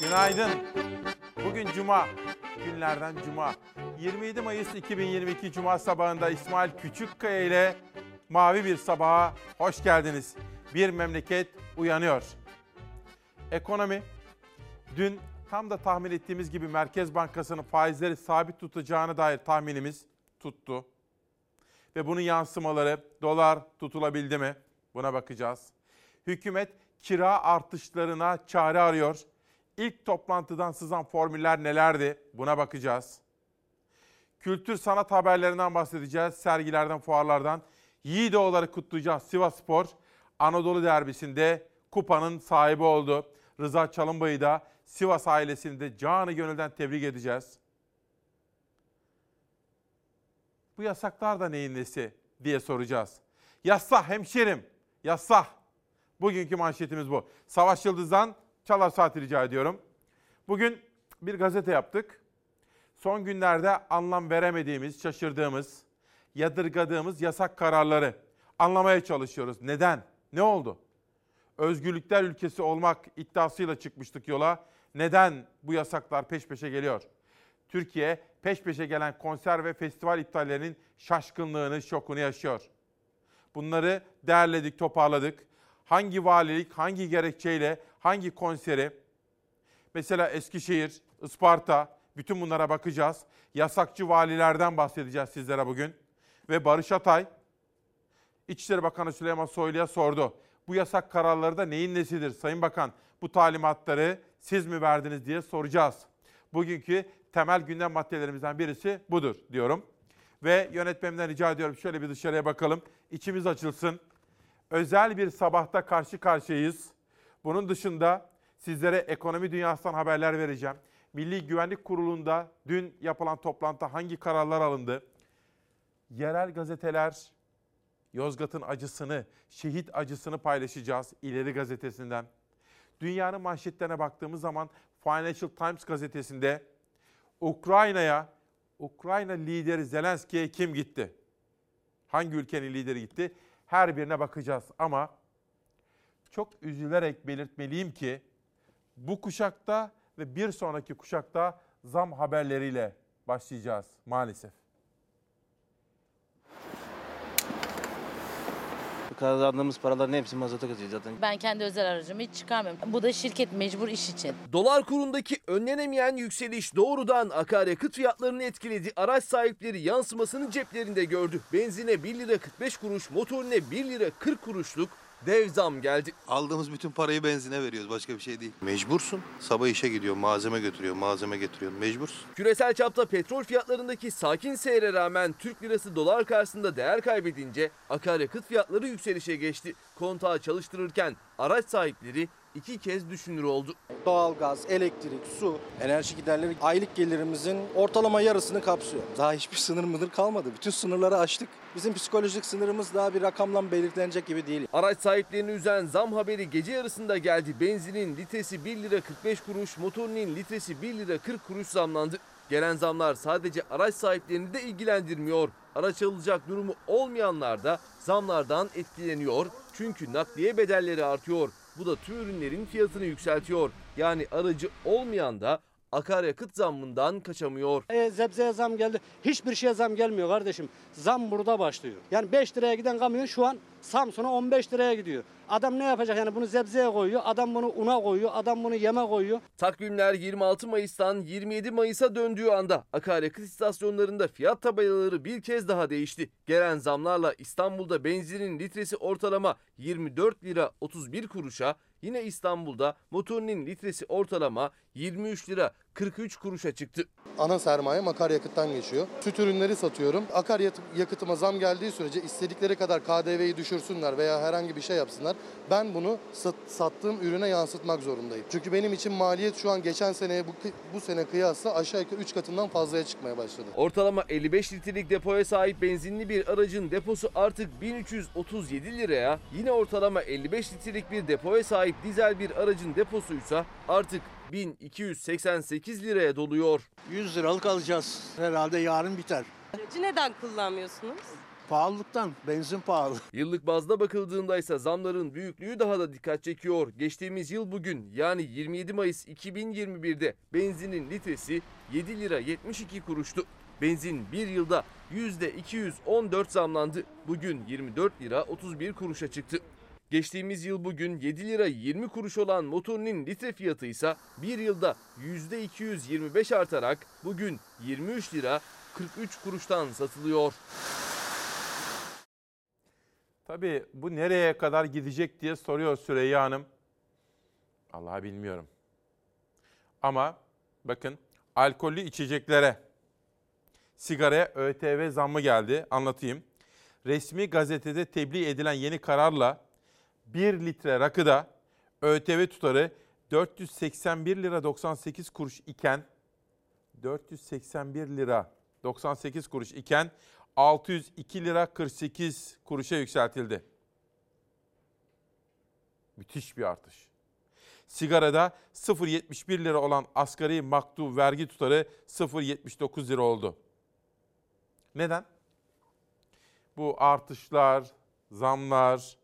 Günaydın. Bugün Cuma. Günlerden Cuma. 27 Mayıs 2022 Cuma sabahında İsmail Küçükkaya ile Mavi Bir Sabaha hoş geldiniz. Bir memleket uyanıyor. Ekonomi dün tam da tahmin ettiğimiz gibi Merkez Bankası'nın faizleri sabit tutacağına dair tahminimiz tuttu. Ve bunun yansımaları dolar tutulabildi mi? Buna bakacağız. Hükümet kira artışlarına çare arıyor. İlk toplantıdan sızan formüller nelerdi? Buna bakacağız. Kültür sanat haberlerinden bahsedeceğiz. Sergilerden, fuarlardan. Yiğidoğulları kutlayacağız. Sivas Spor Anadolu derbisinde kupanın sahibi oldu. Rıza Çalınbay'ı da Sivas ailesini de canı gönülden tebrik edeceğiz. Bu yasaklar da neyin nesi diye soracağız. Yassah hemşerim, yassah. Bugünkü manşetimiz bu. Savaş Yıldız'dan çalar saati rica ediyorum. Bugün bir gazete yaptık. Son günlerde anlam veremediğimiz, şaşırdığımız, yadırgadığımız yasak kararları anlamaya çalışıyoruz. Neden? Ne oldu? Özgürlükler ülkesi olmak iddiasıyla çıkmıştık yola. Neden bu yasaklar peş peşe geliyor? Türkiye peş peşe gelen konser ve festival iptallerinin şaşkınlığını, şokunu yaşıyor. Bunları derledik, toparladık. Hangi valilik, hangi gerekçeyle, hangi konseri, mesela Eskişehir, Isparta, bütün bunlara bakacağız. Yasakçı valilerden bahsedeceğiz sizlere bugün. Ve Barış Atay, İçişleri Bakanı Süleyman Soylu'ya sordu. Bu yasak kararları da neyin nesidir Sayın Bakan? Bu talimatları siz mi verdiniz diye soracağız. Bugünkü temel gündem maddelerimizden birisi budur diyorum. Ve yönetmenimden rica ediyorum şöyle bir dışarıya bakalım. İçimiz açılsın. Özel bir sabahta karşı karşıyayız. Bunun dışında sizlere ekonomi dünyasından haberler vereceğim. Milli Güvenlik Kurulu'nda dün yapılan toplantıda hangi kararlar alındı? Yerel gazeteler Yozgat'ın acısını, şehit acısını paylaşacağız İleri Gazetesi'nden. Dünyanın manşetlerine baktığımız zaman Financial Times gazetesinde Ukrayna'ya, Ukrayna lideri Zelenski'ye kim gitti? Hangi ülkenin lideri gitti? Her birine bakacağız ama çok üzülerek belirtmeliyim ki bu kuşakta ve bir sonraki kuşakta zam haberleriyle başlayacağız maalesef. Kazandığımız paraların hepsi mazota kaçıyor zaten. Ben kendi özel aracımı hiç çıkarmıyorum. Bu da şirket mecbur iş için. Dolar kurundaki önlenemeyen yükseliş doğrudan akaryakıt fiyatlarını etkiledi. Araç sahipleri yansımasını ceplerinde gördü. Benzine 1 lira 45 kuruş, motorine 1 lira 40 kuruşluk dev zam geldi. Aldığımız bütün parayı benzine veriyoruz. Başka bir şey değil. Mecbursun. Sabah işe gidiyor. Malzeme götürüyor. Malzeme getiriyor. Mecbursun. Küresel çapta petrol fiyatlarındaki sakin seyre rağmen Türk lirası dolar karşısında değer kaybedince akaryakıt fiyatları yükselişe geçti. Kontağı çalıştırırken araç sahipleri iki kez düşünür oldu. Doğalgaz, elektrik, su, enerji giderleri aylık gelirimizin ortalama yarısını kapsıyor. Daha hiçbir sınır mıdır kalmadı. Bütün sınırları aştık. Bizim psikolojik sınırımız daha bir rakamla belirlenecek gibi değil. Araç sahiplerini üzen zam haberi gece yarısında geldi. Benzinin litresi 1 lira 45 kuruş, motorinin litresi 1 lira 40 kuruş zamlandı. Gelen zamlar sadece araç sahiplerini de ilgilendirmiyor. Araç alacak durumu olmayanlar da zamlardan etkileniyor. Çünkü nakliye bedelleri artıyor. Bu da tüm ürünlerin fiyatını yükseltiyor. Yani aracı olmayan da akaryakıt zammından kaçamıyor. E, zebzeye zam geldi. Hiçbir şeye zam gelmiyor kardeşim. Zam burada başlıyor. Yani 5 liraya giden kamyon şu an Samsun'a 15 liraya gidiyor. Adam ne yapacak yani bunu zebzeye koyuyor, adam bunu una koyuyor, adam bunu yeme koyuyor. Takvimler 26 Mayıs'tan 27 Mayıs'a döndüğü anda akaryakıt istasyonlarında fiyat tabelaları bir kez daha değişti. Gelen zamlarla İstanbul'da benzinin litresi ortalama 24 lira 31 kuruşa, yine İstanbul'da motorinin litresi ortalama 23 lira 43 kuruşa çıktı. Ana sermayem akaryakıttan geçiyor. Süt ürünleri satıyorum. Akaryakıtıma zam geldiği sürece istedikleri kadar KDV'yi düşürsünler veya herhangi bir şey yapsınlar. Ben bunu sat- sattığım ürüne yansıtmak zorundayım. Çünkü benim için maliyet şu an geçen seneye bu, bu sene kıyasla aşağı yukarı 3 katından fazlaya çıkmaya başladı. Ortalama 55 litrelik depoya sahip benzinli bir aracın deposu artık 1337 liraya, yine ortalama 55 litrelik bir depoya sahip dizel bir aracın deposuysa artık 1288 liraya doluyor. 100 liralık alacağız. Herhalde yarın biter. Aracı neden kullanmıyorsunuz? Pahalılıktan, benzin pahalı. Yıllık bazda bakıldığında ise zamların büyüklüğü daha da dikkat çekiyor. Geçtiğimiz yıl bugün yani 27 Mayıs 2021'de benzinin litresi 7 lira 72 kuruştu. Benzin bir yılda %214 zamlandı. Bugün 24 lira 31 kuruşa çıktı. Geçtiğimiz yıl bugün 7 lira 20 kuruş olan motorinin litre fiyatı ise bir yılda %225 artarak bugün 23 lira 43 kuruştan satılıyor. Tabii bu nereye kadar gidecek diye soruyor Süreyya Hanım. Vallahi bilmiyorum. Ama bakın alkollü içeceklere, sigaraya ÖTV zammı geldi. Anlatayım. Resmi gazetede tebliğ edilen yeni kararla 1 litre rakıda ÖTV tutarı 481 lira 98 kuruş iken 481 lira 98 kuruş iken 602 lira 48 kuruşa yükseltildi. Müthiş bir artış. Sigarada 0.71 lira olan asgari maktu vergi tutarı 0.79 lira oldu. Neden? Bu artışlar, zamlar,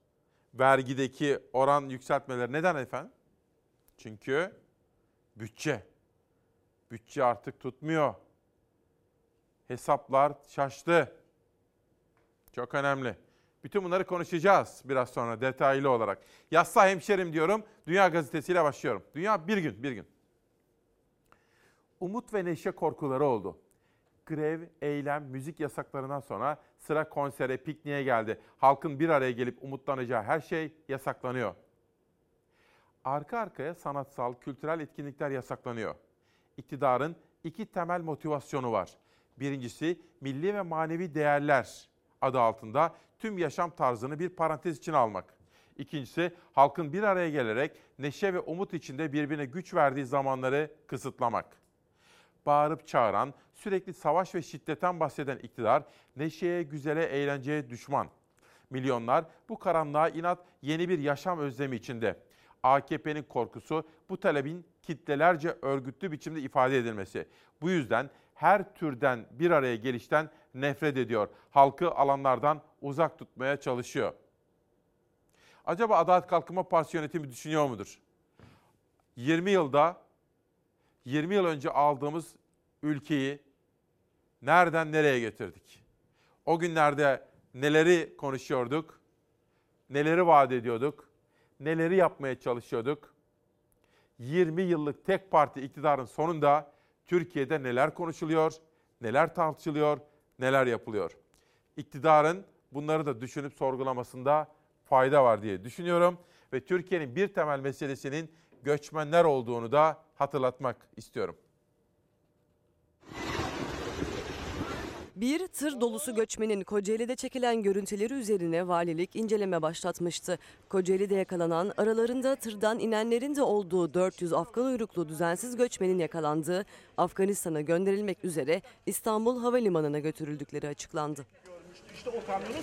vergideki oran yükseltmeler neden efendim? Çünkü bütçe. Bütçe artık tutmuyor. Hesaplar şaştı. Çok önemli. Bütün bunları konuşacağız biraz sonra detaylı olarak. Yassa hemşerim diyorum. Dünya Gazetesi'yle başlıyorum. Dünya bir gün, bir gün. Umut ve neşe korkuları oldu. Grev, eylem, müzik yasaklarından sonra sıra konsere, pikniğe geldi. Halkın bir araya gelip umutlanacağı her şey yasaklanıyor. Arka arkaya sanatsal, kültürel etkinlikler yasaklanıyor. İktidarın iki temel motivasyonu var. Birincisi milli ve manevi değerler adı altında tüm yaşam tarzını bir parantez içine almak. İkincisi halkın bir araya gelerek neşe ve umut içinde birbirine güç verdiği zamanları kısıtlamak. Bağırıp çağıran, sürekli savaş ve şiddetten bahseden iktidar neşeye, güzele, eğlenceye düşman. Milyonlar bu karanlığa inat yeni bir yaşam özlemi içinde. AKP'nin korkusu bu talebin kitlelerce örgütlü biçimde ifade edilmesi. Bu yüzden her türden bir araya gelişten nefret ediyor. Halkı alanlardan uzak tutmaya çalışıyor. Acaba Adalet Kalkınma Partisi yönetimi düşünüyor mudur? 20 yılda 20 yıl önce aldığımız ülkeyi nereden nereye getirdik? O günlerde neleri konuşuyorduk? Neleri vaat ediyorduk? Neleri yapmaya çalışıyorduk? 20 yıllık tek parti iktidarın sonunda Türkiye'de neler konuşuluyor, neler tartışılıyor, neler yapılıyor. İktidarın bunları da düşünüp sorgulamasında fayda var diye düşünüyorum ve Türkiye'nin bir temel meselesinin göçmenler olduğunu da hatırlatmak istiyorum. Bir tır dolusu göçmenin Kocaeli'de çekilen görüntüleri üzerine valilik inceleme başlatmıştı. Kocaeli'de yakalanan aralarında tırdan inenlerin de olduğu 400 Afgan uyruklu düzensiz göçmenin yakalandığı Afganistan'a gönderilmek üzere İstanbul Havalimanı'na götürüldükleri açıklandı. İşte o kamyonun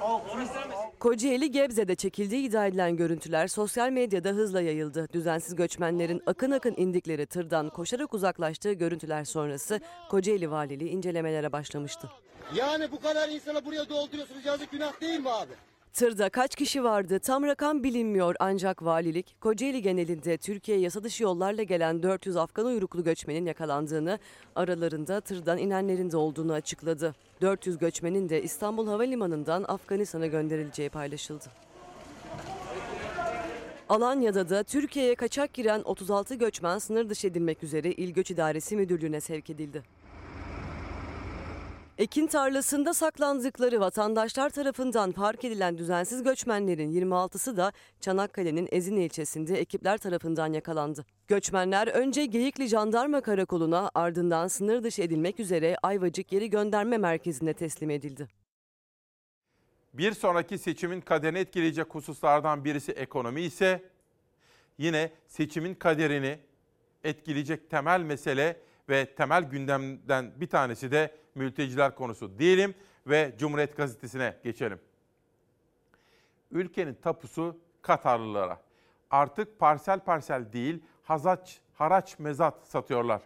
29.600 Kocaeli Gebze'de çekildiği iddia edilen görüntüler sosyal medyada hızla yayıldı. Düzensiz göçmenlerin akın akın indikleri tırdan koşarak uzaklaştığı görüntüler sonrası Kocaeli Valiliği incelemelere başlamıştı. Yani bu kadar insana buraya dolduruyorsunuz yazık günah değil mi abi? Tırda kaç kişi vardı tam rakam bilinmiyor ancak valilik Kocaeli genelinde Türkiye yasa dışı yollarla gelen 400 Afgan uyruklu göçmenin yakalandığını, aralarında tırdan inenlerin de olduğunu açıkladı. 400 göçmenin de İstanbul Havalimanı'ndan Afganistan'a gönderileceği paylaşıldı. Alanya'da da Türkiye'ye kaçak giren 36 göçmen sınır dışı edilmek üzere İl Göç İdaresi Müdürlüğü'ne sevk edildi. Ekin tarlasında saklandıkları vatandaşlar tarafından fark edilen düzensiz göçmenlerin 26'sı da Çanakkale'nin Ezine ilçesinde ekipler tarafından yakalandı. Göçmenler önce Geyikli Jandarma Karakolu'na ardından sınır dışı edilmek üzere Ayvacık Geri Gönderme Merkezi'ne teslim edildi. Bir sonraki seçimin kaderini etkileyecek hususlardan birisi ekonomi ise yine seçimin kaderini etkileyecek temel mesele ve temel gündemden bir tanesi de mülteciler konusu diyelim ve Cumhuriyet Gazetesi'ne geçelim. Ülkenin tapusu Katarlılara. Artık parsel parsel değil, hazaç, haraç mezat satıyorlar.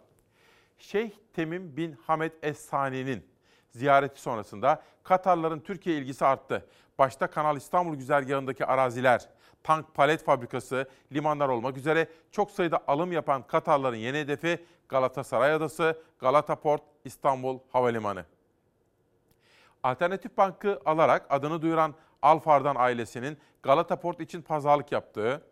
Şeyh Temim bin Hamed Es-Sani'nin ziyareti sonrasında Katarların Türkiye ilgisi arttı. Başta Kanal İstanbul güzergahındaki araziler, tank palet fabrikası, limanlar olmak üzere çok sayıda alım yapan Katarların yeni hedefi Galatasaray Adası, Galata Port, İstanbul Havalimanı. Alternatif Bank'ı alarak adını duyuran Alfardan ailesinin Galata Port için pazarlık yaptığı,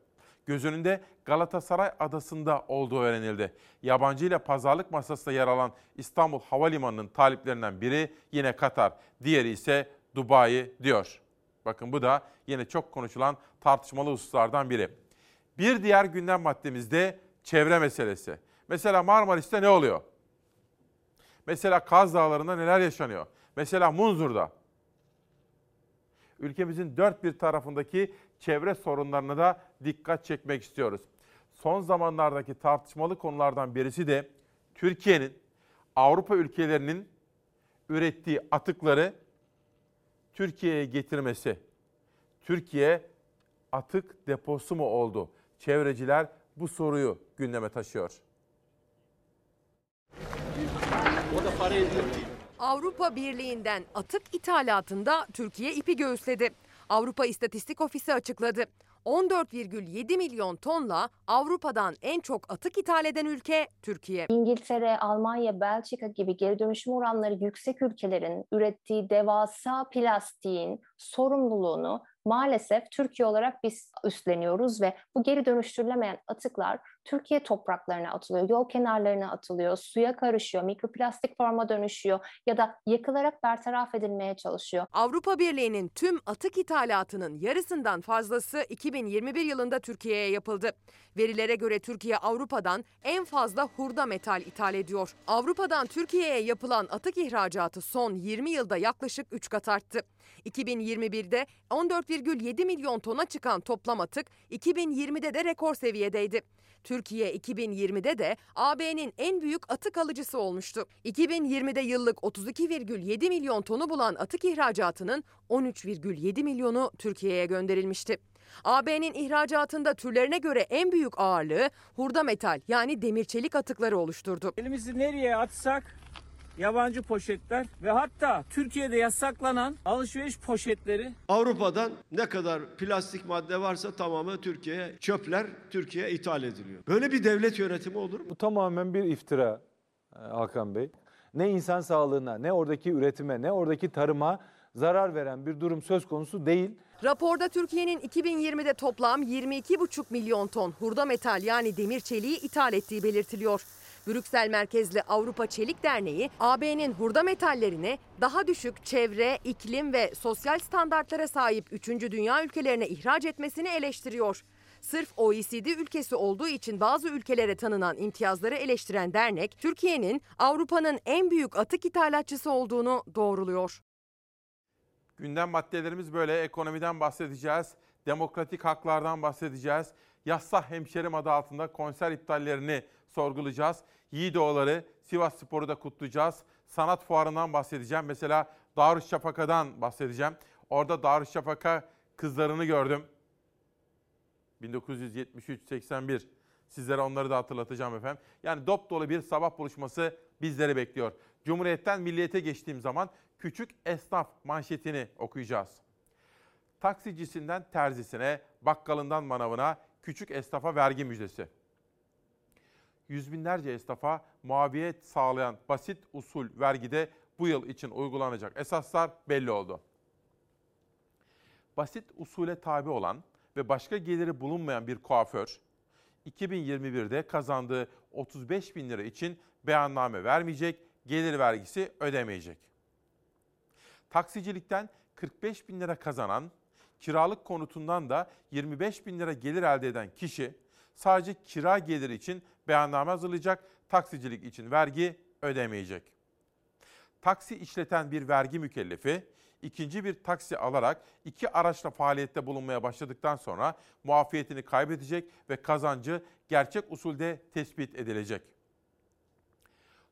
göz önünde Galatasaray Adası'nda olduğu öğrenildi. Yabancı ile pazarlık masasında yer alan İstanbul Havalimanı'nın taliplerinden biri yine Katar, diğeri ise Dubai diyor. Bakın bu da yine çok konuşulan tartışmalı hususlardan biri. Bir diğer gündem maddemizde çevre meselesi. Mesela Marmaris'te ne oluyor? Mesela Kaz Dağları'nda neler yaşanıyor? Mesela Munzur'da. Ülkemizin dört bir tarafındaki çevre sorunlarına da dikkat çekmek istiyoruz. Son zamanlardaki tartışmalı konulardan birisi de Türkiye'nin Avrupa ülkelerinin ürettiği atıkları Türkiye'ye getirmesi. Türkiye atık deposu mu oldu? Çevreciler bu soruyu gündeme taşıyor. Avrupa Birliği'nden atık ithalatında Türkiye ipi göğüsledi. Avrupa İstatistik Ofisi açıkladı. 14,7 milyon tonla Avrupa'dan en çok atık ithal eden ülke Türkiye. İngiltere, Almanya, Belçika gibi geri dönüşüm oranları yüksek ülkelerin ürettiği devasa plastiğin sorumluluğunu maalesef Türkiye olarak biz üstleniyoruz ve bu geri dönüştürülemeyen atıklar Türkiye topraklarına atılıyor, yol kenarlarına atılıyor, suya karışıyor, mikroplastik forma dönüşüyor ya da yakılarak bertaraf edilmeye çalışıyor. Avrupa Birliği'nin tüm atık ithalatının yarısından fazlası 2021 yılında Türkiye'ye yapıldı. Verilere göre Türkiye Avrupa'dan en fazla hurda metal ithal ediyor. Avrupa'dan Türkiye'ye yapılan atık ihracatı son 20 yılda yaklaşık 3 kat arttı. 2021'de 14,7 milyon tona çıkan toplam atık 2020'de de rekor seviyedeydi. Türkiye 2020'de de AB'nin en büyük atık alıcısı olmuştu. 2020'de yıllık 32,7 milyon tonu bulan atık ihracatının 13,7 milyonu Türkiye'ye gönderilmişti. AB'nin ihracatında türlerine göre en büyük ağırlığı hurda metal yani demir çelik atıkları oluşturdu. Elimizi nereye atsak yabancı poşetler ve hatta Türkiye'de yasaklanan alışveriş poşetleri Avrupa'dan ne kadar plastik madde varsa tamamı Türkiye'ye çöpler Türkiye'ye ithal ediliyor. Böyle bir devlet yönetimi olur mu? Bu tamamen bir iftira e, Hakan Bey. Ne insan sağlığına, ne oradaki üretime, ne oradaki tarıma zarar veren bir durum söz konusu değil. Raporda Türkiye'nin 2020'de toplam 22,5 milyon ton hurda metal yani demir çeliği ithal ettiği belirtiliyor. Brüksel merkezli Avrupa Çelik Derneği, AB'nin hurda metallerine daha düşük çevre, iklim ve sosyal standartlara sahip 3. dünya ülkelerine ihraç etmesini eleştiriyor. Sırf OECD ülkesi olduğu için bazı ülkelere tanınan imtiyazları eleştiren dernek, Türkiye'nin Avrupa'nın en büyük atık ithalatçısı olduğunu doğruluyor. Gündem maddelerimiz böyle. Ekonomiden bahsedeceğiz. Demokratik haklardan bahsedeceğiz. Yassah Hemşerim adı altında konser iptallerini sorgulayacağız. Yiğidoğulları, Sivas Spor'u da kutlayacağız. Sanat fuarından bahsedeceğim. Mesela Darüşşafaka'dan bahsedeceğim. Orada Darüşşafaka kızlarını gördüm. 1973-81. Sizlere onları da hatırlatacağım efendim. Yani dop dolu bir sabah buluşması bizleri bekliyor. Cumhuriyet'ten milliyete geçtiğim zaman küçük esnaf manşetini okuyacağız. Taksicisinden terzisine, bakkalından manavına, küçük esnafa vergi müjdesi. Yüz binlerce esnafa muaviyet sağlayan basit usul vergide bu yıl için uygulanacak esaslar belli oldu. Basit usule tabi olan ve başka geliri bulunmayan bir kuaför, 2021'de kazandığı 35 bin lira için beyanname vermeyecek, gelir vergisi ödemeyecek. Taksicilikten 45 bin lira kazanan, kiralık konutundan da 25 bin lira gelir elde eden kişi sadece kira geliri için beyanname hazırlayacak, taksicilik için vergi ödemeyecek. Taksi işleten bir vergi mükellefi, ikinci bir taksi alarak iki araçla faaliyette bulunmaya başladıktan sonra muafiyetini kaybedecek ve kazancı gerçek usulde tespit edilecek.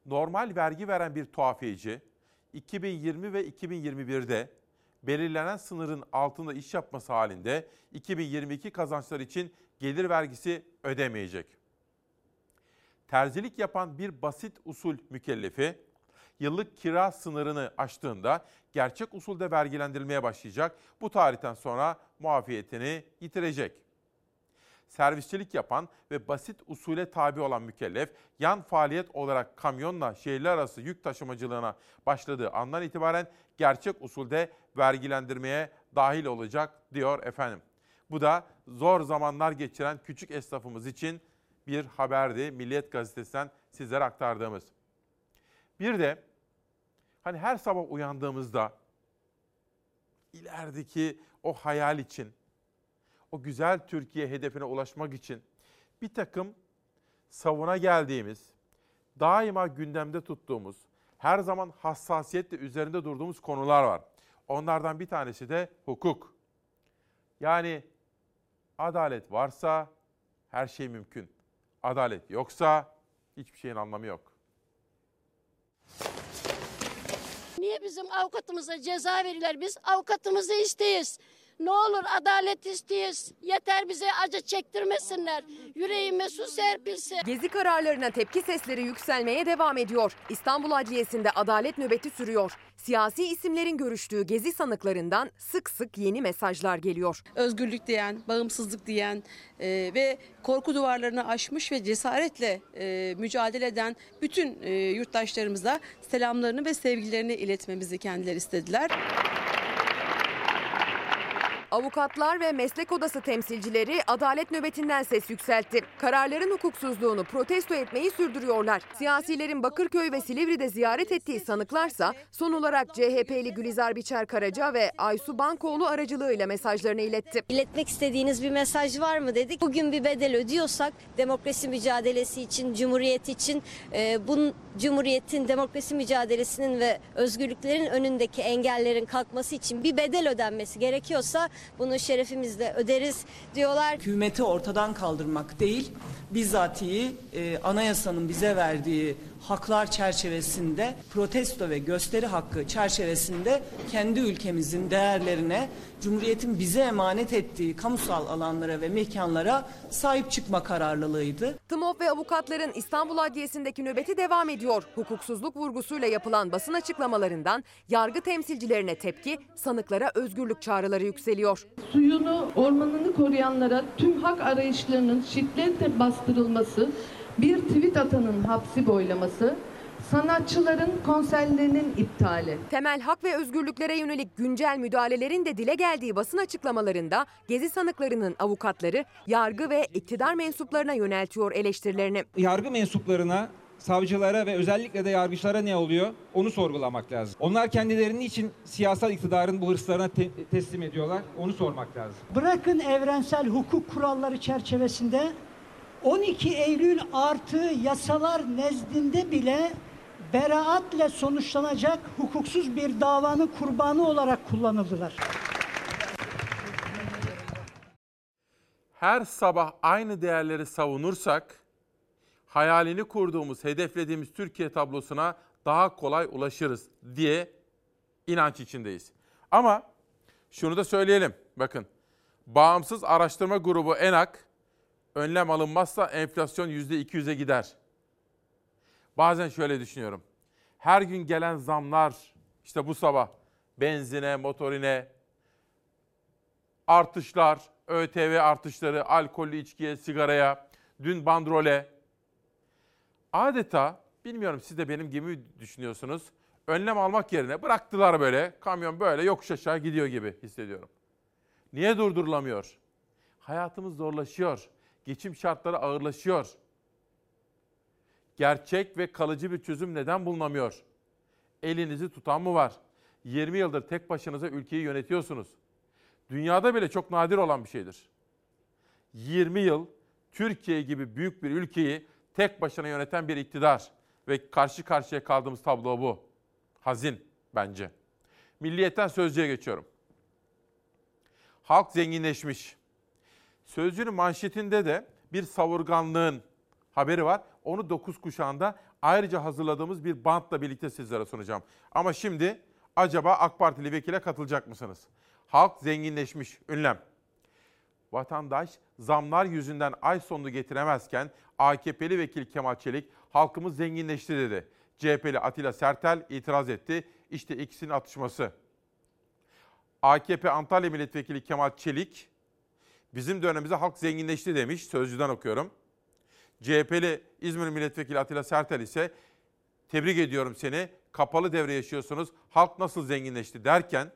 Normal vergi veren bir tuhafiyeci 2020 ve 2021'de belirlenen sınırın altında iş yapması halinde 2022 kazançlar için gelir vergisi ödemeyecek. Terzilik yapan bir basit usul mükellefi yıllık kira sınırını aştığında gerçek usulde vergilendirilmeye başlayacak. Bu tarihten sonra muafiyetini yitirecek. Servisçilik yapan ve basit usule tabi olan mükellef, yan faaliyet olarak kamyonla şehirler arası yük taşımacılığına başladığı andan itibaren gerçek usulde vergilendirmeye dahil olacak diyor efendim. Bu da zor zamanlar geçiren küçük esnafımız için bir haberdi. Milliyet Gazetesi'nden sizlere aktardığımız. Bir de hani her sabah uyandığımızda ilerideki o hayal için, o güzel Türkiye hedefine ulaşmak için bir takım savuna geldiğimiz, daima gündemde tuttuğumuz, her zaman hassasiyetle üzerinde durduğumuz konular var. Onlardan bir tanesi de hukuk. Yani adalet varsa her şey mümkün. Adalet yoksa hiçbir şeyin anlamı yok. Niye bizim avukatımıza ceza verirler? Biz avukatımızı isteyiz. Ne olur adalet isteyiz. Yeter bize acı çektirmesinler. Yüreğime su serpilsin. Gezi kararlarına tepki sesleri yükselmeye devam ediyor. İstanbul Adliyesi'nde adalet nöbeti sürüyor. Siyasi isimlerin görüştüğü gezi sanıklarından sık sık yeni mesajlar geliyor. özgürlük diyen, bağımsızlık diyen e, ve korku duvarlarını aşmış ve cesaretle e, mücadele eden bütün e, yurttaşlarımıza selamlarını ve sevgilerini iletmemizi kendileri istediler. Avukatlar ve meslek odası temsilcileri adalet nöbetinden ses yükseltti. Kararların hukuksuzluğunu protesto etmeyi sürdürüyorlar. Siyasilerin Bakırköy ve Silivri'de ziyaret ettiği sanıklarsa son olarak CHP'li Gülizar Biçer Karaca ve Aysu Bankoğlu aracılığıyla mesajlarını iletti. İletmek istediğiniz bir mesaj var mı dedik. Bugün bir bedel ödüyorsak demokrasi mücadelesi için, cumhuriyet için, e, bunun cumhuriyetin, demokrasi mücadelesinin ve özgürlüklerin önündeki engellerin kalkması için bir bedel ödenmesi gerekiyorsa bunu şerefimizle öderiz diyorlar. hükümeti ortadan kaldırmak değil, bizatihi e, anayasanın bize verdiği haklar çerçevesinde, protesto ve gösteri hakkı çerçevesinde kendi ülkemizin değerlerine, Cumhuriyet'in bize emanet ettiği kamusal alanlara ve mekanlara sahip çıkma kararlılığıydı. TMOB ve avukatların İstanbul Adliyesi'ndeki nöbeti devam ediyor. Hukuksuzluk vurgusuyla yapılan basın açıklamalarından yargı temsilcilerine tepki, sanıklara özgürlük çağrıları yükseliyor. suyunu, ormanını koruyanlara tüm hak arayışlarının şiddetle bastırılması, bir tweet atanın hapsi boylaması, sanatçıların konserlerinin iptali. Temel hak ve özgürlüklere yönelik güncel müdahalelerin de dile geldiği basın açıklamalarında gezi sanıklarının avukatları yargı ve iktidar mensuplarına yöneltiyor eleştirilerini. yargı mensuplarına, savcılara ve özellikle de yargıçlara ne oluyor onu sorgulamak lazım. Onlar kendilerini için siyasal iktidarın bu hırslarına te- teslim ediyorlar onu sormak lazım. Bırakın evrensel hukuk kuralları çerçevesinde 12 Eylül artı yasalar nezdinde bile beraatle sonuçlanacak hukuksuz bir davanın kurbanı olarak kullanıldılar. Her sabah aynı değerleri savunursak hayalini kurduğumuz, hedeflediğimiz Türkiye tablosuna daha kolay ulaşırız diye inanç içindeyiz. Ama şunu da söyleyelim. Bakın, bağımsız araştırma grubu ENAK önlem alınmazsa enflasyon %200'e gider. Bazen şöyle düşünüyorum. Her gün gelen zamlar, işte bu sabah benzine, motorine, artışlar, ÖTV artışları, alkollü içkiye, sigaraya, dün bandrole. Adeta, bilmiyorum siz de benim gibi düşünüyorsunuz, önlem almak yerine bıraktılar böyle, kamyon böyle yokuş aşağı gidiyor gibi hissediyorum. Niye durdurulamıyor? Hayatımız zorlaşıyor, geçim şartları ağırlaşıyor. Gerçek ve kalıcı bir çözüm neden bulunamıyor? Elinizi tutan mı var? 20 yıldır tek başınıza ülkeyi yönetiyorsunuz. Dünyada bile çok nadir olan bir şeydir. 20 yıl Türkiye gibi büyük bir ülkeyi tek başına yöneten bir iktidar ve karşı karşıya kaldığımız tablo bu. Hazin bence. Milliyetten sözcüye geçiyorum. Halk zenginleşmiş. Sözcünün manşetinde de bir savurganlığın haberi var. Onu 9 kuşağında ayrıca hazırladığımız bir bantla birlikte sizlere sunacağım. Ama şimdi acaba AK Partili vekile katılacak mısınız? Halk zenginleşmiş, ünlem. Vatandaş zamlar yüzünden ay sonunu getiremezken AKP'li vekil Kemal Çelik halkımız zenginleşti dedi. CHP'li Atilla Sertel itiraz etti. İşte ikisinin atışması. AKP Antalya Milletvekili Kemal Çelik, bizim dönemimizde halk zenginleşti demiş. Sözcüden okuyorum. CHP'li İzmir Milletvekili Atilla Sertel ise tebrik ediyorum seni. Kapalı devre yaşıyorsunuz. Halk nasıl zenginleşti derken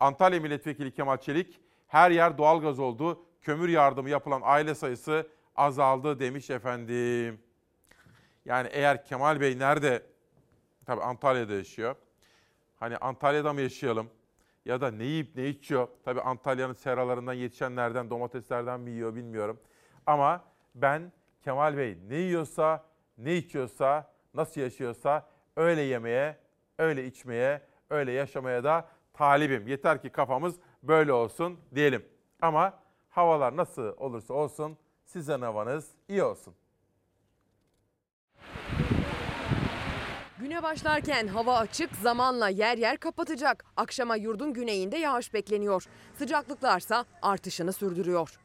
Antalya Milletvekili Kemal Çelik her yer doğalgaz oldu. Kömür yardımı yapılan aile sayısı azaldı demiş efendim. Yani eğer Kemal Bey nerede? Tabii Antalya'da yaşıyor. Hani Antalya'da mı yaşayalım? Ya da ne yiyip ne içiyor? Tabii Antalya'nın seralarından yetişenlerden, domateslerden mi yiyor bilmiyorum. Ama ben Kemal Bey ne yiyorsa, ne içiyorsa, nasıl yaşıyorsa öyle yemeye, öyle içmeye, öyle yaşamaya da talibim. Yeter ki kafamız böyle olsun diyelim. Ama havalar nasıl olursa olsun sizin havanız iyi olsun. Güne başlarken hava açık, zamanla yer yer kapatacak. Akşama yurdun güneyinde yağış bekleniyor. Sıcaklıklarsa artışını sürdürüyor.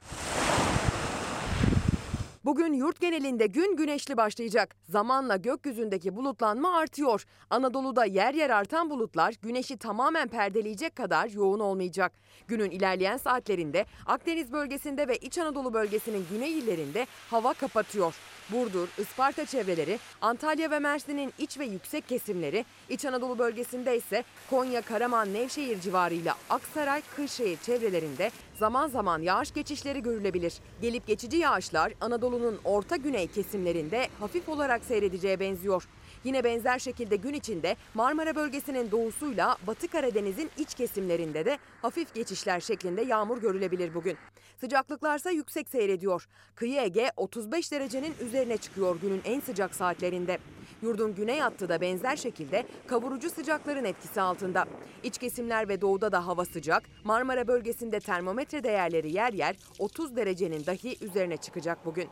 Bugün yurt genelinde gün güneşli başlayacak. Zamanla gökyüzündeki bulutlanma artıyor. Anadolu'da yer yer artan bulutlar güneşi tamamen perdeleyecek kadar yoğun olmayacak. Günün ilerleyen saatlerinde Akdeniz bölgesinde ve İç Anadolu bölgesinin güney illerinde hava kapatıyor. Burdur, Isparta çevreleri, Antalya ve Mersin'in iç ve yüksek kesimleri, İç Anadolu bölgesinde ise Konya, Karaman, Nevşehir civarıyla Aksaray, Kırşehir çevrelerinde zaman zaman yağış geçişleri görülebilir. Gelip geçici yağışlar Anadolu'nun orta güney kesimlerinde hafif olarak seyredeceğe benziyor. Yine benzer şekilde gün içinde Marmara bölgesinin doğusuyla Batı Karadeniz'in iç kesimlerinde de hafif geçişler şeklinde yağmur görülebilir bugün. Sıcaklıklarsa yüksek seyrediyor. Kıyı Ege 35 derecenin üzerine çıkıyor günün en sıcak saatlerinde. Yurdun güney hattı da benzer şekilde kavurucu sıcakların etkisi altında. İç kesimler ve doğuda da hava sıcak. Marmara bölgesinde termometre değerleri yer yer 30 derecenin dahi üzerine çıkacak bugün.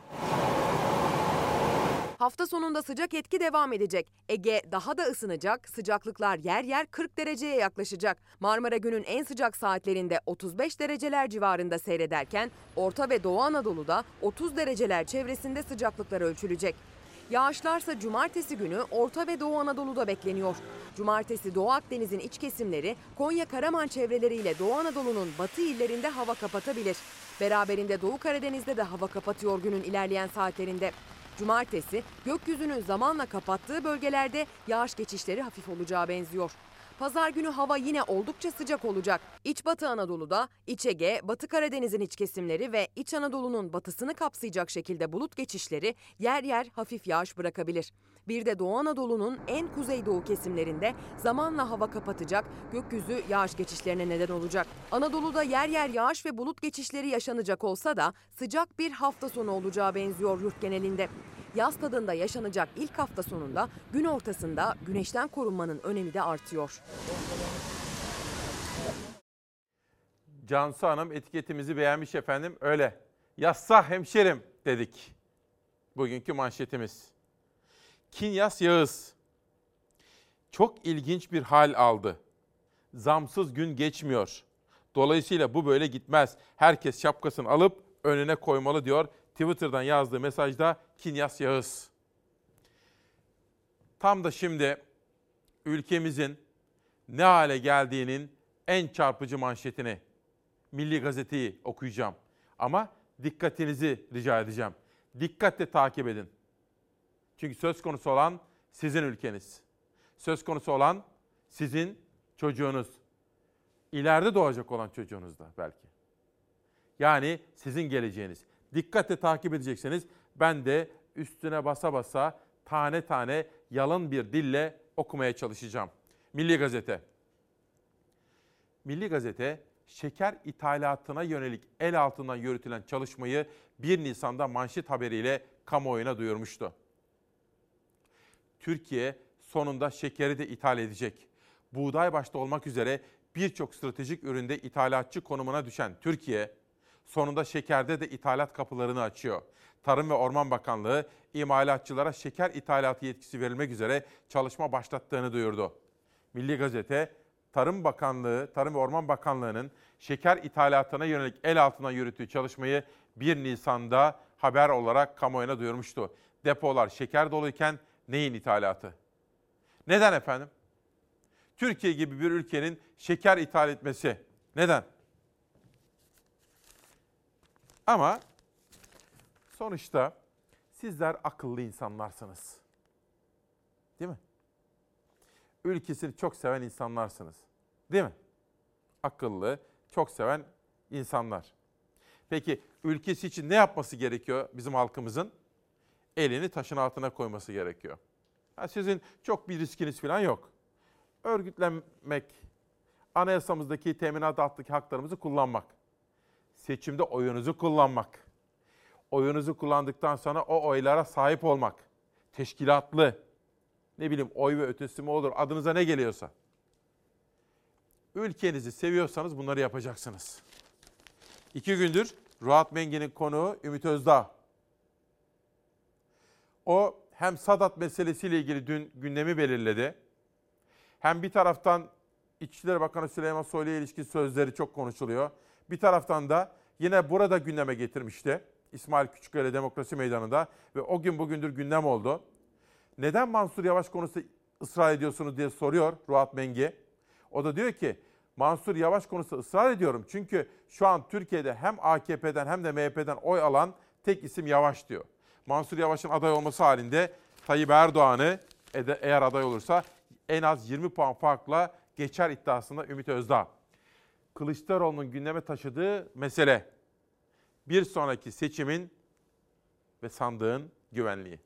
Hafta sonunda sıcak etki devam edecek. Ege daha da ısınacak, sıcaklıklar yer yer 40 dereceye yaklaşacak. Marmara günün en sıcak saatlerinde 35 dereceler civarında seyrederken Orta ve Doğu Anadolu'da 30 dereceler çevresinde sıcaklıklar ölçülecek. Yağışlarsa cumartesi günü Orta ve Doğu Anadolu'da bekleniyor. Cumartesi Doğu Akdeniz'in iç kesimleri Konya Karaman çevreleriyle Doğu Anadolu'nun batı illerinde hava kapatabilir. Beraberinde Doğu Karadeniz'de de hava kapatıyor günün ilerleyen saatlerinde. Cumartesi gökyüzünün zamanla kapattığı bölgelerde yağış geçişleri hafif olacağı benziyor. Pazar günü hava yine oldukça sıcak olacak. İç Batı Anadolu'da, İç Ege, Batı Karadeniz'in iç kesimleri ve İç Anadolu'nun batısını kapsayacak şekilde bulut geçişleri yer yer hafif yağış bırakabilir. Bir de Doğu Anadolu'nun en kuzeydoğu kesimlerinde zamanla hava kapatacak, gökyüzü yağış geçişlerine neden olacak. Anadolu'da yer yer yağış ve bulut geçişleri yaşanacak olsa da sıcak bir hafta sonu olacağı benziyor yurt genelinde. Yaz tadında yaşanacak ilk hafta sonunda gün ortasında güneşten korunmanın önemi de artıyor. Cansu Hanım etiketimizi beğenmiş efendim. Öyle. Yassa hemşerim dedik. Bugünkü manşetimiz. Kinyas Yağız. Çok ilginç bir hal aldı. Zamsız gün geçmiyor. Dolayısıyla bu böyle gitmez. Herkes şapkasını alıp önüne koymalı diyor Twitter'dan yazdığı mesajda Kinyas Yağız. Tam da şimdi ülkemizin ne hale geldiğinin en çarpıcı manşetini Milli Gazete'yi okuyacağım. Ama dikkatinizi rica edeceğim. Dikkatle takip edin. Çünkü söz konusu olan sizin ülkeniz. Söz konusu olan sizin çocuğunuz. İleride doğacak olan çocuğunuz da belki. Yani sizin geleceğiniz. Dikkatle takip edecekseniz ben de üstüne basa basa tane tane yalın bir dille okumaya çalışacağım. Milli Gazete. Milli Gazete şeker ithalatına yönelik el altından yürütülen çalışmayı 1 Nisan'da manşet haberiyle kamuoyuna duyurmuştu. Türkiye sonunda şekeri de ithal edecek. Buğday başta olmak üzere birçok stratejik üründe ithalatçı konumuna düşen Türkiye, sonunda şekerde de ithalat kapılarını açıyor. Tarım ve Orman Bakanlığı imalatçılara şeker ithalatı yetkisi verilmek üzere çalışma başlattığını duyurdu. Milli Gazete, Tarım Bakanlığı, Tarım ve Orman Bakanlığı'nın şeker ithalatına yönelik el altına yürüttüğü çalışmayı 1 Nisan'da haber olarak kamuoyuna duyurmuştu. Depolar şeker doluyken Neyin ithalatı? Neden efendim? Türkiye gibi bir ülkenin şeker ithal etmesi. Neden? Ama sonuçta sizler akıllı insanlarsınız. Değil mi? Ülkesini çok seven insanlarsınız. Değil mi? Akıllı, çok seven insanlar. Peki ülkesi için ne yapması gerekiyor bizim halkımızın? Elini taşın altına koyması gerekiyor. Ha, sizin çok bir riskiniz falan yok. Örgütlenmek, anayasamızdaki teminat altındaki haklarımızı kullanmak. Seçimde oyunuzu kullanmak. Oyunuzu kullandıktan sonra o oylara sahip olmak. Teşkilatlı, ne bileyim oy ve ötesi mi olur adınıza ne geliyorsa. Ülkenizi seviyorsanız bunları yapacaksınız. İki gündür Ruat Mengi'nin konuğu Ümit Özdağ. O hem Sadat meselesiyle ilgili dün gündemi belirledi. Hem bir taraftan İçişleri Bakanı Süleyman Soylu'ya ilişkin sözleri çok konuşuluyor. Bir taraftan da yine burada gündeme getirmişti. İsmail Küçükkaya Demokrasi Meydanı'nda ve o gün bugündür gündem oldu. Neden Mansur Yavaş konusu ısrar ediyorsunuz diye soruyor Ruat Mengi. O da diyor ki Mansur Yavaş konusu ısrar ediyorum. Çünkü şu an Türkiye'de hem AKP'den hem de MHP'den oy alan tek isim Yavaş diyor. Mansur Yavaş'ın aday olması halinde Tayyip Erdoğan'ı eğer aday olursa en az 20 puan farkla geçer iddiasında Ümit Özdağ. Kılıçdaroğlu'nun gündeme taşıdığı mesele bir sonraki seçimin ve sandığın güvenliği.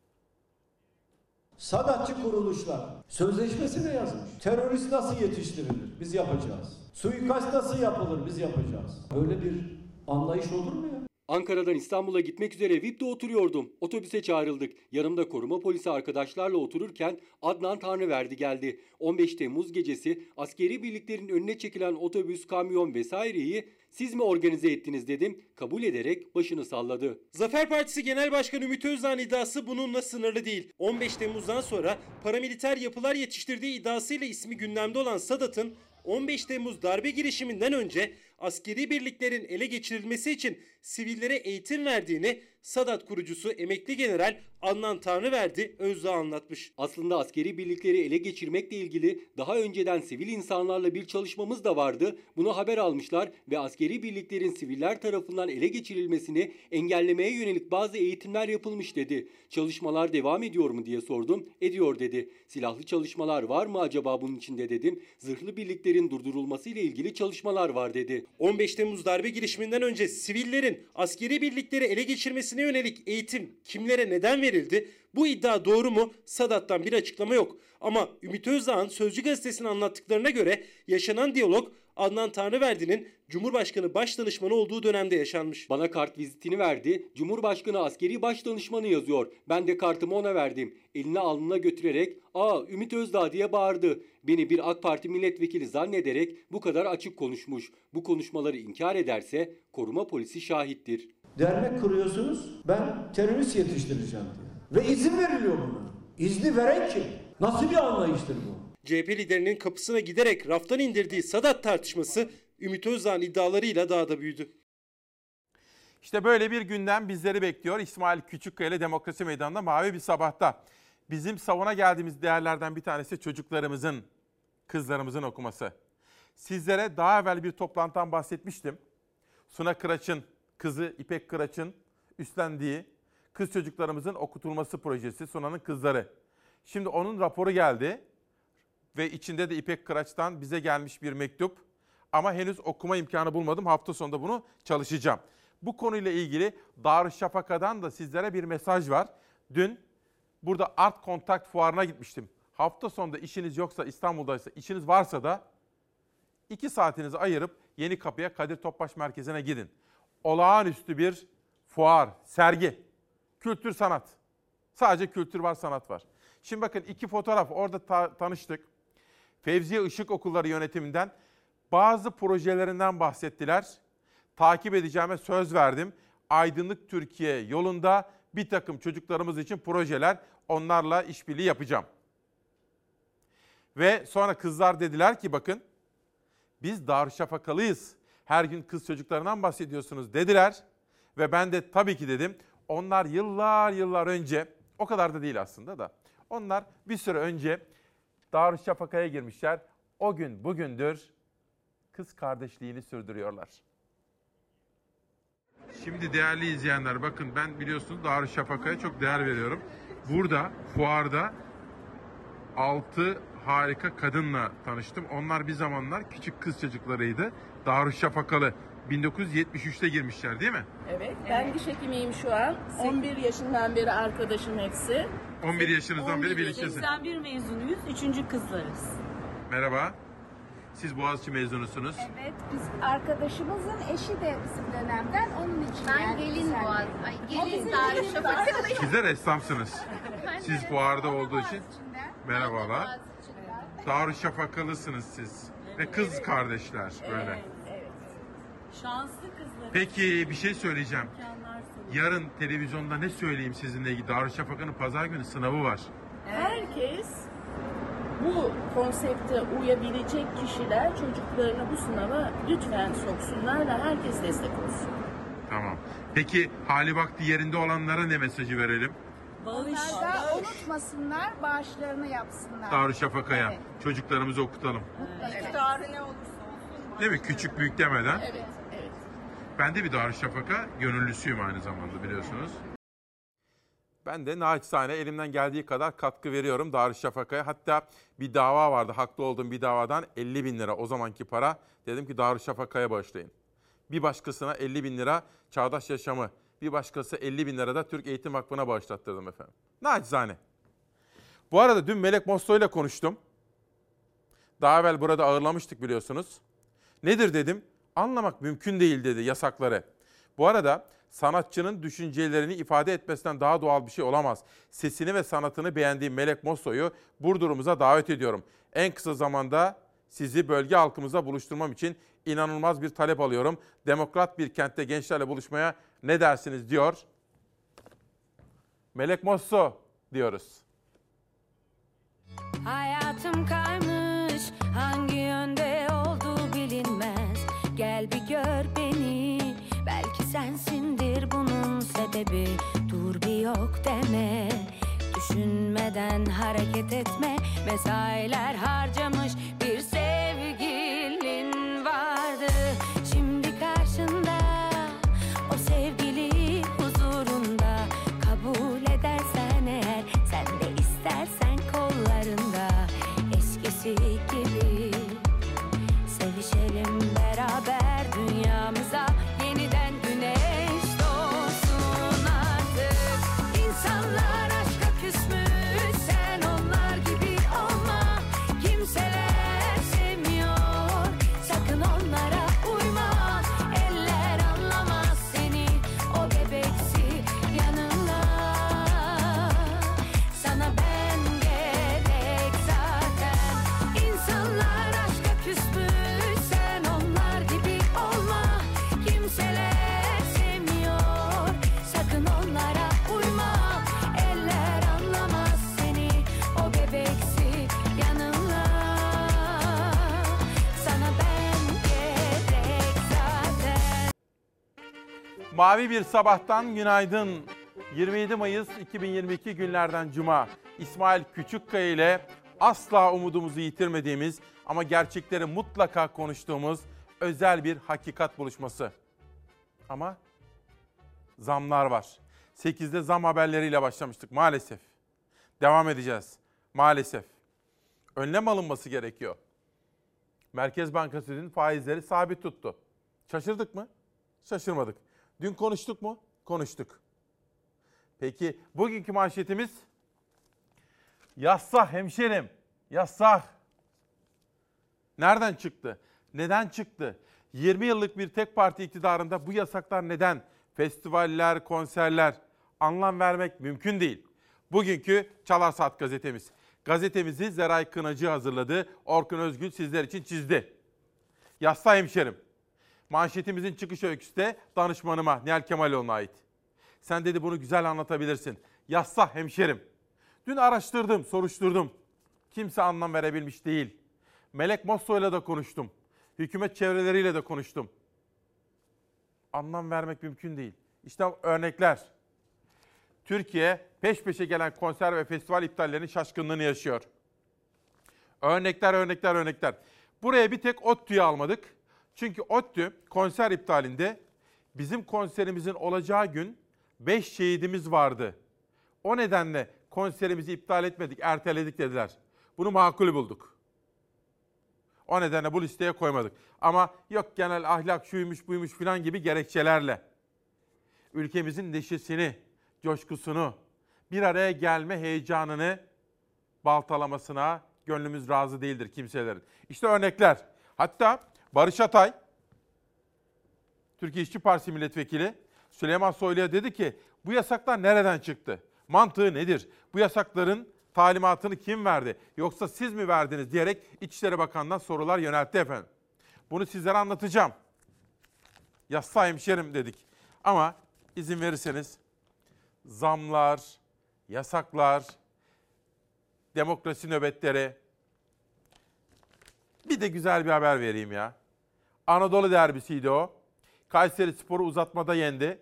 Sadatçı kuruluşlar sözleşmesine yazmış. Terörist nasıl yetiştirilir? Biz yapacağız. Suikast nasıl yapılır? Biz yapacağız. Böyle bir anlayış olur mu ya? Ankara'dan İstanbul'a gitmek üzere VIP'te oturuyordum. Otobüse çağrıldık. Yanımda koruma polisi arkadaşlarla otururken Adnan Tanrıverdi geldi. 15 Temmuz gecesi askeri birliklerin önüne çekilen otobüs, kamyon vesaireyi siz mi organize ettiniz dedim. Kabul ederek başını salladı. Zafer Partisi Genel Başkanı Ümit Özdağ'ın iddiası bununla sınırlı değil. 15 Temmuz'dan sonra paramiliter yapılar yetiştirdiği iddiasıyla ismi gündemde olan Sadat'ın 15 Temmuz darbe girişiminden önce askeri birliklerin ele geçirilmesi için sivillere eğitim verdiğini Sadat kurucusu emekli general Adnan Tanrıverdi Özdağ anlatmış. Aslında askeri birlikleri ele geçirmekle ilgili daha önceden sivil insanlarla bir çalışmamız da vardı. Bunu haber almışlar ve askeri birliklerin siviller tarafından ele geçirilmesini engellemeye yönelik bazı eğitimler yapılmış dedi. Çalışmalar devam ediyor mu diye sordum. Ediyor dedi. Silahlı çalışmalar var mı acaba bunun içinde dedim. Zırhlı birliklerin durdurulması ile ilgili çalışmalar var dedi. 15 Temmuz darbe girişiminden önce sivillerin askeri birlikleri ele geçirmesine yönelik eğitim kimlere neden verildi? Bu iddia doğru mu? Sadat'tan bir açıklama yok. Ama Ümit Özdağ'ın Sözcü gazetesine anlattıklarına göre yaşanan diyalog Adnan Tanrıverdi'nin Cumhurbaşkanı Başdanışmanı olduğu dönemde yaşanmış. Bana kart vizitini verdi. Cumhurbaşkanı askeri başdanışmanı yazıyor. Ben de kartımı ona verdim. Eline alnına götürerek ''Aa Ümit Özdağ'' diye bağırdı. Beni bir AK Parti milletvekili zannederek bu kadar açık konuşmuş. Bu konuşmaları inkar ederse koruma polisi şahittir. Dernek kuruyorsunuz ben terörist yetiştireceğim diye. Ve izin veriliyor buna. İzni veren kim? Nasıl bir anlayıştır bu? CHP liderinin kapısına giderek raftan indirdiği Sadat tartışması Ümit Özdağ'ın iddialarıyla daha da büyüdü. İşte böyle bir gündem bizleri bekliyor. İsmail Küçükkaya ile Demokrasi Meydanı'nda mavi bir sabahta. Bizim savuna geldiğimiz değerlerden bir tanesi çocuklarımızın, kızlarımızın okuması. Sizlere daha evvel bir toplantıdan bahsetmiştim. Suna Kıraç'ın kızı İpek Kıraç'ın üstlendiği kız çocuklarımızın okutulması projesi Suna'nın kızları. Şimdi onun raporu geldi ve içinde de İpek Kıraç'tan bize gelmiş bir mektup. Ama henüz okuma imkanı bulmadım. Hafta sonunda bunu çalışacağım. Bu konuyla ilgili Darüşşafaka'dan da sizlere bir mesaj var. Dün burada Art Contact fuarına gitmiştim. Hafta sonunda işiniz yoksa İstanbul'daysa işiniz varsa da iki saatinizi ayırıp Yeni Kapı'ya Kadir Topbaş Merkezi'ne gidin. Olağanüstü bir fuar, sergi, kültür sanat. Sadece kültür var, sanat var. Şimdi bakın iki fotoğraf orada ta- tanıştık. Fevziye Işık Okulları yönetiminden bazı projelerinden bahsettiler. Takip edeceğime söz verdim. Aydınlık Türkiye yolunda bir takım çocuklarımız için projeler, onlarla işbirliği yapacağım. Ve sonra kızlar dediler ki bakın biz Darüşşafakalıyız. Her gün kız çocuklarından bahsediyorsunuz dediler. Ve ben de tabii ki dedim. Onlar yıllar yıllar önce, o kadar da değil aslında da. Onlar bir süre önce Darüşşafaka'ya girmişler. O gün bugündür kız kardeşliğini sürdürüyorlar. Şimdi değerli izleyenler bakın ben biliyorsunuz Darüşşafaka'ya çok değer veriyorum. Burada fuarda 6 harika kadınla tanıştım. Onlar bir zamanlar küçük kız çocuklarıydı. Darüşşafakalı 1973'te girmişler değil mi? Evet, ben diş hekimiyim şu an. 11 yaşından beri arkadaşım hepsi. 11 yaşınızdan beri 11 birliktesiniz. 81 mezunuyuz, 3. kızlarız. Merhaba. Siz Boğaziçi mezunusunuz. Evet, biz arkadaşımızın eşi de bizim dönemden onun için Ben geldik gelin sen. boğaz, ay, O gelin bizim Darüşşafaka'lıyım. Sizler esnafsınız. Siz fuarda olduğu için merhabalar. Darüşşafakalısınız siz. Ve kız kardeşler böyle. Şanslı kızlar. Peki bir şey söyleyeceğim. Yarın televizyonda ne söyleyeyim sizinle ilgili? Darüşşafaka'nın pazar günü sınavı var. Herkes bu konsepte uyabilecek kişiler çocuklarını bu sınava lütfen soksunlar ve herkes destek olsun. Tamam. Peki hali vakti yerinde olanlara ne mesajı verelim? Onlar da unutmasınlar, bağışlarını yapsınlar. Darüşşafaka'ya. Evet. Çocuklarımızı okutalım. İktidarı ne olursa olsun. Değil mi? Küçük büyük demeden. Evet, evet. Ben de bir Darüşşafaka gönüllüsüyüm aynı zamanda biliyorsunuz. Ben de naçizane elimden geldiği kadar katkı veriyorum Darüşşafaka'ya. Hatta bir dava vardı. Haklı olduğum bir davadan 50 bin lira o zamanki para. Dedim ki Darüşşafaka'ya bağışlayın. Bir başkasına 50 bin lira Çağdaş Yaşamı, bir başkası 50 bin lira da Türk Eğitim Vakfı'na bağışlattırdım efendim. Naçizane. Bu arada dün Melek Mosto ile konuştum. Daha evvel burada ağırlamıştık biliyorsunuz. Nedir dedim. Anlamak mümkün değil dedi yasakları. Bu arada sanatçının düşüncelerini ifade etmesinden daha doğal bir şey olamaz. Sesini ve sanatını beğendiğim Melek Mosso'yu Burdur'umuza davet ediyorum. En kısa zamanda sizi bölge halkımıza buluşturmam için inanılmaz bir talep alıyorum. Demokrat bir kentte gençlerle buluşmaya ne dersiniz diyor. Melek Mosso diyoruz. Hayatım kaymış hangi yönde olduğu bilinmez Gel bir gör beni belki sensindir bunun sebebi Dur bir yok deme düşünmeden hareket etme Mesailer harcamış see Mavi bir sabahtan günaydın. 27 Mayıs 2022 günlerden Cuma. İsmail Küçükkaya ile asla umudumuzu yitirmediğimiz ama gerçekleri mutlaka konuştuğumuz özel bir hakikat buluşması. Ama zamlar var. 8'de zam haberleriyle başlamıştık maalesef. Devam edeceğiz maalesef. Önlem alınması gerekiyor. Merkez Bankası dün faizleri sabit tuttu. Şaşırdık mı? Şaşırmadık. Dün konuştuk mu? Konuştuk. Peki bugünkü manşetimiz yassah hemşerim. Yassah. Nereden çıktı? Neden çıktı? 20 yıllık bir tek parti iktidarında bu yasaklar neden? Festivaller, konserler anlam vermek mümkün değil. Bugünkü Çalar Saat gazetemiz. Gazetemizi Zeray Kınacı hazırladı. Orkun Özgül sizler için çizdi. Yassa hemşerim. Manşetimizin çıkış öyküsü de danışmanıma Nihal Kemaloğlu'na ait. Sen dedi bunu güzel anlatabilirsin. Yassa hemşerim. Dün araştırdım, soruşturdum. Kimse anlam verebilmiş değil. Melek Mosso'yla da konuştum. Hükümet çevreleriyle de konuştum. Anlam vermek mümkün değil. İşte örnekler. Türkiye peş peşe gelen konser ve festival iptallerinin şaşkınlığını yaşıyor. Örnekler, örnekler, örnekler. Buraya bir tek ODTÜ'yü almadık. Çünkü ODTÜ konser iptalinde bizim konserimizin olacağı gün 5 şehidimiz vardı. O nedenle konserimizi iptal etmedik, erteledik dediler. Bunu makul bulduk. O nedenle bu listeye koymadık. Ama yok genel ahlak şuymuş buymuş filan gibi gerekçelerle. Ülkemizin neşesini, coşkusunu, bir araya gelme heyecanını baltalamasına gönlümüz razı değildir kimselerin. İşte örnekler. Hatta Barış Atay, Türkiye İşçi Partisi milletvekili Süleyman Soylu'ya dedi ki bu yasaklar nereden çıktı? Mantığı nedir? Bu yasakların talimatını kim verdi? Yoksa siz mi verdiniz diyerek İçişleri Bakanı'na sorular yöneltti efendim. Bunu sizlere anlatacağım. Yassa hemşerim dedik. Ama izin verirseniz zamlar, yasaklar, demokrasi nöbetleri. Bir de güzel bir haber vereyim ya. Anadolu derbisiydi o. Kayseri Spor'u uzatmada yendi.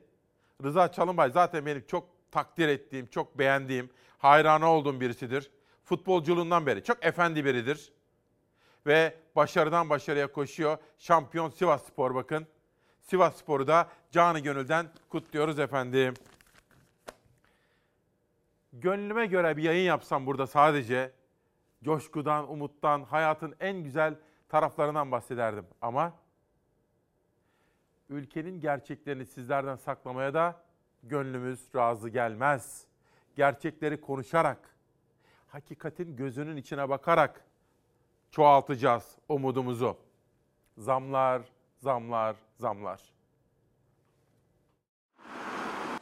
Rıza Çalınbay zaten benim çok takdir ettiğim, çok beğendiğim, hayranı olduğum birisidir. Futbolculuğundan beri çok efendi biridir. Ve başarıdan başarıya koşuyor. Şampiyon Sivas Spor bakın. Sivas Spor'u da canı gönülden kutluyoruz efendim. Gönlüme göre bir yayın yapsam burada sadece coşkudan, umuttan, hayatın en güzel taraflarından bahsederdim. Ama ülkenin gerçeklerini sizlerden saklamaya da gönlümüz razı gelmez. Gerçekleri konuşarak, hakikatin gözünün içine bakarak çoğaltacağız umudumuzu. Zamlar, zamlar, zamlar.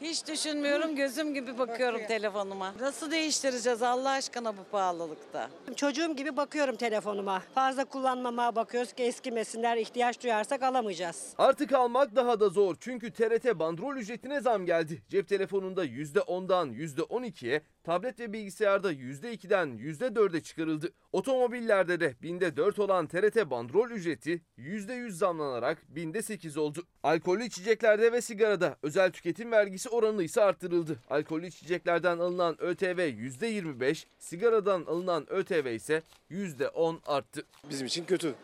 Hiç düşünmüyorum gözüm gibi bakıyorum telefonuma. Nasıl değiştireceğiz Allah aşkına bu pahalılıkta? Çocuğum gibi bakıyorum telefonuma. Fazla kullanmamaya bakıyoruz ki eskimesinler. ihtiyaç duyarsak alamayacağız. Artık almak daha da zor çünkü TRT bandrol ücretine zam geldi. Cep telefonunda %10'dan %12'ye, tablet ve bilgisayarda %2'den %4'e çıkarıldı. Otomobillerde de binde 4 olan TRT bandrol ücreti %100 zamlanarak binde 8 oldu. Alkollü içeceklerde ve sigarada özel tüketim vergisi oranı ise arttırıldı. Alkollü içeceklerden alınan ÖTV %25, sigaradan alınan ÖTV ise %10 arttı. Bizim için kötü.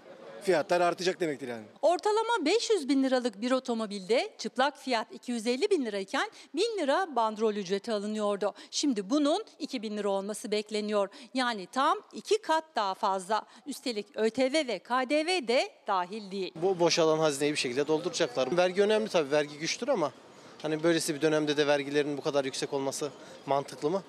Fiyatlar artacak demektir yani. Ortalama 500 bin liralık bir otomobilde çıplak fiyat 250 bin lirayken 1000 lira bandrol ücreti alınıyordu. Şimdi bunun 2000 lira olması bekleniyor. Yani tam iki kat daha fazla. Üstelik ÖTV ve KDV de dahil değil. Bu boşalan hazineyi bir şekilde dolduracaklar. Vergi önemli tabii. Vergi güçtür ama hani böylesi bir dönemde de vergilerin bu kadar yüksek olması mantıklı mı?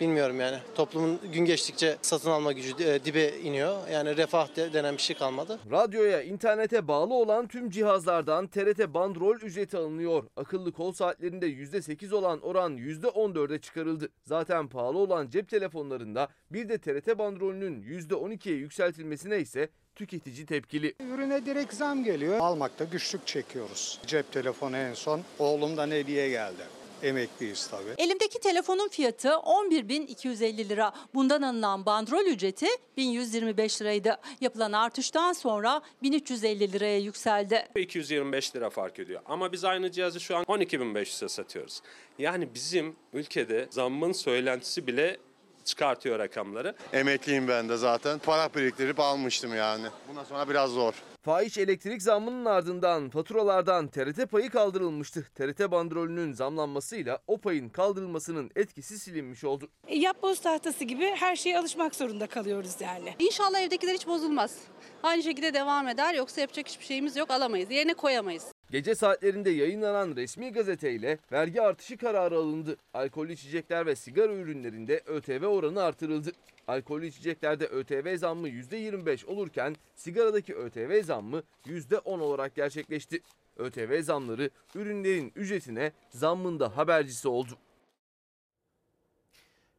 Bilmiyorum yani. Toplumun gün geçtikçe satın alma gücü e, dibe iniyor. Yani refah de- denen bir şey kalmadı. Radyoya, internete bağlı olan tüm cihazlardan TRT bandrol ücreti alınıyor. Akıllı kol saatlerinde %8 olan oran %14'e çıkarıldı. Zaten pahalı olan cep telefonlarında bir de TRT bandrolünün %12'ye yükseltilmesine ise tüketici tepkili. Ürüne direkt zam geliyor. Almakta güçlük çekiyoruz. Cep telefonu en son. Oğlumdan hediye geldi. Emekliyiz tabii. Elimdeki telefonun fiyatı 11.250 lira. Bundan alınan bandrol ücreti 1125 liraydı. Yapılan artıştan sonra 1350 liraya yükseldi. 225 lira fark ediyor. Ama biz aynı cihazı şu an 12.500'e satıyoruz. Yani bizim ülkede zammın söylentisi bile çıkartıyor rakamları. Emekliyim ben de zaten. Para biriktirip almıştım yani. Bundan sonra biraz zor. Fahiş elektrik zammının ardından faturalardan TRT payı kaldırılmıştı. TRT bandrolünün zamlanmasıyla o payın kaldırılmasının etkisi silinmiş oldu. E, Yapboz tahtası gibi her şeye alışmak zorunda kalıyoruz yani. İnşallah evdekiler hiç bozulmaz. Aynı şekilde devam eder yoksa yapacak hiçbir şeyimiz yok alamayız. Yerine koyamayız. Gece saatlerinde yayınlanan resmi gazeteyle vergi artışı kararı alındı. Alkollü içecekler ve sigara ürünlerinde ÖTV oranı artırıldı. Alkollü içeceklerde ÖTV zammı %25 olurken sigaradaki ÖTV zammı %10 olarak gerçekleşti. ÖTV zamları ürünlerin ücretine zammın da habercisi oldu.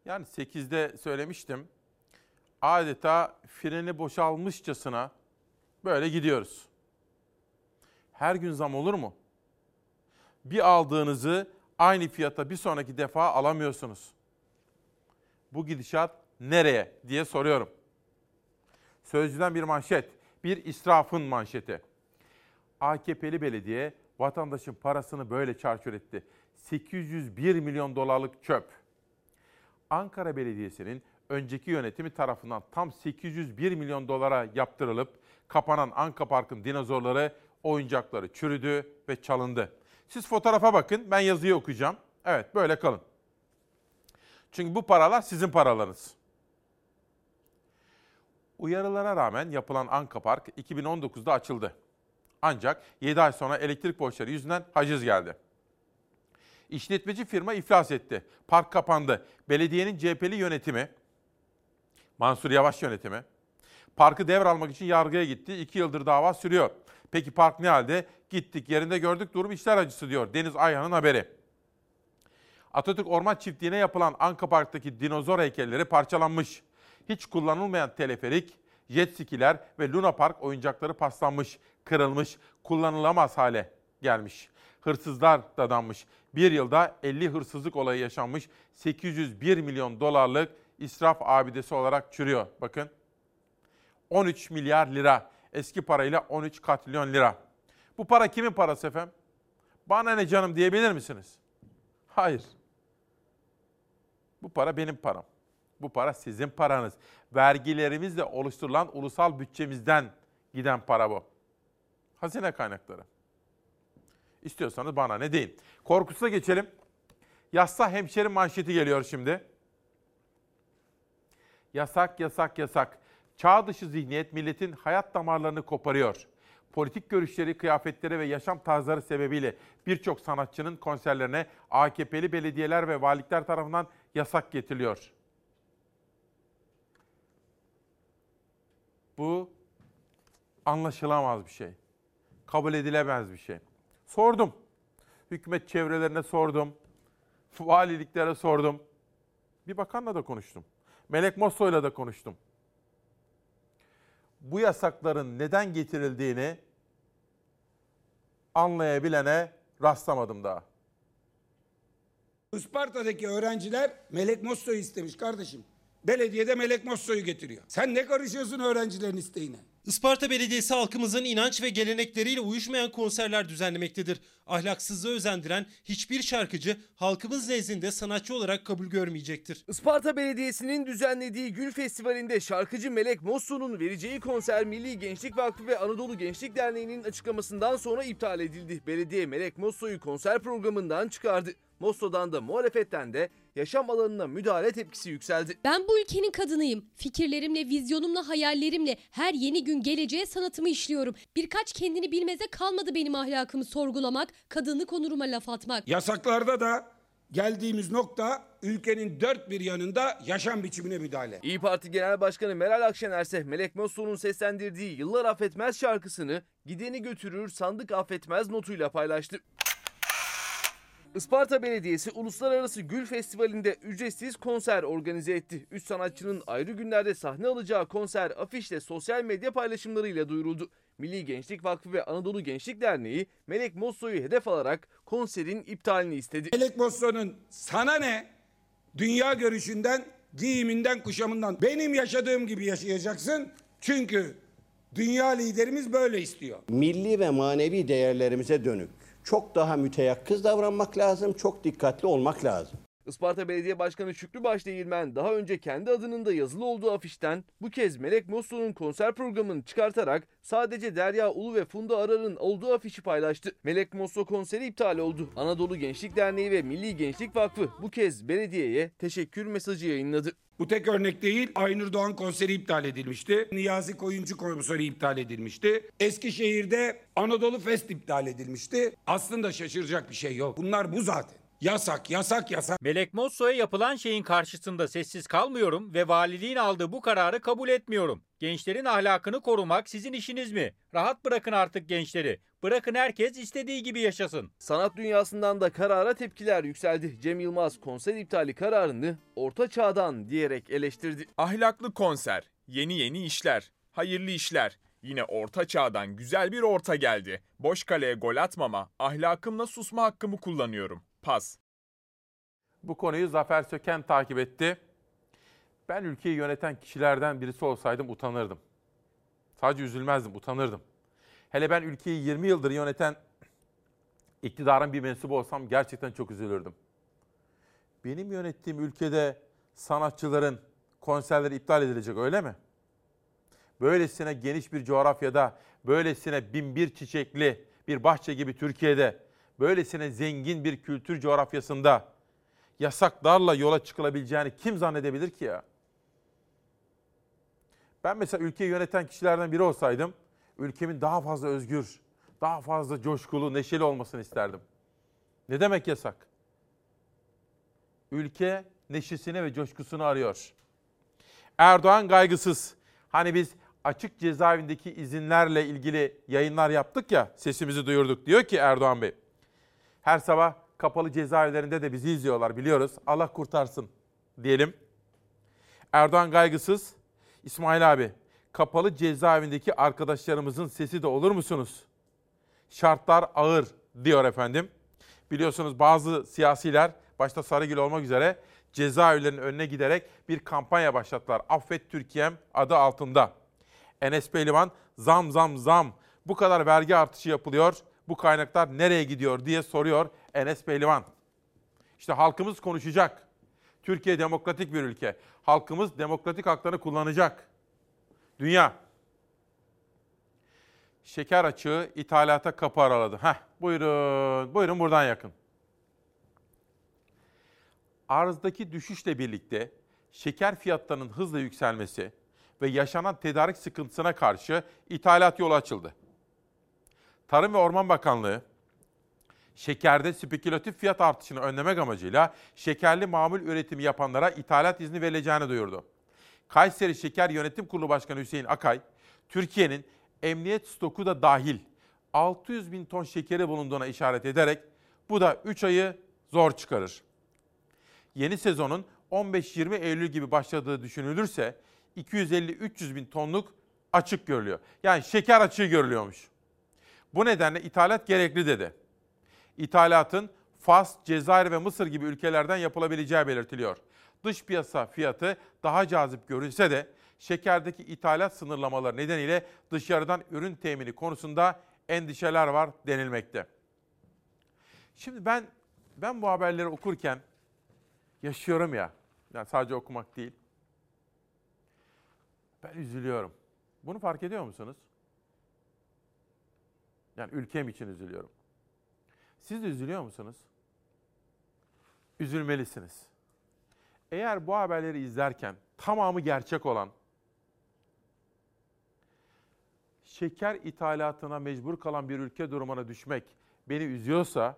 Yani 8'de söylemiştim. Adeta freni boşalmışçasına böyle gidiyoruz. Her gün zam olur mu? Bir aldığınızı aynı fiyata bir sonraki defa alamıyorsunuz. Bu gidişat nereye diye soruyorum. Sözcüden bir manşet, bir israfın manşeti. AKP'li belediye vatandaşın parasını böyle çarçur etti. 801 milyon dolarlık çöp. Ankara Belediyesi'nin önceki yönetimi tarafından tam 801 milyon dolara yaptırılıp kapanan Anka Park'ın dinozorları, oyuncakları çürüdü ve çalındı. Siz fotoğrafa bakın, ben yazıyı okuyacağım. Evet, böyle kalın. Çünkü bu paralar sizin paralarınız. Uyarılara rağmen yapılan Anka Park 2019'da açıldı. Ancak 7 ay sonra elektrik borçları yüzünden haciz geldi. İşletmeci firma iflas etti. Park kapandı. Belediyenin CHP'li yönetimi, Mansur Yavaş yönetimi, parkı devralmak için yargıya gitti. İki yıldır dava sürüyor. Peki park ne halde? Gittik yerinde gördük durum işler acısı diyor Deniz Ayhan'ın haberi. Atatürk Orman Çiftliği'ne yapılan Anka Park'taki dinozor heykelleri parçalanmış. Hiç kullanılmayan teleferik, jet skiler ve Luna Park oyuncakları paslanmış, kırılmış, kullanılamaz hale gelmiş. Hırsızlar dadanmış. Bir yılda 50 hırsızlık olayı yaşanmış. 801 milyon dolarlık israf abidesi olarak çürüyor. Bakın 13 milyar lira. Eski parayla 13 katrilyon lira. Bu para kimin parası efendim? Bana ne canım diyebilir misiniz? Hayır. Bu para benim param. Bu para sizin paranız. Vergilerimizle oluşturulan ulusal bütçemizden giden para bu. Hazine kaynakları. İstiyorsanız bana ne deyin. Korkus'a geçelim. Yassa hemşerim manşeti geliyor şimdi. Yasak, yasak, yasak. Çağ dışı zihniyet milletin hayat damarlarını koparıyor. Politik görüşleri, kıyafetleri ve yaşam tarzları sebebiyle birçok sanatçının konserlerine AKP'li belediyeler ve valilikler tarafından yasak getiriliyor. Bu anlaşılamaz bir şey. Kabul edilemez bir şey. Sordum. Hükümet çevrelerine sordum. Valiliklere sordum. Bir bakanla da konuştum. Melek Mosso'yla da konuştum. Bu yasakların neden getirildiğini anlayabilene rastlamadım daha. Isparta'daki öğrenciler Melek Mosso'yu istemiş kardeşim. Belediyede Melek Mosso'yu getiriyor. Sen ne karışıyorsun öğrencilerin isteğine? Isparta Belediyesi halkımızın inanç ve gelenekleriyle uyuşmayan konserler düzenlemektedir. Ahlaksızlığı özendiren hiçbir şarkıcı halkımız nezdinde sanatçı olarak kabul görmeyecektir. Isparta Belediyesi'nin düzenlediği Gül Festivali'nde şarkıcı Melek Mosso'nun vereceği konser Milli Gençlik Vakfı ve Anadolu Gençlik Derneği'nin açıklamasından sonra iptal edildi. Belediye Melek Mosso'yu konser programından çıkardı. Mosso'dan da muhalefetten de yaşam alanına müdahale tepkisi yükseldi. Ben bu ülkenin kadınıyım. Fikirlerimle, vizyonumla, hayallerimle her yeni gün geleceğe sanatımı işliyorum. Birkaç kendini bilmeze kalmadı benim ahlakımı sorgulamak, kadınlık onuruma laf atmak. Yasaklarda da geldiğimiz nokta ülkenin dört bir yanında yaşam biçimine müdahale. İyi Parti Genel Başkanı Meral Akşener ise Melek Mosso'nun seslendirdiği Yıllar Affetmez şarkısını gideni götürür sandık affetmez notuyla paylaştı. Isparta Belediyesi Uluslararası Gül Festivali'nde ücretsiz konser organize etti. Üç sanatçının ayrı günlerde sahne alacağı konser afişle sosyal medya paylaşımlarıyla duyuruldu. Milli Gençlik Vakfı ve Anadolu Gençlik Derneği Melek Mosso'yu hedef alarak konserin iptalini istedi. Melek Mosso'nun sana ne? Dünya görüşünden, giyiminden, kuşamından benim yaşadığım gibi yaşayacaksın. Çünkü dünya liderimiz böyle istiyor. milli ve manevi değerlerimize dönük çok daha müteyakkız davranmak lazım, çok dikkatli olmak lazım. Isparta Belediye Başkanı Şükrü Başdeğirmen daha önce kendi adının da yazılı olduğu afişten bu kez Melek Mosso'nun konser programını çıkartarak sadece Derya Ulu ve Funda Arar'ın olduğu afişi paylaştı. Melek Mosso konseri iptal oldu. Anadolu Gençlik Derneği ve Milli Gençlik Vakfı bu kez belediyeye teşekkür mesajı yayınladı. Bu tek örnek değil. Aynur Doğan konseri iptal edilmişti. Niyazi Koyuncu konseri iptal edilmişti. Eskişehir'de Anadolu Fest iptal edilmişti. Aslında şaşıracak bir şey yok. Bunlar bu zaten. Yasak, yasak, yasak. Melek Mosso'ya yapılan şeyin karşısında sessiz kalmıyorum ve valiliğin aldığı bu kararı kabul etmiyorum. Gençlerin ahlakını korumak sizin işiniz mi? Rahat bırakın artık gençleri. Bırakın herkes istediği gibi yaşasın. Sanat dünyasından da karara tepkiler yükseldi. Cem Yılmaz konser iptali kararını orta çağdan diyerek eleştirdi. Ahlaklı konser, yeni yeni işler, hayırlı işler. Yine orta çağdan güzel bir orta geldi. Boş kaleye gol atmama, ahlakımla susma hakkımı kullanıyorum. Pas. Bu konuyu Zafer Söken takip etti. Ben ülkeyi yöneten kişilerden birisi olsaydım utanırdım. Sadece üzülmezdim, utanırdım. Hele ben ülkeyi 20 yıldır yöneten iktidarın bir mensubu olsam gerçekten çok üzülürdüm. Benim yönettiğim ülkede sanatçıların konserleri iptal edilecek öyle mi? Böylesine geniş bir coğrafyada, böylesine bin bir çiçekli bir bahçe gibi Türkiye'de, böylesine zengin bir kültür coğrafyasında yasaklarla yola çıkılabileceğini kim zannedebilir ki ya? Ben mesela ülkeyi yöneten kişilerden biri olsaydım, ülkemin daha fazla özgür, daha fazla coşkulu, neşeli olmasını isterdim. Ne demek yasak? Ülke neşesini ve coşkusunu arıyor. Erdoğan kaygısız. Hani biz açık cezaevindeki izinlerle ilgili yayınlar yaptık ya, sesimizi duyurduk. Diyor ki Erdoğan Bey, her sabah kapalı cezaevlerinde de bizi izliyorlar biliyoruz. Allah kurtarsın diyelim. Erdoğan kaygısız. İsmail abi, kapalı cezaevindeki arkadaşlarımızın sesi de olur musunuz? Şartlar ağır diyor efendim. Biliyorsunuz bazı siyasiler başta Sarıgül olmak üzere cezaevlerinin önüne giderek bir kampanya başlattılar. Affet Türkiye'm adı altında. Enes Pehlivan zam zam zam bu kadar vergi artışı yapılıyor. Bu kaynaklar nereye gidiyor diye soruyor Enes Pehlivan. İşte halkımız konuşacak. Türkiye demokratik bir ülke. Halkımız demokratik haklarını kullanacak. Dünya. Şeker açığı ithalata kapı araladı. Heh, buyurun, buyurun buradan yakın. Arzdaki düşüşle birlikte şeker fiyatlarının hızla yükselmesi ve yaşanan tedarik sıkıntısına karşı ithalat yolu açıldı. Tarım ve Orman Bakanlığı şekerde spekülatif fiyat artışını önlemek amacıyla şekerli mamul üretimi yapanlara ithalat izni verileceğini duyurdu. Kayseri Şeker Yönetim Kurulu Başkanı Hüseyin Akay, Türkiye'nin emniyet stoku da dahil 600 bin ton şekeri bulunduğuna işaret ederek bu da 3 ayı zor çıkarır. Yeni sezonun 15-20 Eylül gibi başladığı düşünülürse 250-300 bin tonluk açık görülüyor. Yani şeker açığı görülüyormuş. Bu nedenle ithalat gerekli dedi. İthalatın Fas, Cezayir ve Mısır gibi ülkelerden yapılabileceği belirtiliyor. Dış piyasa fiyatı daha cazip görünse de şekerdeki ithalat sınırlamaları nedeniyle dışarıdan ürün temini konusunda endişeler var denilmekte. Şimdi ben ben bu haberleri okurken yaşıyorum ya. Yani sadece okumak değil. Ben üzülüyorum. Bunu fark ediyor musunuz? Yani ülkem için üzülüyorum. Siz de üzülüyor musunuz? Üzülmelisiniz. Eğer bu haberleri izlerken tamamı gerçek olan şeker ithalatına mecbur kalan bir ülke durumuna düşmek beni üzüyorsa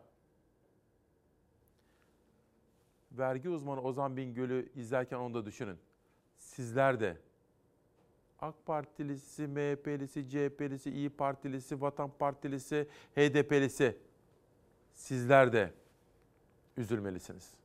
vergi uzmanı Ozan Bingöl'ü izlerken onu da düşünün. Sizler de AK Partilisi, MHP'lisi, CHP'lisi, İyi Partilisi, Vatan Partilisi, HDP'lisi sizler de üzülmelisiniz.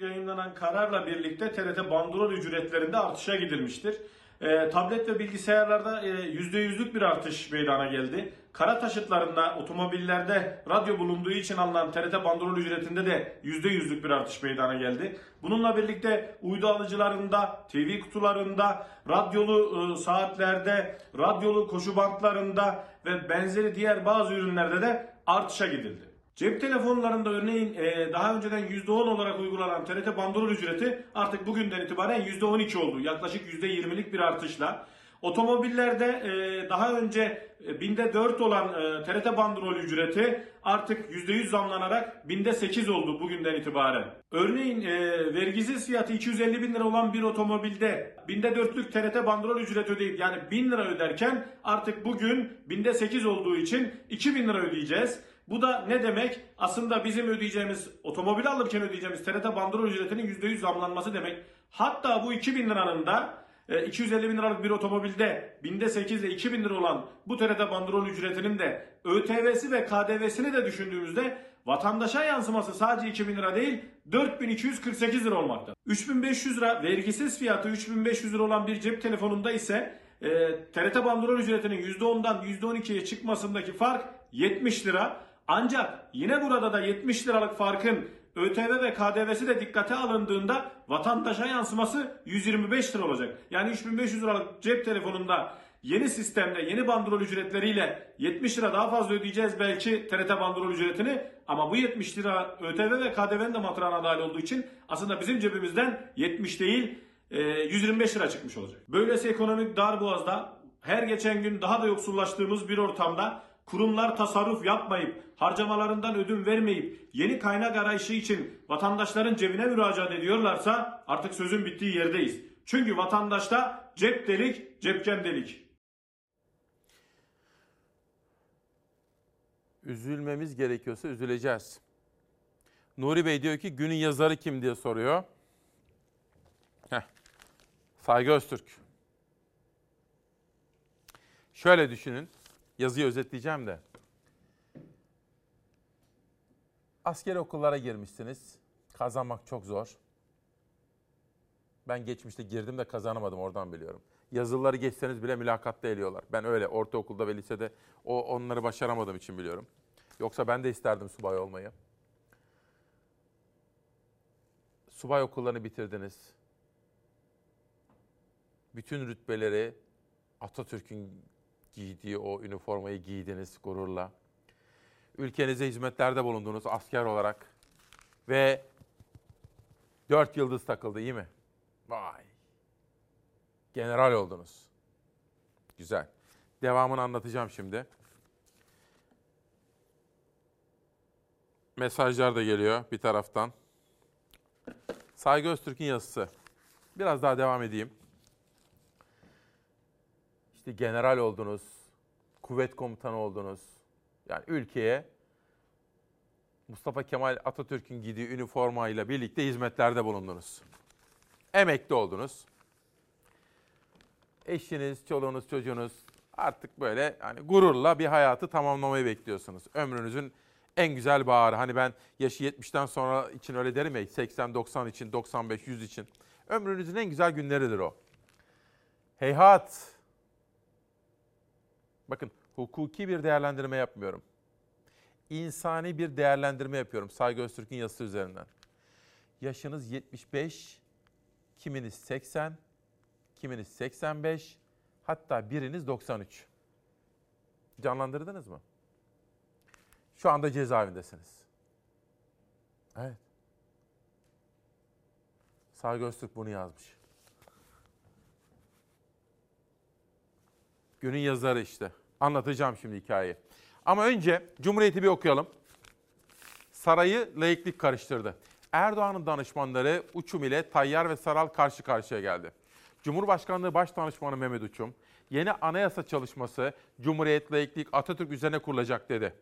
Yayınlanan kararla birlikte TRT bandrol ücretlerinde artışa gidilmiştir. E, tablet ve bilgisayarlarda e, %100'lük bir artış meydana geldi. Kara taşıtlarında, otomobillerde radyo bulunduğu için alınan TRT bandrol ücretinde de %100'lük bir artış meydana geldi. Bununla birlikte uydu alıcılarında, TV kutularında, radyolu e, saatlerde, radyolu koşu bantlarında ve benzeri diğer bazı ürünlerde de artışa gidildi. Cep telefonlarında örneğin e, daha önceden %10 olarak uygulanan TRT bandrol ücreti artık bugünden itibaren %12 oldu. Yaklaşık %20'lik bir artışla. Otomobillerde e, daha önce e, binde 4 olan e, TRT bandrol ücreti artık %100 zamlanarak binde 8 oldu bugünden itibaren. Örneğin e, vergisiz fiyatı 250 bin lira olan bir otomobilde binde 4'lük TRT bandrol ücreti ödeyip yani 1000 lira öderken artık bugün binde 8 olduğu için 2000 lira ödeyeceğiz. Bu da ne demek? Aslında bizim ödeyeceğimiz, otomobil alırken ödeyeceğimiz TRT bandrol ücretinin %100 zamlanması demek. Hatta bu 2000 liranın da e, 250 bin liralık bir otomobilde binde 8 ile 2000 lira olan bu TRT bandrol ücretinin de ÖTV'si ve KDV'sini de düşündüğümüzde vatandaşa yansıması sadece 2000 lira değil 4248 lira olmakta. 3500 lira vergisiz fiyatı 3500 lira olan bir cep telefonunda ise e, TRT bandrol ücretinin %10'dan %12'ye çıkmasındaki fark 70 lira. Ancak yine burada da 70 liralık farkın ÖTV ve KDV'si de dikkate alındığında vatandaşa yansıması 125 lira olacak. Yani 3500 liralık cep telefonunda Yeni sistemde yeni bandrol ücretleriyle 70 lira daha fazla ödeyeceğiz belki TRT bandrol ücretini ama bu 70 lira ÖTV ve KDV'nin de matrağına dahil olduğu için aslında bizim cebimizden 70 değil e, 125 lira çıkmış olacak. Böylesi ekonomik darboğazda her geçen gün daha da yoksullaştığımız bir ortamda kurumlar tasarruf yapmayıp harcamalarından ödün vermeyip yeni kaynak arayışı için vatandaşların cebine müracaat ediyorlarsa artık sözün bittiği yerdeyiz. Çünkü vatandaşta cep delik, cepken delik. Üzülmemiz gerekiyorsa üzüleceğiz. Nuri Bey diyor ki günün yazarı kim diye soruyor. Heh. Saygı Öztürk. Şöyle düşünün. Yazıyı özetleyeceğim de. Askeri okullara girmişsiniz. Kazanmak çok zor. Ben geçmişte girdim de kazanamadım oradan biliyorum. Yazılıları geçseniz bile mülakatta eliyorlar. Ben öyle ortaokulda ve lisede o onları başaramadığım için biliyorum. Yoksa ben de isterdim subay olmayı. Subay okullarını bitirdiniz. Bütün rütbeleri Atatürk'ün giydiği o üniformayı giydiniz gururla. Ülkenize hizmetlerde bulundunuz asker olarak. Ve dört yıldız takıldı iyi mi? Vay. General oldunuz. Güzel. Devamını anlatacağım şimdi. Mesajlar da geliyor bir taraftan. Saygı Öztürk'ün yazısı. Biraz daha devam edeyim. İşte general oldunuz, kuvvet komutanı oldunuz. Yani ülkeye Mustafa Kemal Atatürk'ün giydiği üniformayla birlikte hizmetlerde bulundunuz. Emekli oldunuz. Eşiniz, çoluğunuz, çocuğunuz artık böyle hani gururla bir hayatı tamamlamayı bekliyorsunuz. Ömrünüzün en güzel baharı. Hani ben yaşı 70'ten sonra için öyle derim ya 80, 90 için, 95, 100 için. Ömrünüzün en güzel günleridir o. Heyhat. Bakın hukuki bir değerlendirme yapmıyorum. İnsani bir değerlendirme yapıyorum Saygı Öztürk'ün yazısı üzerinden. Yaşınız 75, kiminiz 80, kiminiz 85, hatta biriniz 93. Canlandırdınız mı? Şu anda cezaevindesiniz. Evet. Saygı Öztürk bunu yazmış. Günün yazarı işte. Anlatacağım şimdi hikayeyi. Ama önce Cumhuriyet'i bir okuyalım. Sarayı laiklik karıştırdı. Erdoğan'ın danışmanları Uçum ile Tayyar ve Saral karşı karşıya geldi. Cumhurbaşkanlığı Başdanışmanı Mehmet Uçum, yeni anayasa çalışması Cumhuriyet, laiklik, Atatürk üzerine kurulacak dedi.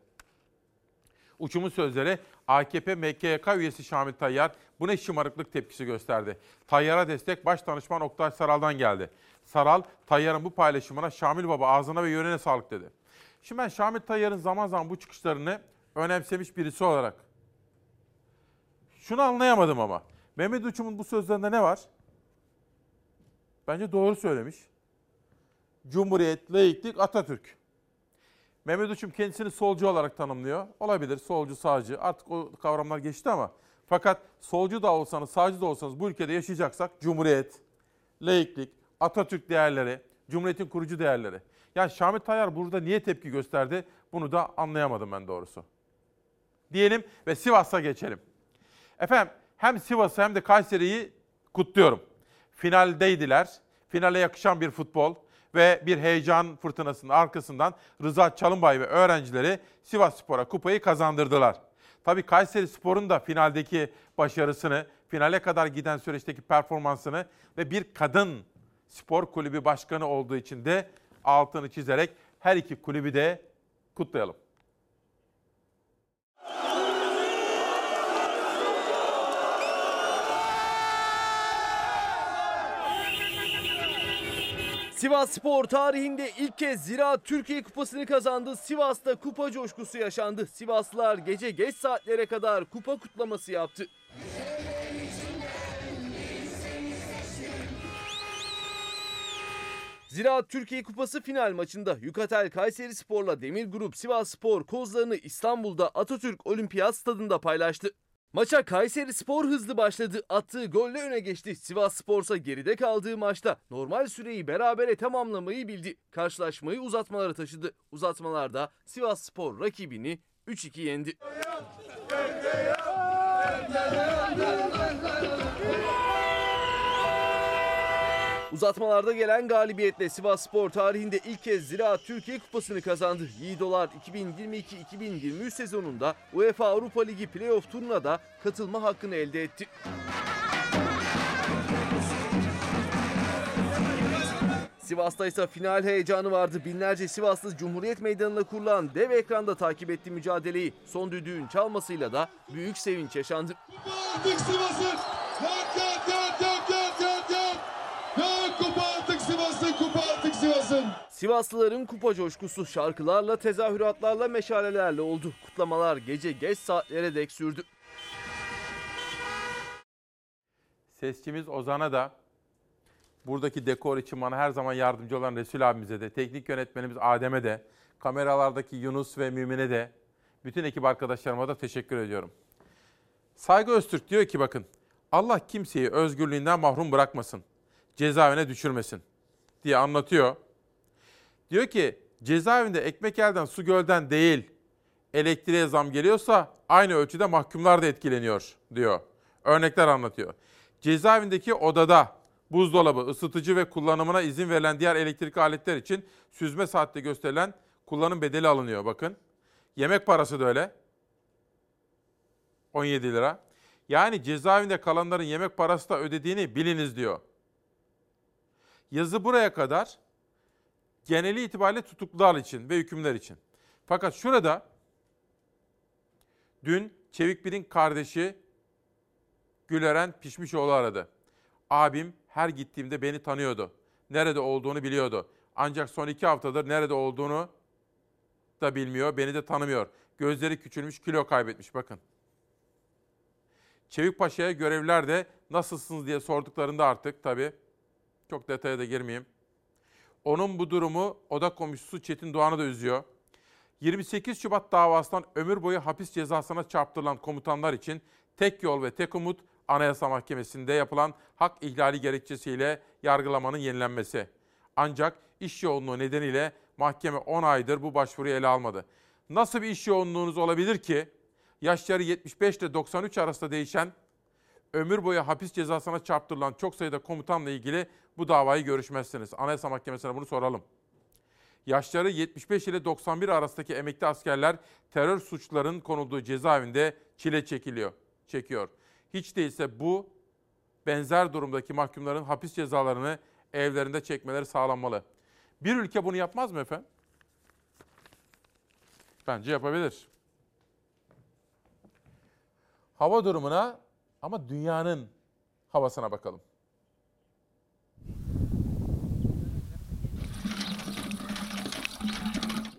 Uçum'un sözleri AKP MKYK üyesi Şamil Tayyar bu ne şımarıklık tepkisi gösterdi. Tayyar'a destek Başdanışman Oktay Saral'dan geldi. Saral, Tayyar'ın bu paylaşımına Şamil Baba ağzına ve yönüne sağlık dedi. Şimdi ben Şamil Tayyar'ın zaman zaman bu çıkışlarını önemsemiş birisi olarak şunu anlayamadım ama. Mehmet Uçum'un bu sözlerinde ne var? Bence doğru söylemiş. Cumhuriyet, laiklik, Atatürk. Mehmet Uçum kendisini solcu olarak tanımlıyor. Olabilir solcu, sağcı artık o kavramlar geçti ama fakat solcu da olsanız, sağcı da olsanız bu ülkede yaşayacaksak Cumhuriyet, laiklik, Atatürk değerleri, Cumhuriyet'in kurucu değerleri. Yani Şamil Tayyar burada niye tepki gösterdi bunu da anlayamadım ben doğrusu. Diyelim ve Sivas'a geçelim. Efendim hem Sivas'ı hem de Kayseri'yi kutluyorum. Finaldeydiler. Finale yakışan bir futbol ve bir heyecan fırtınasının arkasından Rıza Çalınbay ve öğrencileri Sivas Spor'a kupayı kazandırdılar. Tabii Kayseri Spor'un da finaldeki başarısını, finale kadar giden süreçteki performansını ve bir kadın spor kulübü başkanı olduğu için de altını çizerek her iki kulübü de kutlayalım. Sivas Spor tarihinde ilk kez Ziraat Türkiye Kupası'nı kazandı. Sivas'ta kupa coşkusu yaşandı. Sivaslılar gece geç saatlere kadar kupa kutlaması yaptı. Ziraat Türkiye Kupası final maçında Yukatel Kayseri Spor'la Demir Grup Sivas Spor kozlarını İstanbul'da Atatürk Olimpiyat Stadında paylaştı. Maça Kayseri Spor hızlı başladı. Attığı golle öne geçti. Sivas Spor'sa geride kaldığı maçta normal süreyi berabere tamamlamayı bildi. Karşılaşmayı uzatmalara taşıdı. Uzatmalarda Sivas Spor rakibini 3-2 yendi. Uzatmalarda gelen galibiyetle Sivas Spor tarihinde ilk kez Ziraat Türkiye Kupası'nı kazandı. Yiğidolar 2022-2023 sezonunda UEFA Avrupa Ligi playoff turuna da katılma hakkını elde etti. Sivas'ta ise final heyecanı vardı. Binlerce Sivaslı Cumhuriyet Meydanı'na kurulan dev ekranda takip etti mücadeleyi. Son düdüğün çalmasıyla da büyük sevinç yaşandı. Artık Sivas'ın Sivaslıların kupa coşkusu şarkılarla, tezahüratlarla, meşalelerle oldu. Kutlamalar gece geç saatlere dek sürdü. Sesçimiz Ozan'a da buradaki dekor için bana her zaman yardımcı olan Resul abimize de, teknik yönetmenimiz Adem'e de, kameralardaki Yunus ve Mümin'e de, bütün ekip arkadaşlarıma da teşekkür ediyorum. Saygı Öztürk diyor ki bakın, Allah kimseyi özgürlüğünden mahrum bırakmasın, cezaevine düşürmesin diye anlatıyor. Diyor ki cezaevinde ekmek elden su gölden değil, elektriğe zam geliyorsa aynı ölçüde mahkumlar da etkileniyor diyor. Örnekler anlatıyor. Cezaevindeki odada buzdolabı, ısıtıcı ve kullanımına izin verilen diğer elektrik aletler için süzme saatte gösterilen kullanım bedeli alınıyor bakın. Yemek parası da öyle. 17 lira. Yani cezaevinde kalanların yemek parası da ödediğini biliniz diyor. Yazı buraya kadar geneli itibariyle tutuklular için ve hükümler için. Fakat şurada dün Çevik Bir'in kardeşi Güleren Pişmişoğlu aradı. Abim her gittiğimde beni tanıyordu. Nerede olduğunu biliyordu. Ancak son iki haftadır nerede olduğunu da bilmiyor, beni de tanımıyor. Gözleri küçülmüş, kilo kaybetmiş bakın. Çevik Paşa'ya görevliler de nasılsınız diye sorduklarında artık tabii çok detaya da girmeyeyim. Onun bu durumu oda komşusu Çetin Doğan'ı da üzüyor. 28 Şubat davasından ömür boyu hapis cezasına çarptırılan komutanlar için tek yol ve tek umut Anayasa Mahkemesi'nde yapılan hak ihlali gerekçesiyle yargılamanın yenilenmesi. Ancak iş yoğunluğu nedeniyle mahkeme 10 aydır bu başvuruyu ele almadı. Nasıl bir iş yoğunluğunuz olabilir ki yaşları 75 ile 93 arasında değişen ömür boyu hapis cezasına çarptırılan çok sayıda komutanla ilgili bu davayı görüşmezsiniz. Anayasa Mahkemesi'ne bunu soralım. Yaşları 75 ile 91 arasındaki emekli askerler terör suçların konulduğu cezaevinde çile çekiliyor, çekiyor. Hiç değilse bu benzer durumdaki mahkumların hapis cezalarını evlerinde çekmeleri sağlanmalı. Bir ülke bunu yapmaz mı efendim? Bence yapabilir. Hava durumuna ama dünyanın havasına bakalım.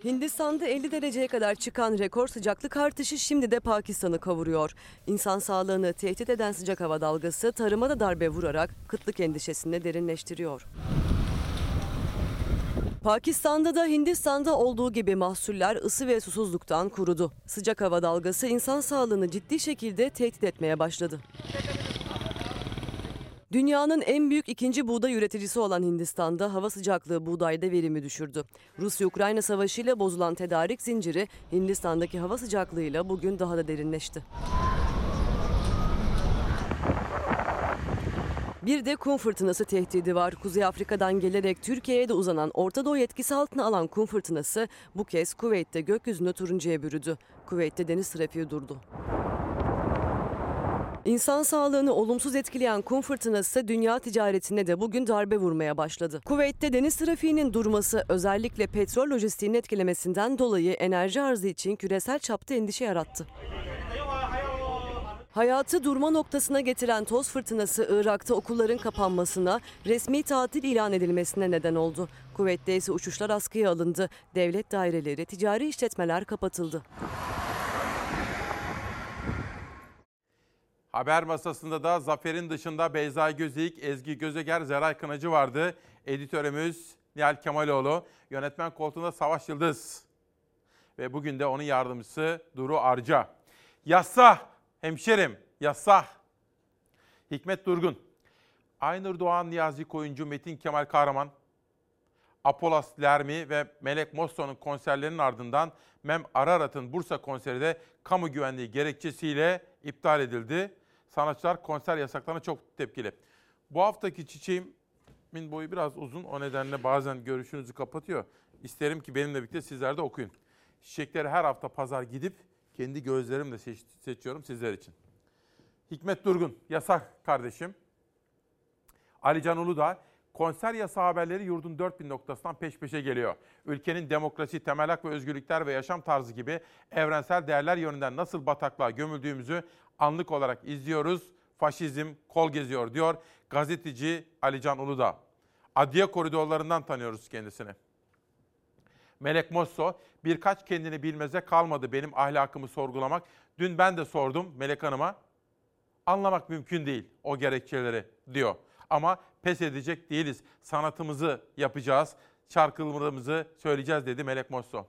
Hindistan'da 50 dereceye kadar çıkan rekor sıcaklık artışı şimdi de Pakistan'ı kavuruyor. İnsan sağlığını tehdit eden sıcak hava dalgası tarıma da darbe vurarak kıtlık endişesini derinleştiriyor. Pakistan'da da Hindistan'da olduğu gibi mahsuller ısı ve susuzluktan kurudu. Sıcak hava dalgası insan sağlığını ciddi şekilde tehdit etmeye başladı. Dünyanın en büyük ikinci buğday üreticisi olan Hindistan'da hava sıcaklığı buğdayda verimi düşürdü. Rusya-Ukrayna savaşıyla bozulan tedarik zinciri Hindistan'daki hava sıcaklığıyla bugün daha da derinleşti. Bir de kum fırtınası tehdidi var. Kuzey Afrika'dan gelerek Türkiye'ye de uzanan Orta Doğu etkisi altına alan kum fırtınası bu kez Kuveyt'te gökyüzünü turuncuya bürüdü. Kuveyt'te deniz trafiği durdu. İnsan sağlığını olumsuz etkileyen kum fırtınası dünya ticaretine de bugün darbe vurmaya başladı. Kuveyt'te deniz trafiğinin durması özellikle petrol lojistiğini etkilemesinden dolayı enerji arzı için küresel çapta endişe yarattı. Hayatı durma noktasına getiren toz fırtınası Irak'ta okulların kapanmasına, resmi tatil ilan edilmesine neden oldu. Kuveyt'te ise uçuşlar askıya alındı. Devlet daireleri, ticari işletmeler kapatıldı. Haber masasında da Zafer'in dışında Beyza Gözeyik, Ezgi Gözeger, Zeray Kınacı vardı. Editörümüz Nihal Kemaloğlu, yönetmen koltuğunda Savaş Yıldız. Ve bugün de onun yardımcısı Duru Arca. Yassa hemşerim Yasak. Hikmet Durgun. Aynur Doğan Niyazi Koyuncu, Metin Kemal Kahraman, Apolas Lermi ve Melek Mosso'nun konserlerinin ardından Mem Ararat'ın Bursa konseri de kamu güvenliği gerekçesiyle iptal edildi. Sanatçılar konser yasaklarına çok tepkili. Bu haftaki çiçeğimin boyu biraz uzun. O nedenle bazen görüşünüzü kapatıyor. İsterim ki benimle birlikte sizler de okuyun. Çiçekleri her hafta pazar gidip kendi gözlerimle seç- seçiyorum sizler için. Hikmet Durgun, yasak kardeşim. Ali Can Uludağ, konser yasağı haberleri yurdun 4000 noktasından peş peşe geliyor. Ülkenin demokrasi, temel hak ve özgürlükler ve yaşam tarzı gibi evrensel değerler yönünden nasıl bataklığa gömüldüğümüzü anlık olarak izliyoruz. Faşizm kol geziyor diyor gazeteci Ali Can Uludağ. Adliye koridorlarından tanıyoruz kendisini. Melek Mosso, birkaç kendini bilmeze kalmadı benim ahlakımı sorgulamak. Dün ben de sordum Melek Hanım'a. Anlamak mümkün değil o gerekçeleri diyor. Ama pes edecek değiliz. Sanatımızı yapacağız, şarkılarımızı söyleyeceğiz dedi Melek Mosso.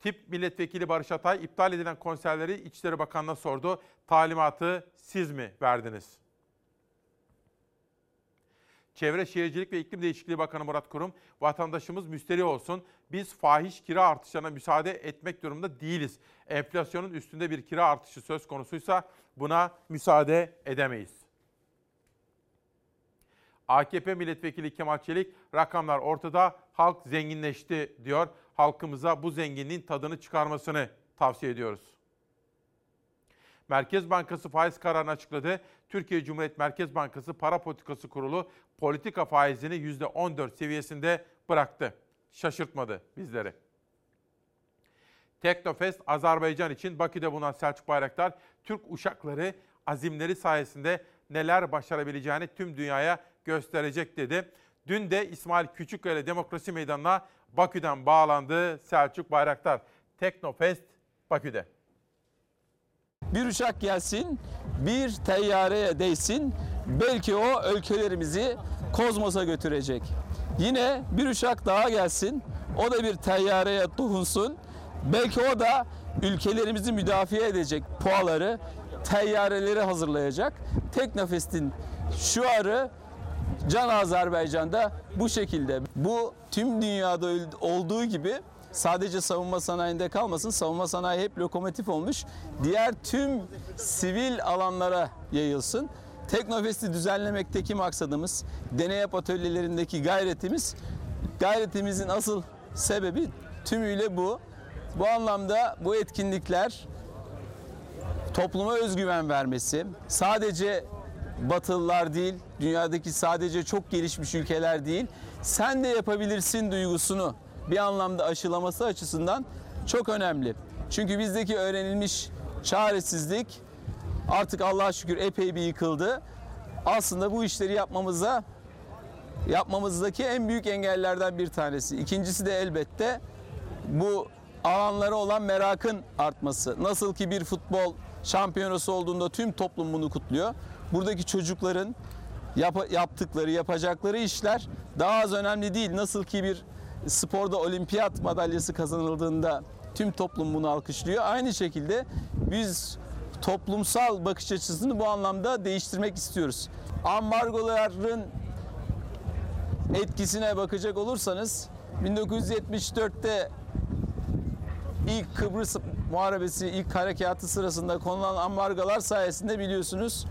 Tip milletvekili Barış Atay iptal edilen konserleri İçişleri Bakanı'na sordu. Talimatı siz mi verdiniz? Çevre Şehircilik ve İklim Değişikliği Bakanı Murat Kurum, vatandaşımız müsteri olsun. Biz fahiş kira artışlarına müsaade etmek durumunda değiliz. Enflasyonun üstünde bir kira artışı söz konusuysa buna müsaade edemeyiz. AKP milletvekili Kemal Çelik, rakamlar ortada, halk zenginleşti diyor. Halkımıza bu zenginliğin tadını çıkarmasını tavsiye ediyoruz. Merkez Bankası faiz kararını açıkladı. Türkiye Cumhuriyet Merkez Bankası Para Politikası Kurulu politika faizini %14 seviyesinde bıraktı. Şaşırtmadı bizleri. Teknofest Azerbaycan için Bakü'de bulunan Selçuk Bayraktar, Türk uşakları azimleri sayesinde neler başarabileceğini tüm dünyaya gösterecek dedi. Dün de İsmail Küçükkaya Demokrasi Meydanı'na Bakü'den bağlandı Selçuk Bayraktar. Teknofest Bakü'de. Bir uçak gelsin, bir teyyareye değsin, belki o ülkelerimizi kozmosa götürecek. Yine bir uçak daha gelsin, o da bir teyyareye dokunsun, belki o da ülkelerimizi müdafaa edecek puaları, teyyareleri hazırlayacak. Teknofest'in şuarı Can Azerbaycan'da bu şekilde. Bu tüm dünyada olduğu gibi sadece savunma sanayinde kalmasın. Savunma sanayi hep lokomotif olmuş. Diğer tüm sivil alanlara yayılsın. Teknofest'i düzenlemekteki maksadımız, deney atölyelerindeki gayretimiz, gayretimizin asıl sebebi tümüyle bu. Bu anlamda bu etkinlikler topluma özgüven vermesi, sadece Batılılar değil, dünyadaki sadece çok gelişmiş ülkeler değil, sen de yapabilirsin duygusunu bir anlamda aşılaması açısından çok önemli. Çünkü bizdeki öğrenilmiş çaresizlik artık Allah'a şükür epey bir yıkıldı. Aslında bu işleri yapmamıza yapmamızdaki en büyük engellerden bir tanesi. İkincisi de elbette bu alanlara olan merakın artması. Nasıl ki bir futbol şampiyonası olduğunda tüm toplum bunu kutluyor. Buradaki çocukların yap- yaptıkları, yapacakları işler daha az önemli değil. Nasıl ki bir sporda olimpiyat madalyası kazanıldığında tüm toplum bunu alkışlıyor. Aynı şekilde biz toplumsal bakış açısını bu anlamda değiştirmek istiyoruz. Ambargoların etkisine bakacak olursanız 1974'te ilk Kıbrıs Muharebesi, ilk harekatı sırasında konulan ambargolar sayesinde biliyorsunuz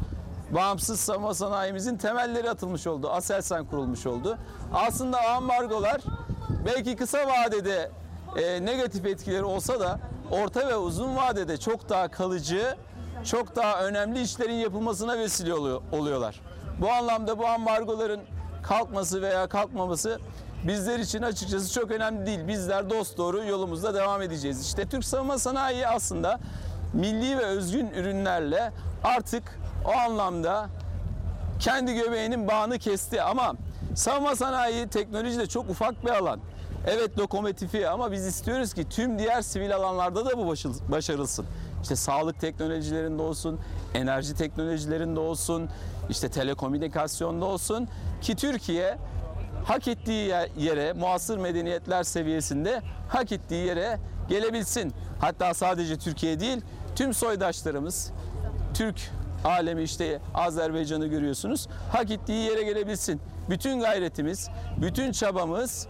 bağımsız savunma sanayimizin temelleri atılmış oldu. Aselsan kurulmuş oldu. Aslında ambargolar belki kısa vadede e, negatif etkileri olsa da orta ve uzun vadede çok daha kalıcı, çok daha önemli işlerin yapılmasına vesile oluyor, oluyorlar. Bu anlamda bu ambargoların kalkması veya kalkmaması bizler için açıkçası çok önemli değil. Bizler dost doğru yolumuzda devam edeceğiz. İşte Türk savunma sanayi aslında milli ve özgün ürünlerle artık o anlamda kendi göbeğinin bağını kesti ama savunma sanayi teknoloji de çok ufak bir alan. Evet lokomotifi ama biz istiyoruz ki tüm diğer sivil alanlarda da bu başarılsın. İşte sağlık teknolojilerinde olsun, enerji teknolojilerinde olsun, işte telekomünikasyonda olsun ki Türkiye hak ettiği ye- yere, muasır medeniyetler seviyesinde hak ettiği yere gelebilsin. Hatta sadece Türkiye değil, tüm soydaşlarımız, Türk alemi işte Azerbaycan'ı görüyorsunuz. Hak ettiği yere gelebilsin. Bütün gayretimiz, bütün çabamız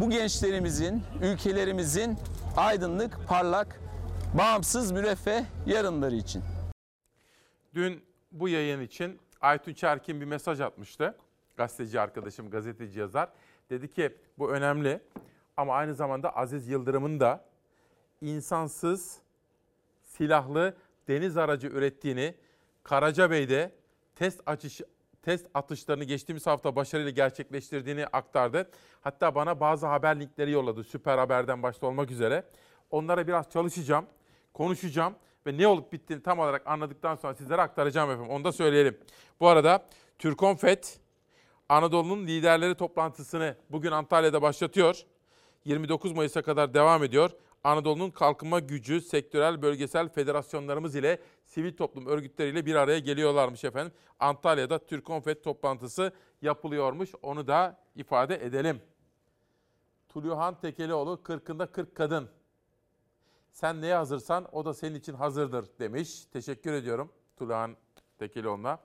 bu gençlerimizin, ülkelerimizin aydınlık, parlak, bağımsız, müreffeh yarınları için. Dün bu yayın için Aytunç Erkin bir mesaj atmıştı. Gazeteci arkadaşım, gazeteci yazar. Dedi ki bu önemli ama aynı zamanda Aziz Yıldırım'ın da insansız, silahlı deniz aracı ürettiğini Karacabey'de test açış test atışlarını geçtiğimiz hafta başarıyla gerçekleştirdiğini aktardı. Hatta bana bazı haber linkleri yolladı. Süper Haber'den başta olmak üzere. Onlara biraz çalışacağım, konuşacağım ve ne olup bittiğini tam olarak anladıktan sonra sizlere aktaracağım efendim. Onu da söyleyelim. Bu arada Türkonfet Anadolu'nun liderleri toplantısını bugün Antalya'da başlatıyor. 29 Mayıs'a kadar devam ediyor. Anadolu'nun kalkınma gücü, sektörel, bölgesel federasyonlarımız ile sivil toplum örgütleriyle bir araya geliyorlarmış efendim. Antalya'da Türkonfet toplantısı yapılıyormuş. Onu da ifade edelim. Tuluhan Tekelioğlu 40'ında 40 kadın. Sen neye hazırsan o da senin için hazırdır demiş. Teşekkür ediyorum Tuluhan Tekelioğlu'na.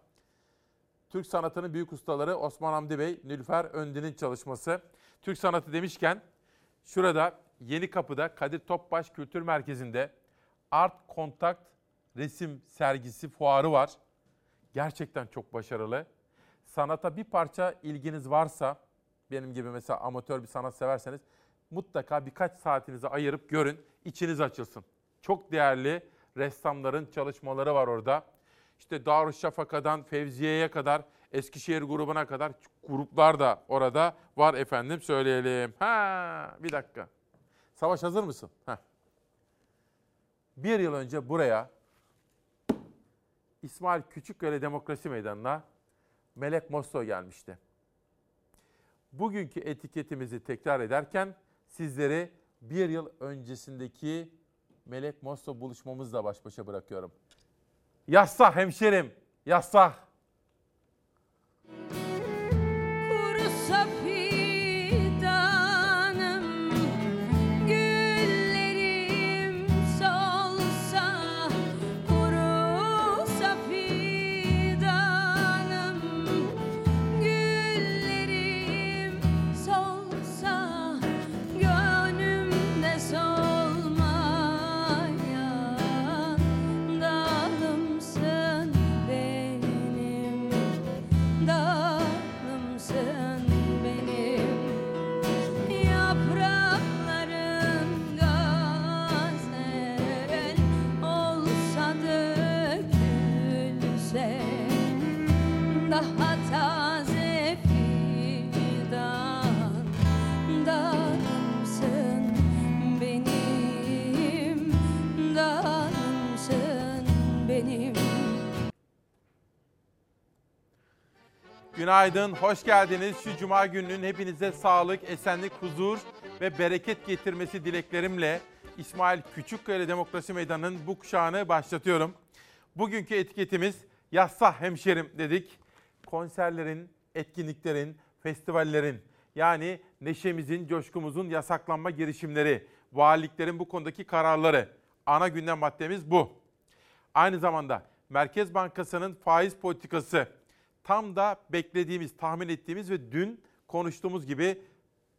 Türk sanatının büyük ustaları Osman Hamdi Bey, Nülfer Öndin'in çalışması. Türk sanatı demişken şurada Yeni Kapı'da Kadir Topbaş Kültür Merkezi'nde Art Contact resim sergisi fuarı var. Gerçekten çok başarılı. Sanata bir parça ilginiz varsa, benim gibi mesela amatör bir sanat severseniz mutlaka birkaç saatinizi ayırıp görün, içiniz açılsın. Çok değerli ressamların çalışmaları var orada. İşte Darüşşafaka'dan Fevziye'ye kadar, Eskişehir grubuna kadar gruplar da orada var efendim söyleyelim. Ha bir dakika. Savaş hazır mısın? Heh. Bir yıl önce buraya İsmail Küçükkale Demokrasi Meydanı'na Melek Mosso gelmişti. Bugünkü etiketimizi tekrar ederken sizleri bir yıl öncesindeki Melek Mosso buluşmamızla baş başa bırakıyorum. Yassah hemşerim, yassah. Günaydın, hoş geldiniz. Şu cuma gününün hepinize sağlık, esenlik, huzur ve bereket getirmesi dileklerimle İsmail Küçükkaya Demokrasi Meydanı'nın bu kuşağını başlatıyorum. Bugünkü etiketimiz Yassah Hemşerim dedik. Konserlerin, etkinliklerin, festivallerin yani neşemizin, coşkumuzun yasaklanma girişimleri, valiliklerin bu konudaki kararları. Ana gündem maddemiz bu. Aynı zamanda Merkez Bankası'nın faiz politikası tam da beklediğimiz, tahmin ettiğimiz ve dün konuştuğumuz gibi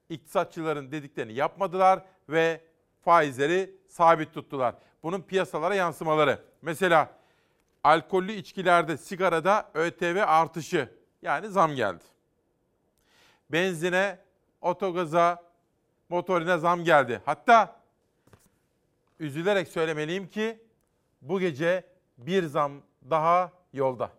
iktisatçıların dediklerini yapmadılar ve faizleri sabit tuttular. Bunun piyasalara yansımaları. Mesela alkollü içkilerde, sigarada ÖTV artışı yani zam geldi. Benzine, otogaza, motorine zam geldi. Hatta üzülerek söylemeliyim ki bu gece bir zam daha yolda.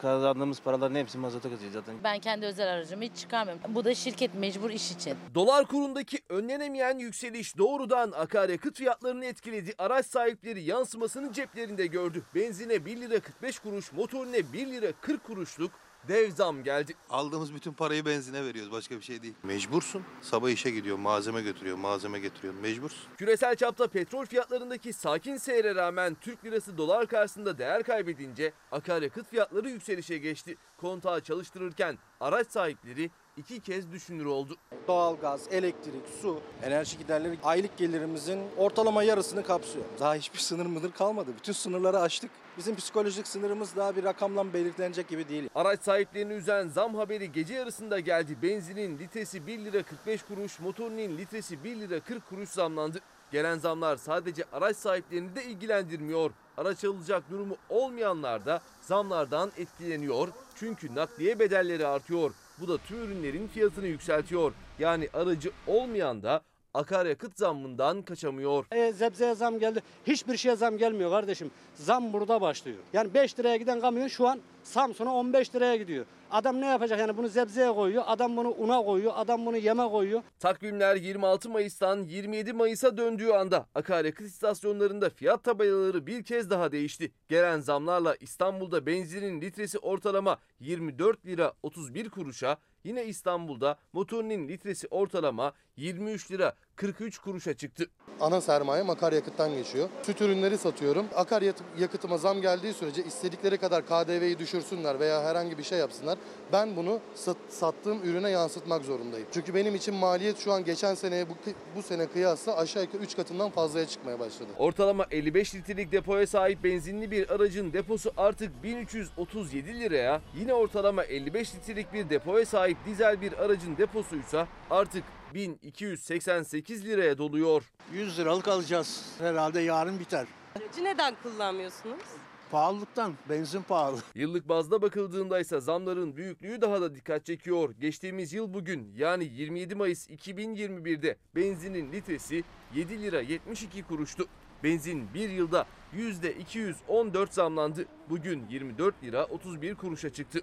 Kazandığımız paraların hepsi mazota gidiyor zaten. Ben kendi özel aracımı hiç çıkarmıyorum. Bu da şirket mecbur iş için. Dolar kurundaki önlenemeyen yükseliş doğrudan akaryakıt fiyatlarını etkiledi. Araç sahipleri yansımasını ceplerinde gördü. Benzine 1 lira 45 kuruş, motorine 1 lira 40 kuruşluk dev zam geldi. Aldığımız bütün parayı benzine veriyoruz. Başka bir şey değil. Mecbursun. Sabah işe gidiyor, malzeme götürüyor, malzeme getiriyor. Mecbursun. Küresel çapta petrol fiyatlarındaki sakin seyre rağmen Türk lirası dolar karşısında değer kaybedince akaryakıt fiyatları yükselişe geçti. Kontağı çalıştırırken araç sahipleri iki kez düşünür oldu. Doğalgaz, elektrik, su, enerji giderleri aylık gelirimizin ortalama yarısını kapsıyor. Daha hiçbir sınır mıdır kalmadı. Bütün sınırları aştık. Bizim psikolojik sınırımız daha bir rakamla belirlenecek gibi değil. Araç sahiplerini üzen zam haberi gece yarısında geldi. Benzinin litresi 1 lira 45 kuruş, motorinin litresi 1 lira 40 kuruş zamlandı. Gelen zamlar sadece araç sahiplerini de ilgilendirmiyor. Araç alacak durumu olmayanlar da zamlardan etkileniyor. Çünkü nakliye bedelleri artıyor. Bu da tüm ürünlerin fiyatını yükseltiyor. Yani aracı olmayan da akaryakıt zammından kaçamıyor. E, zebzeye zam geldi. Hiçbir şeye zam gelmiyor kardeşim. Zam burada başlıyor. Yani 5 liraya giden kamyon şu an Samsun'a 15 liraya gidiyor. Adam ne yapacak yani bunu zebzeye koyuyor, adam bunu una koyuyor, adam bunu yeme koyuyor. Takvimler 26 Mayıs'tan 27 Mayıs'a döndüğü anda akaryakıt istasyonlarında fiyat tabelaları bir kez daha değişti. Gelen zamlarla İstanbul'da benzinin litresi ortalama 24 lira 31 kuruşa, yine İstanbul'da motorinin litresi ortalama 23 lira 43 kuruşa çıktı. Ana sermayem akaryakıttan geçiyor. Süt ürünleri satıyorum. Akaryakıtıma zam geldiği sürece istedikleri kadar KDV'yi düşürsünler veya herhangi bir şey yapsınlar. Ben bunu sat- sattığım ürüne yansıtmak zorundayım. Çünkü benim için maliyet şu an geçen seneye bu, bu sene kıyasla aşağı yukarı 3 katından fazlaya çıkmaya başladı. Ortalama 55 litrelik depoya sahip benzinli bir aracın deposu artık 1337 liraya, yine ortalama 55 litrelik bir depoya sahip dizel bir aracın deposuysa artık 1288 liraya doluyor. 100 liralık alacağız. Herhalde yarın biter. Aracı neden kullanmıyorsunuz? Pahalılıktan, benzin pahalı. Yıllık bazda bakıldığında ise zamların büyüklüğü daha da dikkat çekiyor. Geçtiğimiz yıl bugün yani 27 Mayıs 2021'de benzinin litresi 7 lira 72 kuruştu. Benzin bir yılda %214 zamlandı. Bugün 24 lira 31 kuruşa çıktı.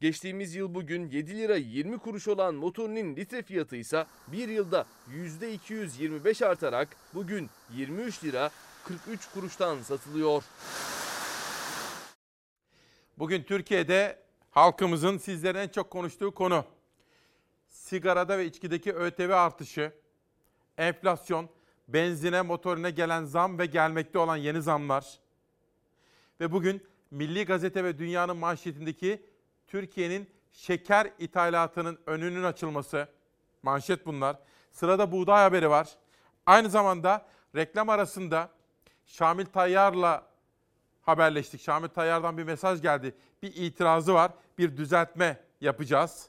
Geçtiğimiz yıl bugün 7 lira 20 kuruş olan motorinin litre fiyatı ise bir yılda %225 artarak bugün 23 lira 43 kuruştan satılıyor. Bugün Türkiye'de halkımızın sizlerin en çok konuştuğu konu sigarada ve içkideki ÖTV artışı, enflasyon, benzine, motorine gelen zam ve gelmekte olan yeni zamlar. Ve bugün Milli Gazete ve Dünya'nın manşetindeki Türkiye'nin şeker ithalatının önünün açılması. Manşet bunlar. Sırada buğday haberi var. Aynı zamanda reklam arasında Şamil Tayyar'la haberleştik. Şamil Tayyar'dan bir mesaj geldi. Bir itirazı var. Bir düzeltme yapacağız.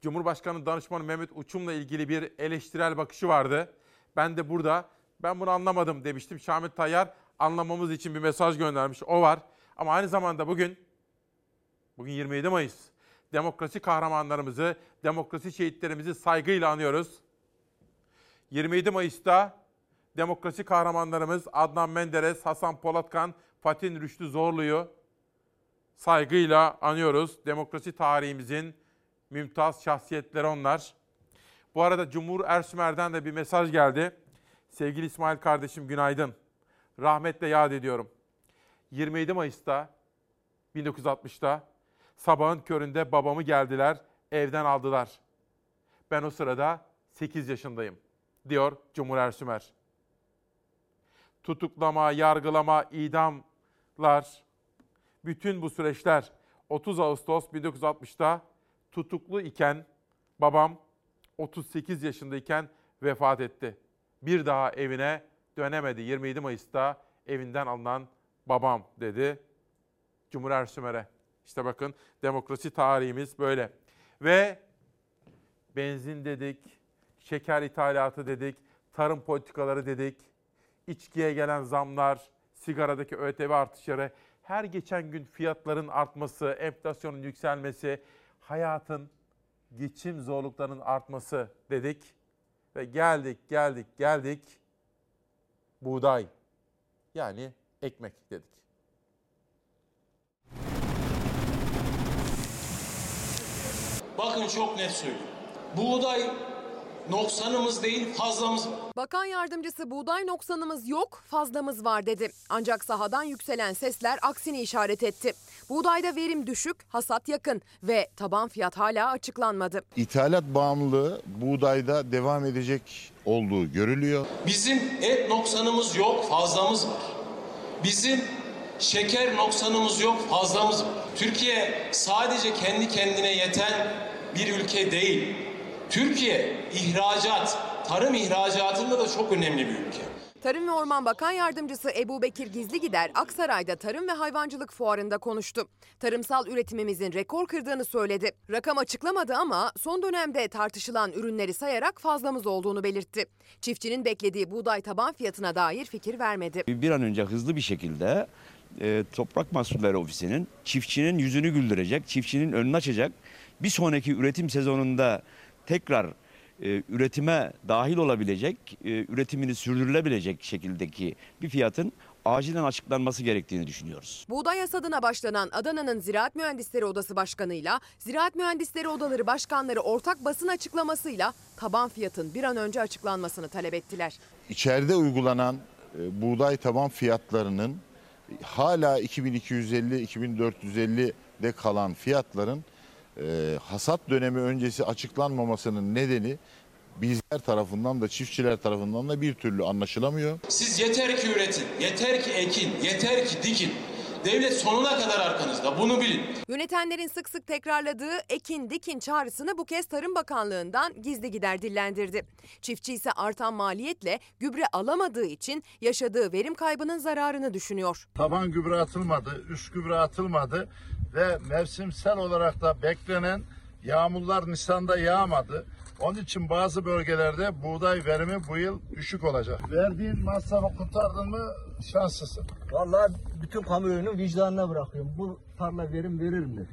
Cumhurbaşkanı danışmanı Mehmet Uçum'la ilgili bir eleştirel bakışı vardı. Ben de burada ben bunu anlamadım demiştim. Şamil Tayyar anlamamız için bir mesaj göndermiş. O var. Ama aynı zamanda bugün bugün 27 Mayıs. Demokrasi kahramanlarımızı, demokrasi şehitlerimizi saygıyla anıyoruz. 27 Mayıs'ta demokrasi kahramanlarımız Adnan Menderes, Hasan Polatkan, Fatih Rüştü Zorlu'yu saygıyla anıyoruz. Demokrasi tarihimizin mümtaz şahsiyetleri onlar. Bu arada Cumhur Ersümer'den de bir mesaj geldi. Sevgili İsmail kardeşim günaydın. Rahmetle yad ediyorum. 27 Mayıs'ta 1960'ta sabahın köründe babamı geldiler, evden aldılar. Ben o sırada 8 yaşındayım, diyor Cumhur Ersümer. Tutuklama, yargılama, idamlar, bütün bu süreçler 30 Ağustos 1960'ta tutuklu iken babam 38 yaşındayken vefat etti. Bir daha evine dönemedi. 27 Mayıs'ta evinden alınan babam dedi Cumhur Ersümer'e. İşte bakın demokrasi tarihimiz böyle. Ve benzin dedik, şeker ithalatı dedik, tarım politikaları dedik, içkiye gelen zamlar, sigaradaki ÖTV artışları, her geçen gün fiyatların artması, enflasyonun yükselmesi, hayatın geçim zorluklarının artması dedik ve geldik, geldik, geldik buğday yani ekmek dedik. Bakın çok net söylüyorum. Buğday noksanımız değil fazlamız var. Bakan yardımcısı buğday noksanımız yok, fazlamız var dedi. Ancak sahadan yükselen sesler aksini işaret etti. Buğdayda verim düşük, hasat yakın ve taban fiyat hala açıklanmadı. İthalat bağımlılığı buğdayda devam edecek olduğu görülüyor. Bizim et noksanımız yok fazlamız var. Bizim şeker noksanımız yok fazlamız var. Türkiye sadece kendi kendine yeten bir ülke değil. Türkiye ihracat, tarım ihracatında da çok önemli bir ülke. Tarım ve Orman Bakan Yardımcısı Ebu Bekir Gizligider Aksaray'da Tarım ve Hayvancılık Fuarı'nda konuştu. Tarımsal üretimimizin rekor kırdığını söyledi. Rakam açıklamadı ama son dönemde tartışılan ürünleri sayarak fazlamız olduğunu belirtti. Çiftçinin beklediği buğday taban fiyatına dair fikir vermedi. Bir an önce hızlı bir şekilde e, Toprak Mahsulleri Ofisi'nin çiftçinin yüzünü güldürecek, çiftçinin önünü açacak. Bir sonraki üretim sezonunda tekrar e, üretime dahil olabilecek, e, üretimini sürdürülebilecek şekildeki bir fiyatın acilen açıklanması gerektiğini düşünüyoruz. Buğday hasadına başlanan Adana'nın Ziraat Mühendisleri Odası Başkanı'yla Ziraat Mühendisleri Odaları Başkanları ortak basın açıklamasıyla taban fiyatın bir an önce açıklanmasını talep ettiler. İçeride uygulanan e, buğday taban fiyatlarının hala 2250-2450'de kalan fiyatların e, hasat dönemi öncesi açıklanmamasının nedeni bizler tarafından da çiftçiler tarafından da bir türlü anlaşılamıyor. Siz yeter ki üretin, yeter ki ekin, yeter ki dikin. Devlet sonuna kadar arkanızda bunu bilin. Yönetenlerin sık sık tekrarladığı ekin dikin çağrısını bu kez Tarım Bakanlığı'ndan gizli gider dillendirdi. Çiftçi ise artan maliyetle gübre alamadığı için yaşadığı verim kaybının zararını düşünüyor. Taban gübre atılmadı, üst gübre atılmadı ve mevsimsel olarak da beklenen yağmurlar Nisan'da yağmadı. Onun için bazı bölgelerde buğday verimi bu yıl düşük olacak. Verdiğin masrafı kurtardın mı şanslısın. Vallahi bütün kamuoyunun vicdanına bırakıyorum. Bu tarla verim verir mi?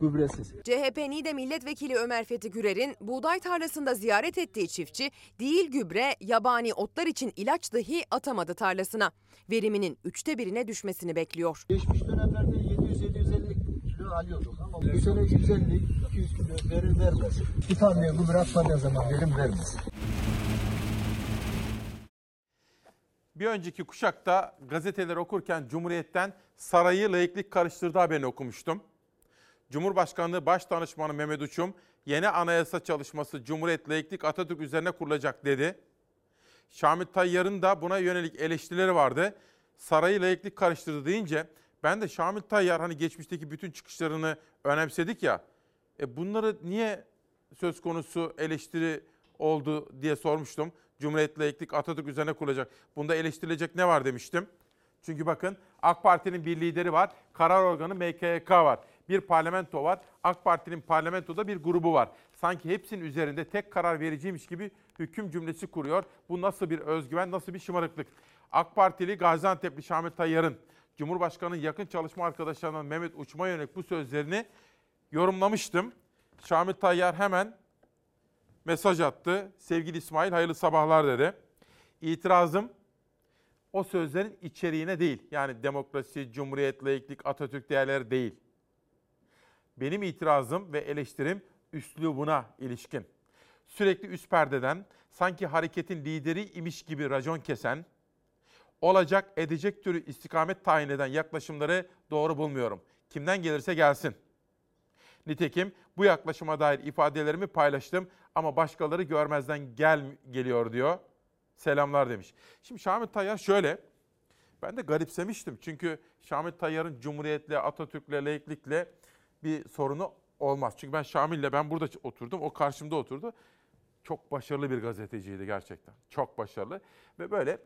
Gübresiz. CHP Niğde Milletvekili Ömer Fethi Gürer'in buğday tarlasında ziyaret ettiği çiftçi değil gübre yabani otlar için ilaç dahi atamadı tarlasına. Veriminin üçte birine düşmesini bekliyor. Geçmiş dönemlerde 700-750 kilo alıyorduk ama bu sene 150-200 kilo verir vermez. Bir tarlaya gübre atmadığı zaman verim vermez. Bir önceki kuşakta gazeteleri okurken Cumhuriyet'ten sarayı layıklık karıştırdığı haberini okumuştum. Cumhurbaşkanlığı Başdanışmanı Mehmet Uçum, yeni anayasa çalışması Cumhuriyet layıklık Atatürk üzerine kurulacak dedi. Şamil Tayyar'ın da buna yönelik eleştirileri vardı. Sarayı layıklık karıştırdı deyince ben de Şamil Tayyar hani geçmişteki bütün çıkışlarını önemsedik ya. E bunları niye söz konusu eleştiri oldu diye sormuştum. Cumhuriyet layıklık Atatürk üzerine kurulacak. Bunda eleştirilecek ne var demiştim. Çünkü bakın AK Parti'nin bir lideri var. Karar organı MKYK var. Bir parlamento var. AK Parti'nin parlamentoda bir grubu var. Sanki hepsinin üzerinde tek karar vericiymiş gibi hüküm cümlesi kuruyor. Bu nasıl bir özgüven, nasıl bir şımarıklık? AK Partili Gaziantep'li Şamil Tayyar'ın Cumhurbaşkanı'nın yakın çalışma arkadaşlarından Mehmet Uçum'a yönelik bu sözlerini yorumlamıştım. Şamil Tayyar hemen mesaj attı. Sevgili İsmail hayırlı sabahlar dedi. İtirazım o sözlerin içeriğine değil. Yani demokrasi, cumhuriyet, laiklik, Atatürk değerleri değil. Benim itirazım ve eleştirim üslubuna ilişkin. Sürekli üst perdeden sanki hareketin lideri imiş gibi racon kesen, olacak edecek türü istikamet tayin eden yaklaşımları doğru bulmuyorum. Kimden gelirse gelsin. Nitekim bu yaklaşıma dair ifadelerimi paylaştım ama başkaları görmezden gel geliyor diyor. Selamlar demiş. Şimdi Şamil Tayyar şöyle. Ben de garipsemiştim. Çünkü Şamil Tayyar'ın Cumhuriyet'le, Atatürk'le, laiklikle bir sorunu olmaz. Çünkü ben Şamil'le ben burada oturdum. O karşımda oturdu. Çok başarılı bir gazeteciydi gerçekten. Çok başarılı. Ve böyle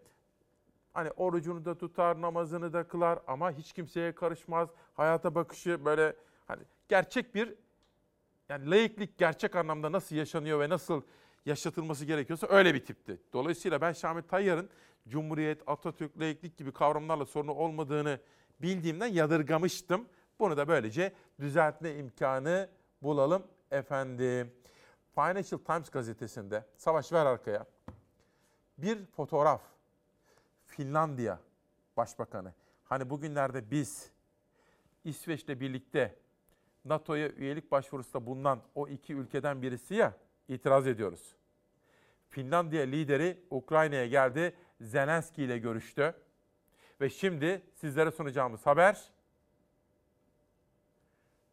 hani orucunu da tutar, namazını da kılar ama hiç kimseye karışmaz. Hayata bakışı böyle hani gerçek bir yani laiklik gerçek anlamda nasıl yaşanıyor ve nasıl yaşatılması gerekiyorsa öyle bir tipti. Dolayısıyla ben Şamil Tayyar'ın Cumhuriyet, Atatürk, laiklik gibi kavramlarla sorunu olmadığını bildiğimden yadırgamıştım. Bunu da böylece düzeltme imkanı bulalım efendim. Financial Times gazetesinde, Savaş ver arkaya, bir fotoğraf. Finlandiya Başbakanı. Hani bugünlerde biz İsveç'le birlikte NATO'ya üyelik başvurusunda bulunan o iki ülkeden birisi ya itiraz ediyoruz. Finlandiya lideri Ukrayna'ya geldi. Zelenski ile görüştü. Ve şimdi sizlere sunacağımız haber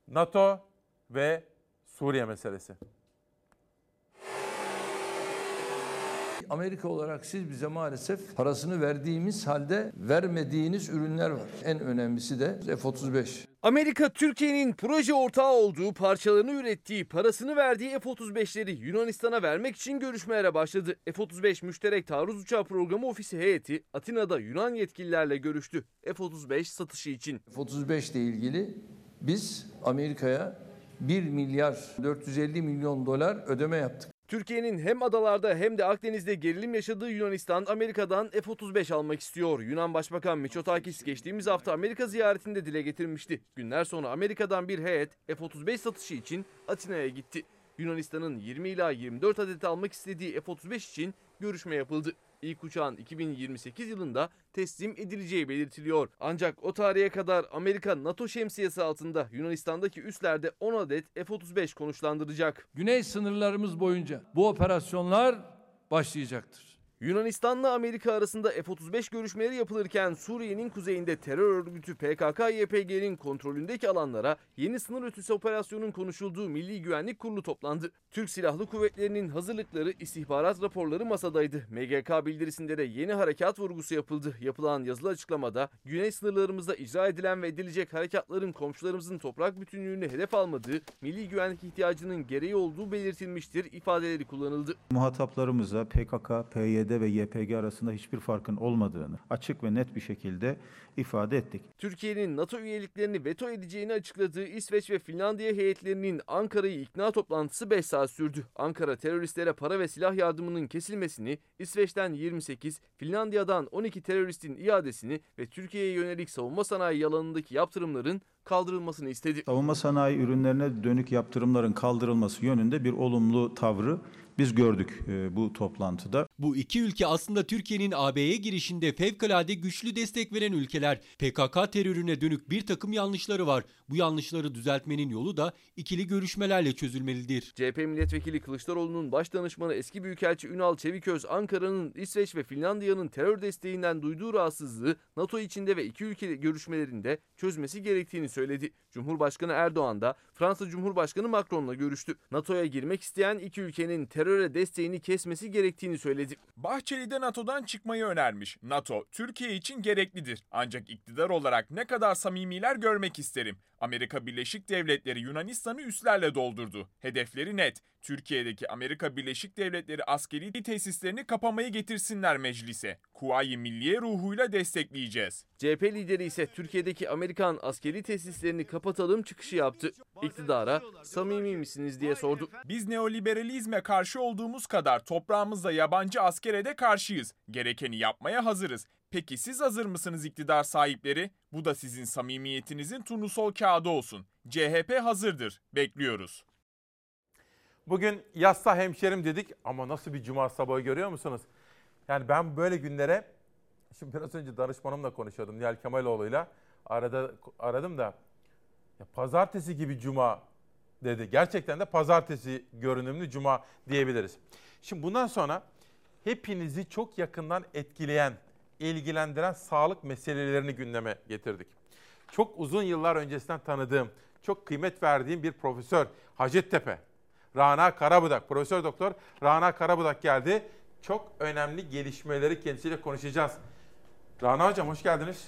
NATO ve Suriye meselesi. Amerika olarak siz bize maalesef parasını verdiğimiz halde vermediğiniz ürünler var. En önemlisi de F-35. Amerika Türkiye'nin proje ortağı olduğu, parçalarını ürettiği, parasını verdiği F-35'leri Yunanistan'a vermek için görüşmelere başladı. F-35 Müşterek Taarruz Uçağı Programı Ofisi heyeti Atina'da Yunan yetkililerle görüştü. F-35 satışı için. F-35 ile ilgili biz Amerika'ya 1 milyar 450 milyon dolar ödeme yaptık. Türkiye'nin hem adalarda hem de Akdeniz'de gerilim yaşadığı Yunanistan Amerika'dan F-35 almak istiyor. Yunan Başbakan Mitsotakis geçtiğimiz hafta Amerika ziyaretinde dile getirmişti. Günler sonra Amerika'dan bir heyet F-35 satışı için Atina'ya gitti. Yunanistan'ın 20 ila 24 adet almak istediği F-35 için görüşme yapıldı. İlk uçağın 2028 yılında teslim edileceği belirtiliyor. Ancak o tarihe kadar Amerika NATO şemsiyesi altında Yunanistan'daki üslerde 10 adet F-35 konuşlandıracak. Güney sınırlarımız boyunca bu operasyonlar başlayacaktır. Yunanistan'la Amerika arasında F-35 görüşmeleri yapılırken Suriye'nin kuzeyinde terör örgütü PKK-YPG'nin kontrolündeki alanlara yeni sınır ötesi operasyonun konuşulduğu Milli Güvenlik Kurulu toplandı. Türk Silahlı Kuvvetleri'nin hazırlıkları, istihbarat raporları masadaydı. MGK bildirisinde de yeni harekat vurgusu yapıldı. Yapılan yazılı açıklamada güney sınırlarımızda icra edilen ve edilecek harekatların komşularımızın toprak bütünlüğünü hedef almadığı, milli güvenlik ihtiyacının gereği olduğu belirtilmiştir ifadeleri kullanıldı. Muhataplarımıza PKK, PYD ve YPG arasında hiçbir farkın olmadığını açık ve net bir şekilde ifade ettik. Türkiye'nin NATO üyeliklerini veto edeceğini açıkladığı İsveç ve Finlandiya heyetlerinin Ankara'yı ikna toplantısı 5 saat sürdü. Ankara teröristlere para ve silah yardımının kesilmesini, İsveç'ten 28, Finlandiya'dan 12 teröristin iadesini ve Türkiye'ye yönelik savunma sanayi yalanındaki yaptırımların kaldırılmasını istedi. Savunma sanayi ürünlerine dönük yaptırımların kaldırılması yönünde bir olumlu tavrı biz gördük e, bu toplantıda. Bu iki ülke aslında Türkiye'nin AB'ye girişinde fevkalade güçlü destek veren ülkeler. PKK terörüne dönük bir takım yanlışları var. Bu yanlışları düzeltmenin yolu da ikili görüşmelerle çözülmelidir. CHP milletvekili Kılıçdaroğlu'nun baş danışmanı eski büyükelçi Ünal Çeviköz, Ankara'nın İsveç ve Finlandiya'nın terör desteğinden duyduğu rahatsızlığı NATO içinde ve iki ülke görüşmelerinde çözmesi gerektiğini söyledi. Cumhurbaşkanı Erdoğan da Fransa Cumhurbaşkanı Macron'la görüştü. NATO'ya girmek isteyen iki ülkenin teröre desteğini kesmesi gerektiğini söyledi. Bahçeli de NATO'dan çıkmayı önermiş. NATO Türkiye için gereklidir. Ancak iktidar olarak ne kadar samimiler görmek isterim. Amerika Birleşik Devletleri Yunanistan'ı üslerle doldurdu. Hedefleri net. Türkiye'deki Amerika Birleşik Devletleri askeri tesislerini kapamayı getirsinler meclise. Kuvayi Milliye ruhuyla destekleyeceğiz. CHP lideri ise Türkiye'deki Amerikan askeri tesislerini kapatalım çıkışı yaptı. İktidara samimi misiniz diye sordu. Biz neoliberalizme karşı olduğumuz kadar toprağımızda yabancı askere de karşıyız. Gerekeni yapmaya hazırız. Peki siz hazır mısınız iktidar sahipleri? Bu da sizin samimiyetinizin turnusol kağıdı olsun. CHP hazırdır. Bekliyoruz. Bugün yassa hemşerim dedik ama nasıl bir cuma sabahı görüyor musunuz? Yani ben böyle günlere, şimdi biraz önce danışmanımla konuşuyordum Nihal Kemaloğlu'yla. Arada aradım da ya pazartesi gibi cuma dedi. Gerçekten de pazartesi görünümlü cuma diyebiliriz. Şimdi bundan sonra hepinizi çok yakından etkileyen, ilgilendiren sağlık meselelerini gündeme getirdik. Çok uzun yıllar öncesinden tanıdığım, çok kıymet verdiğim bir profesör Hacettepe, Rana Karabudak, Profesör Doktor Rana Karabudak geldi. Çok önemli gelişmeleri kendisiyle konuşacağız. Rana Hocam hoş geldiniz.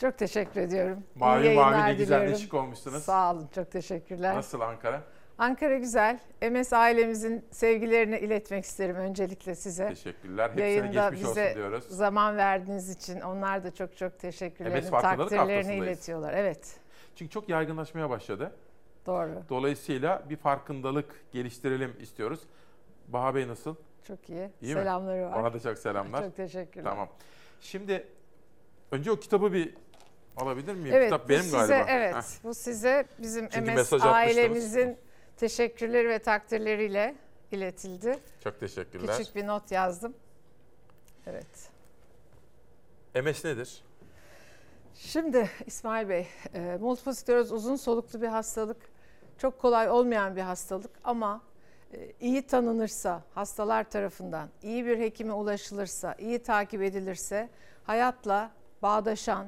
Çok teşekkür ediyorum. Mavi İyi mavi ne güzel diliyorum. şık olmuşsunuz. Sağ olun, çok teşekkürler. Nasıl Ankara? Ankara güzel. MS ailemizin sevgilerini iletmek isterim öncelikle size. Teşekkürler. Hepsine Yayında geçmiş bize olsun diyoruz. zaman verdiğiniz için onlar da çok çok teşekkürlerini, MS takdirlerini iletiyorlar. Evet, Çünkü çok yaygınlaşmaya başladı. Doğru. Dolayısıyla bir farkındalık geliştirelim istiyoruz. Baha Bey nasıl? Çok iyi. İyi mi? Selamları var. Ona da çok selamlar. Çok teşekkürler. Tamam. Şimdi önce o kitabı bir alabilir miyim? Evet, Kitap benim size, galiba. Evet, Heh. bu size bizim Çünkü MS ailemizin teşekkürleri ve takdirleriyle iletildi. Çok teşekkürler. Küçük bir not yazdım. Evet. MS nedir? Şimdi İsmail Bey, e, multiple skleroz uzun soluklu bir hastalık. Çok kolay olmayan bir hastalık ama e, iyi tanınırsa hastalar tarafından, iyi bir hekime ulaşılırsa, iyi takip edilirse hayatla bağdaşan,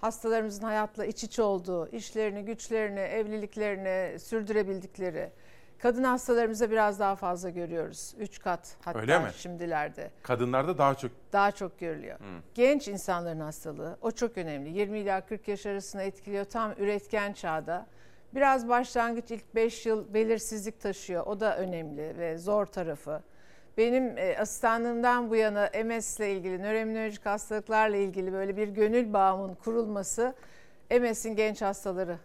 hastalarımızın hayatla iç içe olduğu, işlerini, güçlerini, evliliklerini sürdürebildikleri, Kadın hastalarımızda biraz daha fazla görüyoruz. 3 kat hatta Öyle mi? şimdilerde. Kadınlarda daha çok. Daha çok görülüyor. Hı. Genç insanların hastalığı o çok önemli. 20 ila 40 yaş arasında etkiliyor tam üretken çağda. Biraz başlangıç ilk 5 yıl belirsizlik taşıyor. O da önemli ve zor tarafı. Benim e, asistanlığımdan bu yana MS ile ilgili, nöroimmünolojik hastalıklarla ilgili böyle bir gönül bağımın kurulması MS'in genç hastaları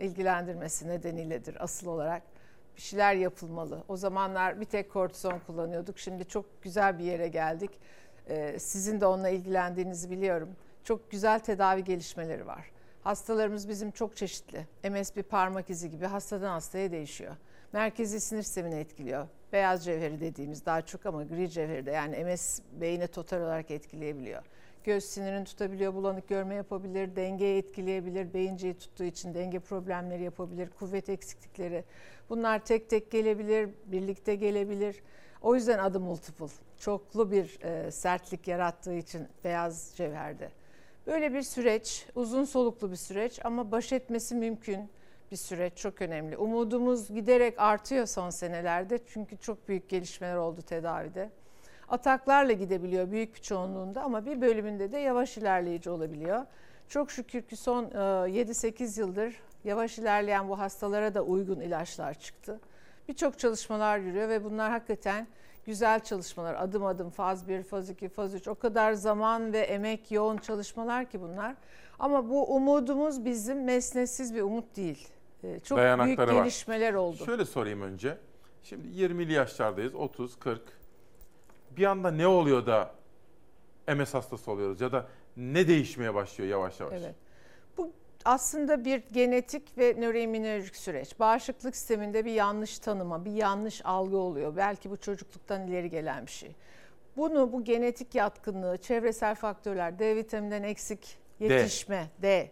ilgilendirmesi nedeniyledir asıl olarak. Bir şeyler yapılmalı. O zamanlar bir tek kortizon kullanıyorduk. Şimdi çok güzel bir yere geldik. Ee, sizin de onunla ilgilendiğinizi biliyorum. Çok güzel tedavi gelişmeleri var. Hastalarımız bizim çok çeşitli. MS bir parmak izi gibi hastadan hastaya değişiyor. Merkezi sinir sistemini etkiliyor. Beyaz cevheri dediğimiz daha çok ama gri cevheri de yani MS beyine total olarak etkileyebiliyor. Göz sinirini tutabiliyor, bulanık görme yapabilir, dengeyi etkileyebilir, beyinciyi tuttuğu için denge problemleri yapabilir, kuvvet eksiklikleri. Bunlar tek tek gelebilir, birlikte gelebilir. O yüzden adı multiple. Çoklu bir e, sertlik yarattığı için beyaz cevherde. Böyle bir süreç, uzun soluklu bir süreç ama baş etmesi mümkün bir süreç çok önemli. Umudumuz giderek artıyor son senelerde çünkü çok büyük gelişmeler oldu tedavide. Ataklarla gidebiliyor büyük bir çoğunluğunda ama bir bölümünde de yavaş ilerleyici olabiliyor. Çok şükür ki son 7-8 yıldır yavaş ilerleyen bu hastalara da uygun ilaçlar çıktı. Birçok çalışmalar yürüyor ve bunlar hakikaten güzel çalışmalar. Adım adım faz 1, faz 2, faz 3 o kadar zaman ve emek yoğun çalışmalar ki bunlar. Ama bu umudumuz bizim mesnetsiz bir umut değil. Ee, Çok büyük Dayanakları var. gelişmeler oldu. Şöyle sorayım önce. Şimdi 20'li yaşlardayız, 30, 40. Bir anda ne oluyor da MS hastası oluyoruz ya da ne değişmeye başlıyor yavaş yavaş? Evet. Aslında bir genetik ve nöroimmünolojik süreç. Bağışıklık sisteminde bir yanlış tanıma, bir yanlış algı oluyor. Belki bu çocukluktan ileri gelen bir şey. Bunu bu genetik yatkınlığı, çevresel faktörler, D vitamininden eksik yetişme, D,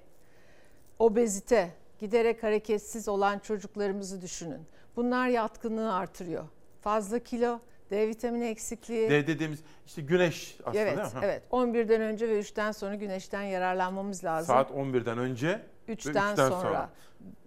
obezite, giderek hareketsiz olan çocuklarımızı düşünün. Bunlar yatkınlığı artırıyor. Fazla kilo, D vitamini eksikliği. D dediğimiz işte güneş aslında evet, değil mi? Evet. 11'den önce ve 3'ten sonra güneşten yararlanmamız lazım. Saat 11'den önce ve 3'ten 3'ten sonra.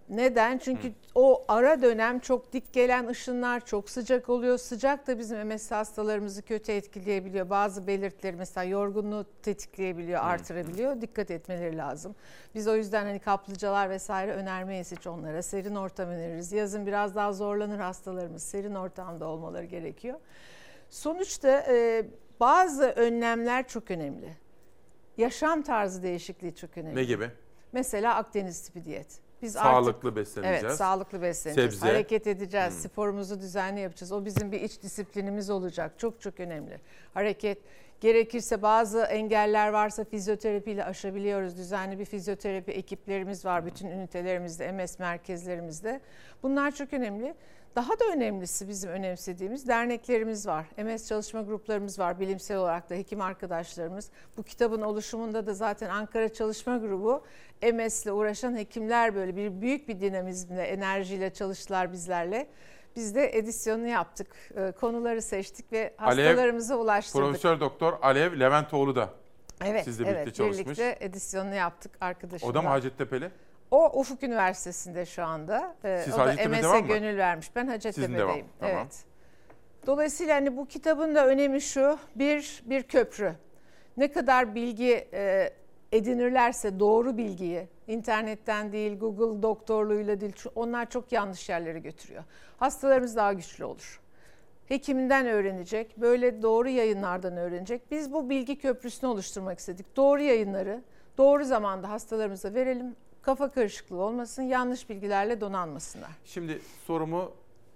Neden? Çünkü o ara dönem çok dik gelen ışınlar çok sıcak oluyor. Sıcak da bizim MS hastalarımızı kötü etkileyebiliyor. Bazı belirtileri mesela yorgunluğu tetikleyebiliyor, artırabiliyor. Dikkat etmeleri lazım. Biz o yüzden hani kaplıcalar vesaire önermeyiz hiç onlara. Serin ortam öneririz. Yazın biraz daha zorlanır hastalarımız. Serin ortamda olmaları gerekiyor. Sonuçta e, bazı önlemler çok önemli. Yaşam tarzı değişikliği çok önemli. Ne gibi? Mesela Akdeniz tipi diyet. Biz Sağlıklı artık, besleneceğiz. Evet, sağlıklı besleneceğiz. Sebze. Hareket edeceğiz, Hmm. sporumuzu düzenli yapacağız. O bizim bir iç disiplinimiz olacak. Çok çok önemli. Hareket gerekirse bazı engeller varsa fizyoterapiyle aşabiliyoruz. Düzenli bir fizyoterapi ekiplerimiz var bütün ünitelerimizde, MS merkezlerimizde. Bunlar çok önemli. Daha da önemlisi bizim önemsediğimiz derneklerimiz var. MS çalışma gruplarımız var bilimsel olarak da hekim arkadaşlarımız. Bu kitabın oluşumunda da zaten Ankara Çalışma Grubu MS ile uğraşan hekimler böyle bir büyük bir dinamizmle, enerjiyle çalıştılar bizlerle. Biz de edisyonunu yaptık. Ee, Konuları seçtik ve hastalarımıza ulaştırdık. Profesör Doktor Alev Leventoğlu da Evet, sizle birlikte evet, çalışmış. birlikte edisyonunu yaptık arkadaşımla. O da mı Hacettepe'li? O Ufuk Üniversitesi'nde şu anda. Ee, Siz o da MS'e gönül vermiş. Ben Hacettepe'deyim. tamam. Evet. Dolayısıyla hani bu kitabın da önemi şu. Bir, bir köprü. Ne kadar bilgi e, edinirlerse doğru bilgiyi, internetten değil, Google doktorluğuyla değil, onlar çok yanlış yerlere götürüyor. Hastalarımız daha güçlü olur. Hekiminden öğrenecek, böyle doğru yayınlardan öğrenecek. Biz bu bilgi köprüsünü oluşturmak istedik. Doğru yayınları doğru zamanda hastalarımıza verelim. Kafa karışıklığı olmasın, yanlış bilgilerle donanmasınlar. Şimdi sorumu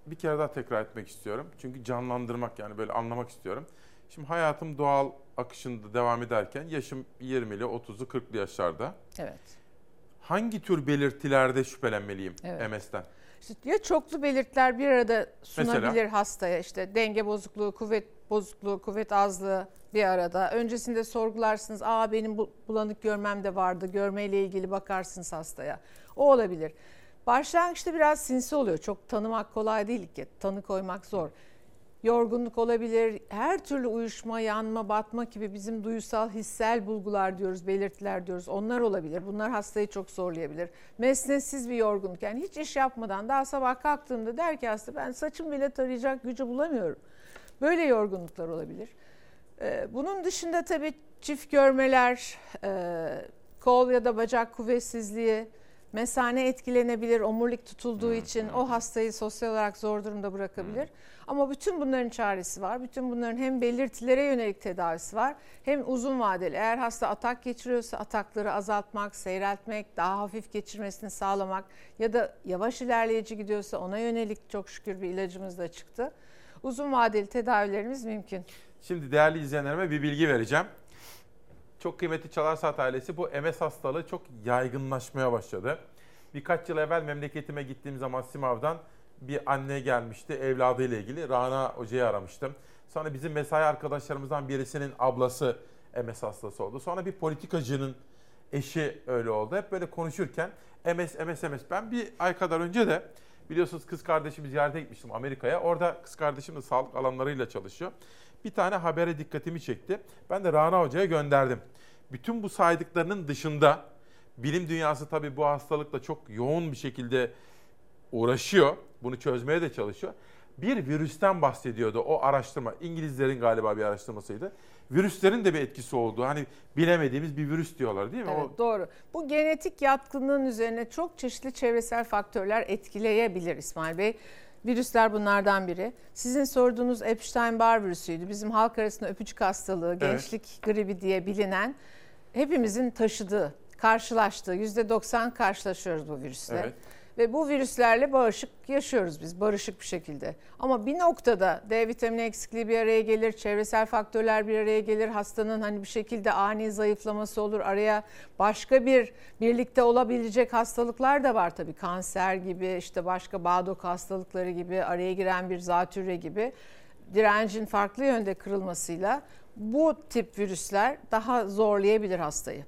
bir kere daha tekrar etmek istiyorum. Çünkü canlandırmak yani böyle anlamak istiyorum. Şimdi hayatım doğal akışında devam ederken yaşım 20'li, 30'lu, 40'lı yaşlarda. Evet. Hangi tür belirtilerde şüphelenmeliyim Evet. MS'ten? Ya çoklu belirtiler bir arada sunabilir Mesela? hastaya işte denge bozukluğu, kuvvet bozukluğu, kuvvet azlığı bir arada. Öncesinde sorgularsınız. Aa benim bu- bulanık görmem de vardı. Görmeyle ilgili bakarsınız hastaya. O olabilir. Başlangıçta biraz sinsi oluyor. Çok tanımak kolay değil ki. Tanı koymak zor. Yorgunluk olabilir, her türlü uyuşma, yanma, batma gibi bizim duysal, hissel bulgular diyoruz, belirtiler diyoruz. Onlar olabilir. Bunlar hastayı çok zorlayabilir. Mesnetsiz bir yorgunluk. Yani hiç iş yapmadan daha sabah kalktığımda der ki hasta ben saçım bile tarayacak gücü bulamıyorum. Böyle yorgunluklar olabilir. Ee, bunun dışında tabii çift görmeler, e, kol ya da bacak kuvvetsizliği, mesane etkilenebilir, omurilik tutulduğu için o hastayı sosyal olarak zor durumda bırakabilir. Ama bütün bunların çaresi var. Bütün bunların hem belirtilere yönelik tedavisi var hem uzun vadeli. Eğer hasta atak geçiriyorsa atakları azaltmak, seyreltmek, daha hafif geçirmesini sağlamak ya da yavaş ilerleyici gidiyorsa ona yönelik çok şükür bir ilacımız da çıktı. Uzun vadeli tedavilerimiz mümkün. Şimdi değerli izleyenlerime bir bilgi vereceğim. Çok kıymetli Çalar Saat ailesi bu MS hastalığı çok yaygınlaşmaya başladı. Birkaç yıl evvel memleketime gittiğim zaman Simav'dan bir anne gelmişti evladıyla ilgili. Rana Hoca'yı aramıştım. Sonra bizim mesai arkadaşlarımızdan birisinin ablası MS hastası oldu. Sonra bir politikacının eşi öyle oldu. Hep böyle konuşurken MS, MS, MS. Ben bir ay kadar önce de biliyorsunuz kız kardeşimi ziyarete gitmiştim Amerika'ya. Orada kız kardeşim de sağlık alanlarıyla çalışıyor. Bir tane habere dikkatimi çekti. Ben de Rana Hoca'ya gönderdim. Bütün bu saydıklarının dışında bilim dünyası tabii bu hastalıkla çok yoğun bir şekilde uğraşıyor. Bunu çözmeye de çalışıyor. Bir virüsten bahsediyordu o araştırma. İngilizlerin galiba bir araştırmasıydı. Virüslerin de bir etkisi olduğu. Hani bilemediğimiz bir virüs diyorlar değil mi? Evet o... doğru. Bu genetik yatkınlığın üzerine çok çeşitli çevresel faktörler etkileyebilir İsmail Bey. Virüsler bunlardan biri. Sizin sorduğunuz Epstein-Barr virüsüydü. Bizim halk arasında öpücük hastalığı, gençlik evet. gribi diye bilinen hepimizin taşıdığı, karşılaştığı, %90 karşılaşıyoruz bu virüsle. Evet. Ve bu virüslerle bağışık yaşıyoruz biz barışık bir şekilde. Ama bir noktada D vitamini eksikliği bir araya gelir, çevresel faktörler bir araya gelir. Hastanın hani bir şekilde ani zayıflaması olur. Araya başka bir birlikte olabilecek hastalıklar da var tabii. Kanser gibi, işte başka bağdok hastalıkları gibi, araya giren bir zatürre gibi direncin farklı yönde kırılmasıyla bu tip virüsler daha zorlayabilir hastayı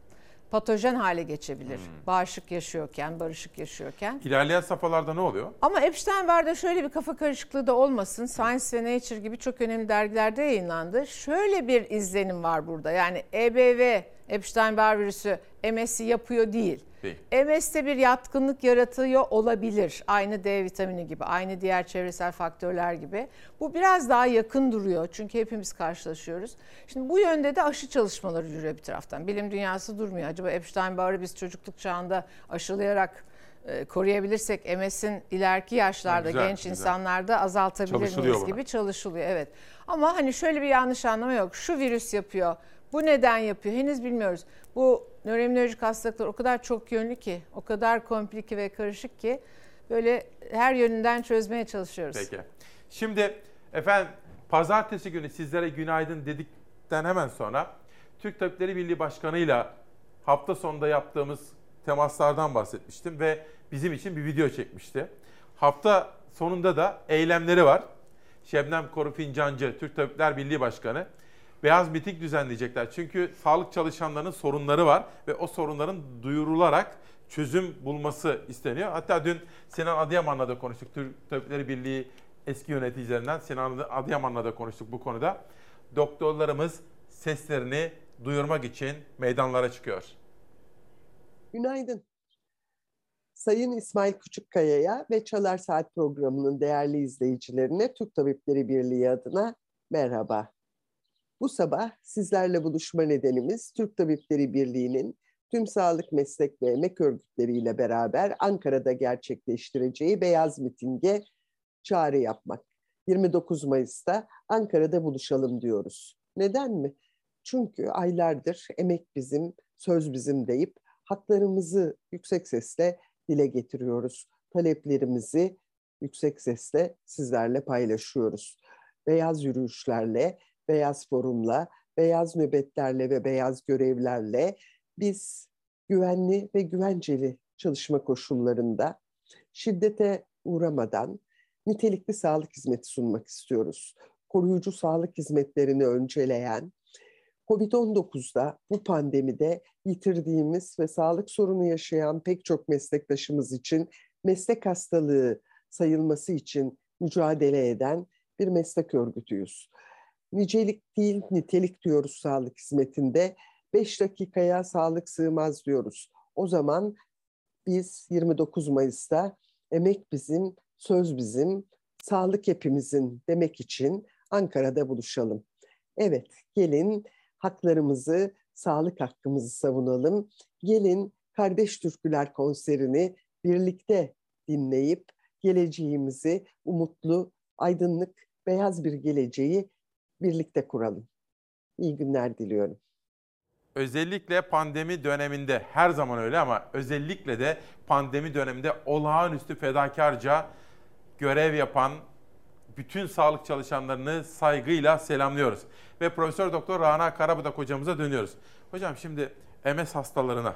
patojen hale geçebilir. Hmm. Bağışık yaşıyorken, barışık yaşıyorken. İlerleyen safhalarda ne oluyor? Ama Epstein-Barr'da şöyle bir kafa karışıklığı da olmasın. Science ve Nature gibi çok önemli dergilerde yayınlandı. Şöyle bir izlenim var burada. Yani EBV, Epstein-Barr virüsü MS'i yapıyor değil. Değil. MS'te bir yatkınlık yaratıyor olabilir. Aynı D vitamini gibi, aynı diğer çevresel faktörler gibi. Bu biraz daha yakın duruyor çünkü hepimiz karşılaşıyoruz. Şimdi bu yönde de aşı çalışmaları yürüyor bir taraftan. Bilim dünyası durmuyor. Acaba Epstein-Barr'ı biz çocukluk çağında aşılayarak e, koruyabilirsek MS'in ileriki yaşlarda güzel, genç güzel. insanlarda azaltabilir miyiz gibi çalışılıyor. Evet. Ama hani şöyle bir yanlış anlama yok. Şu virüs yapıyor bu neden yapıyor? Henüz bilmiyoruz. Bu nöroimmünolojik hastalıklar o kadar çok yönlü ki, o kadar komplike ve karışık ki böyle her yönünden çözmeye çalışıyoruz. Peki. Şimdi efendim pazartesi günü sizlere günaydın dedikten hemen sonra Türk Tabipleri Birliği Başkanı'yla hafta sonunda yaptığımız temaslardan bahsetmiştim ve bizim için bir video çekmişti. Hafta sonunda da eylemleri var. Şebnem Koru Fincancı, Türk Tabipler Birliği Başkanı beyaz miting düzenleyecekler. Çünkü sağlık çalışanlarının sorunları var ve o sorunların duyurularak çözüm bulması isteniyor. Hatta dün Sinan Adıyaman'la da konuştuk. Türk Tabipleri Birliği eski yöneticilerinden Sinan Adıyaman'la da konuştuk bu konuda. Doktorlarımız seslerini duyurmak için meydanlara çıkıyor. Günaydın. Sayın İsmail Küçükkaya'ya ve Çalar Saat programının değerli izleyicilerine Türk Tabipleri Birliği adına merhaba. Bu sabah sizlerle buluşma nedenimiz Türk Tabipleri Birliği'nin tüm sağlık meslek ve emek örgütleriyle beraber Ankara'da gerçekleştireceği Beyaz Miting'e çağrı yapmak. 29 Mayıs'ta Ankara'da buluşalım diyoruz. Neden mi? Çünkü aylardır emek bizim, söz bizim deyip haklarımızı yüksek sesle dile getiriyoruz. Taleplerimizi yüksek sesle sizlerle paylaşıyoruz. Beyaz yürüyüşlerle, beyaz forumla, beyaz nöbetlerle ve beyaz görevlerle biz güvenli ve güvenceli çalışma koşullarında şiddete uğramadan nitelikli sağlık hizmeti sunmak istiyoruz. Koruyucu sağlık hizmetlerini önceleyen, Covid-19'da bu pandemide yitirdiğimiz ve sağlık sorunu yaşayan pek çok meslektaşımız için meslek hastalığı sayılması için mücadele eden bir meslek örgütüyüz. Nicelik değil nitelik diyoruz sağlık hizmetinde. 5 dakikaya sağlık sığmaz diyoruz. O zaman biz 29 Mayıs'ta emek bizim, söz bizim, sağlık hepimizin demek için Ankara'da buluşalım. Evet, gelin haklarımızı, sağlık hakkımızı savunalım. Gelin Kardeş Türküler konserini birlikte dinleyip geleceğimizi umutlu, aydınlık, beyaz bir geleceği birlikte kuralım. İyi günler diliyorum. Özellikle pandemi döneminde her zaman öyle ama özellikle de pandemi döneminde olağanüstü fedakarca görev yapan bütün sağlık çalışanlarını saygıyla selamlıyoruz. Ve Profesör Doktor Rana Karabudak hocamıza dönüyoruz. Hocam şimdi MS hastalarına,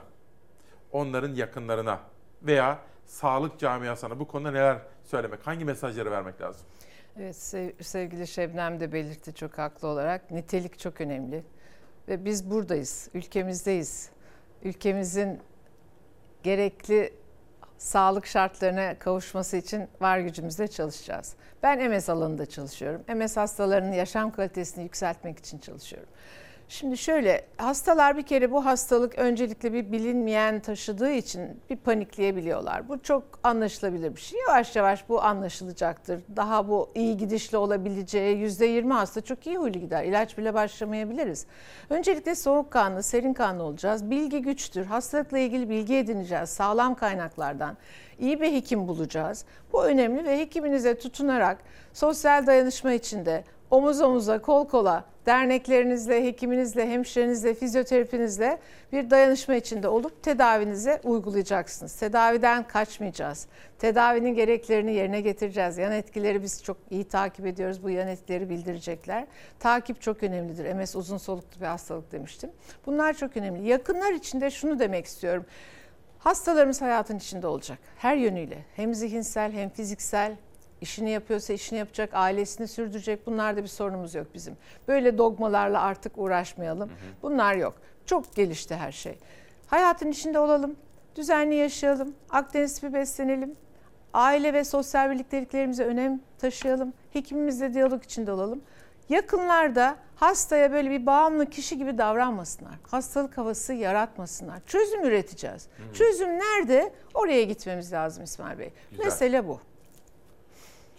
onların yakınlarına veya sağlık camiasına bu konuda neler söylemek, hangi mesajları vermek lazım? Evet sevgili Şebnem de belirtti çok haklı olarak. Nitelik çok önemli. Ve biz buradayız, ülkemizdeyiz. Ülkemizin gerekli sağlık şartlarına kavuşması için var gücümüzle çalışacağız. Ben MS alanında çalışıyorum. MS hastalarının yaşam kalitesini yükseltmek için çalışıyorum. Şimdi şöyle hastalar bir kere bu hastalık öncelikle bir bilinmeyen taşıdığı için bir panikleyebiliyorlar. Bu çok anlaşılabilir bir şey. Yavaş yavaş bu anlaşılacaktır. Daha bu iyi gidişli olabileceği %20 hasta çok iyi huylu gider. İlaç bile başlamayabiliriz. Öncelikle soğukkanlı, serin kanlı olacağız. Bilgi güçtür. Hastalıkla ilgili bilgi edineceğiz sağlam kaynaklardan. İyi bir hekim bulacağız. Bu önemli ve hekiminize tutunarak sosyal dayanışma içinde omuz omuza, kol kola derneklerinizle, hekiminizle, hemşirenizle, fizyoterapinizle bir dayanışma içinde olup tedavinize uygulayacaksınız. Tedaviden kaçmayacağız. Tedavinin gereklerini yerine getireceğiz. Yan etkileri biz çok iyi takip ediyoruz. Bu yan etkileri bildirecekler. Takip çok önemlidir. MS uzun soluklu bir hastalık demiştim. Bunlar çok önemli. Yakınlar için de şunu demek istiyorum. Hastalarımız hayatın içinde olacak. Her yönüyle. Hem zihinsel hem fiziksel işini yapıyorsa işini yapacak, ailesini sürdürecek. Bunlarda bir sorunumuz yok bizim. Böyle dogmalarla artık uğraşmayalım. Bunlar yok. Çok gelişti her şey. Hayatın içinde olalım, düzenli yaşayalım, Akdeniz tipi beslenelim, aile ve sosyal birlikteliklerimize önem taşıyalım, hekimimizle diyalog içinde olalım. Yakınlarda hastaya böyle bir bağımlı kişi gibi davranmasınlar. Hastalık havası yaratmasınlar. Çözüm üreteceğiz. Hmm. Çözüm nerede? Oraya gitmemiz lazım İsmail Bey. Güzel. Mesele bu.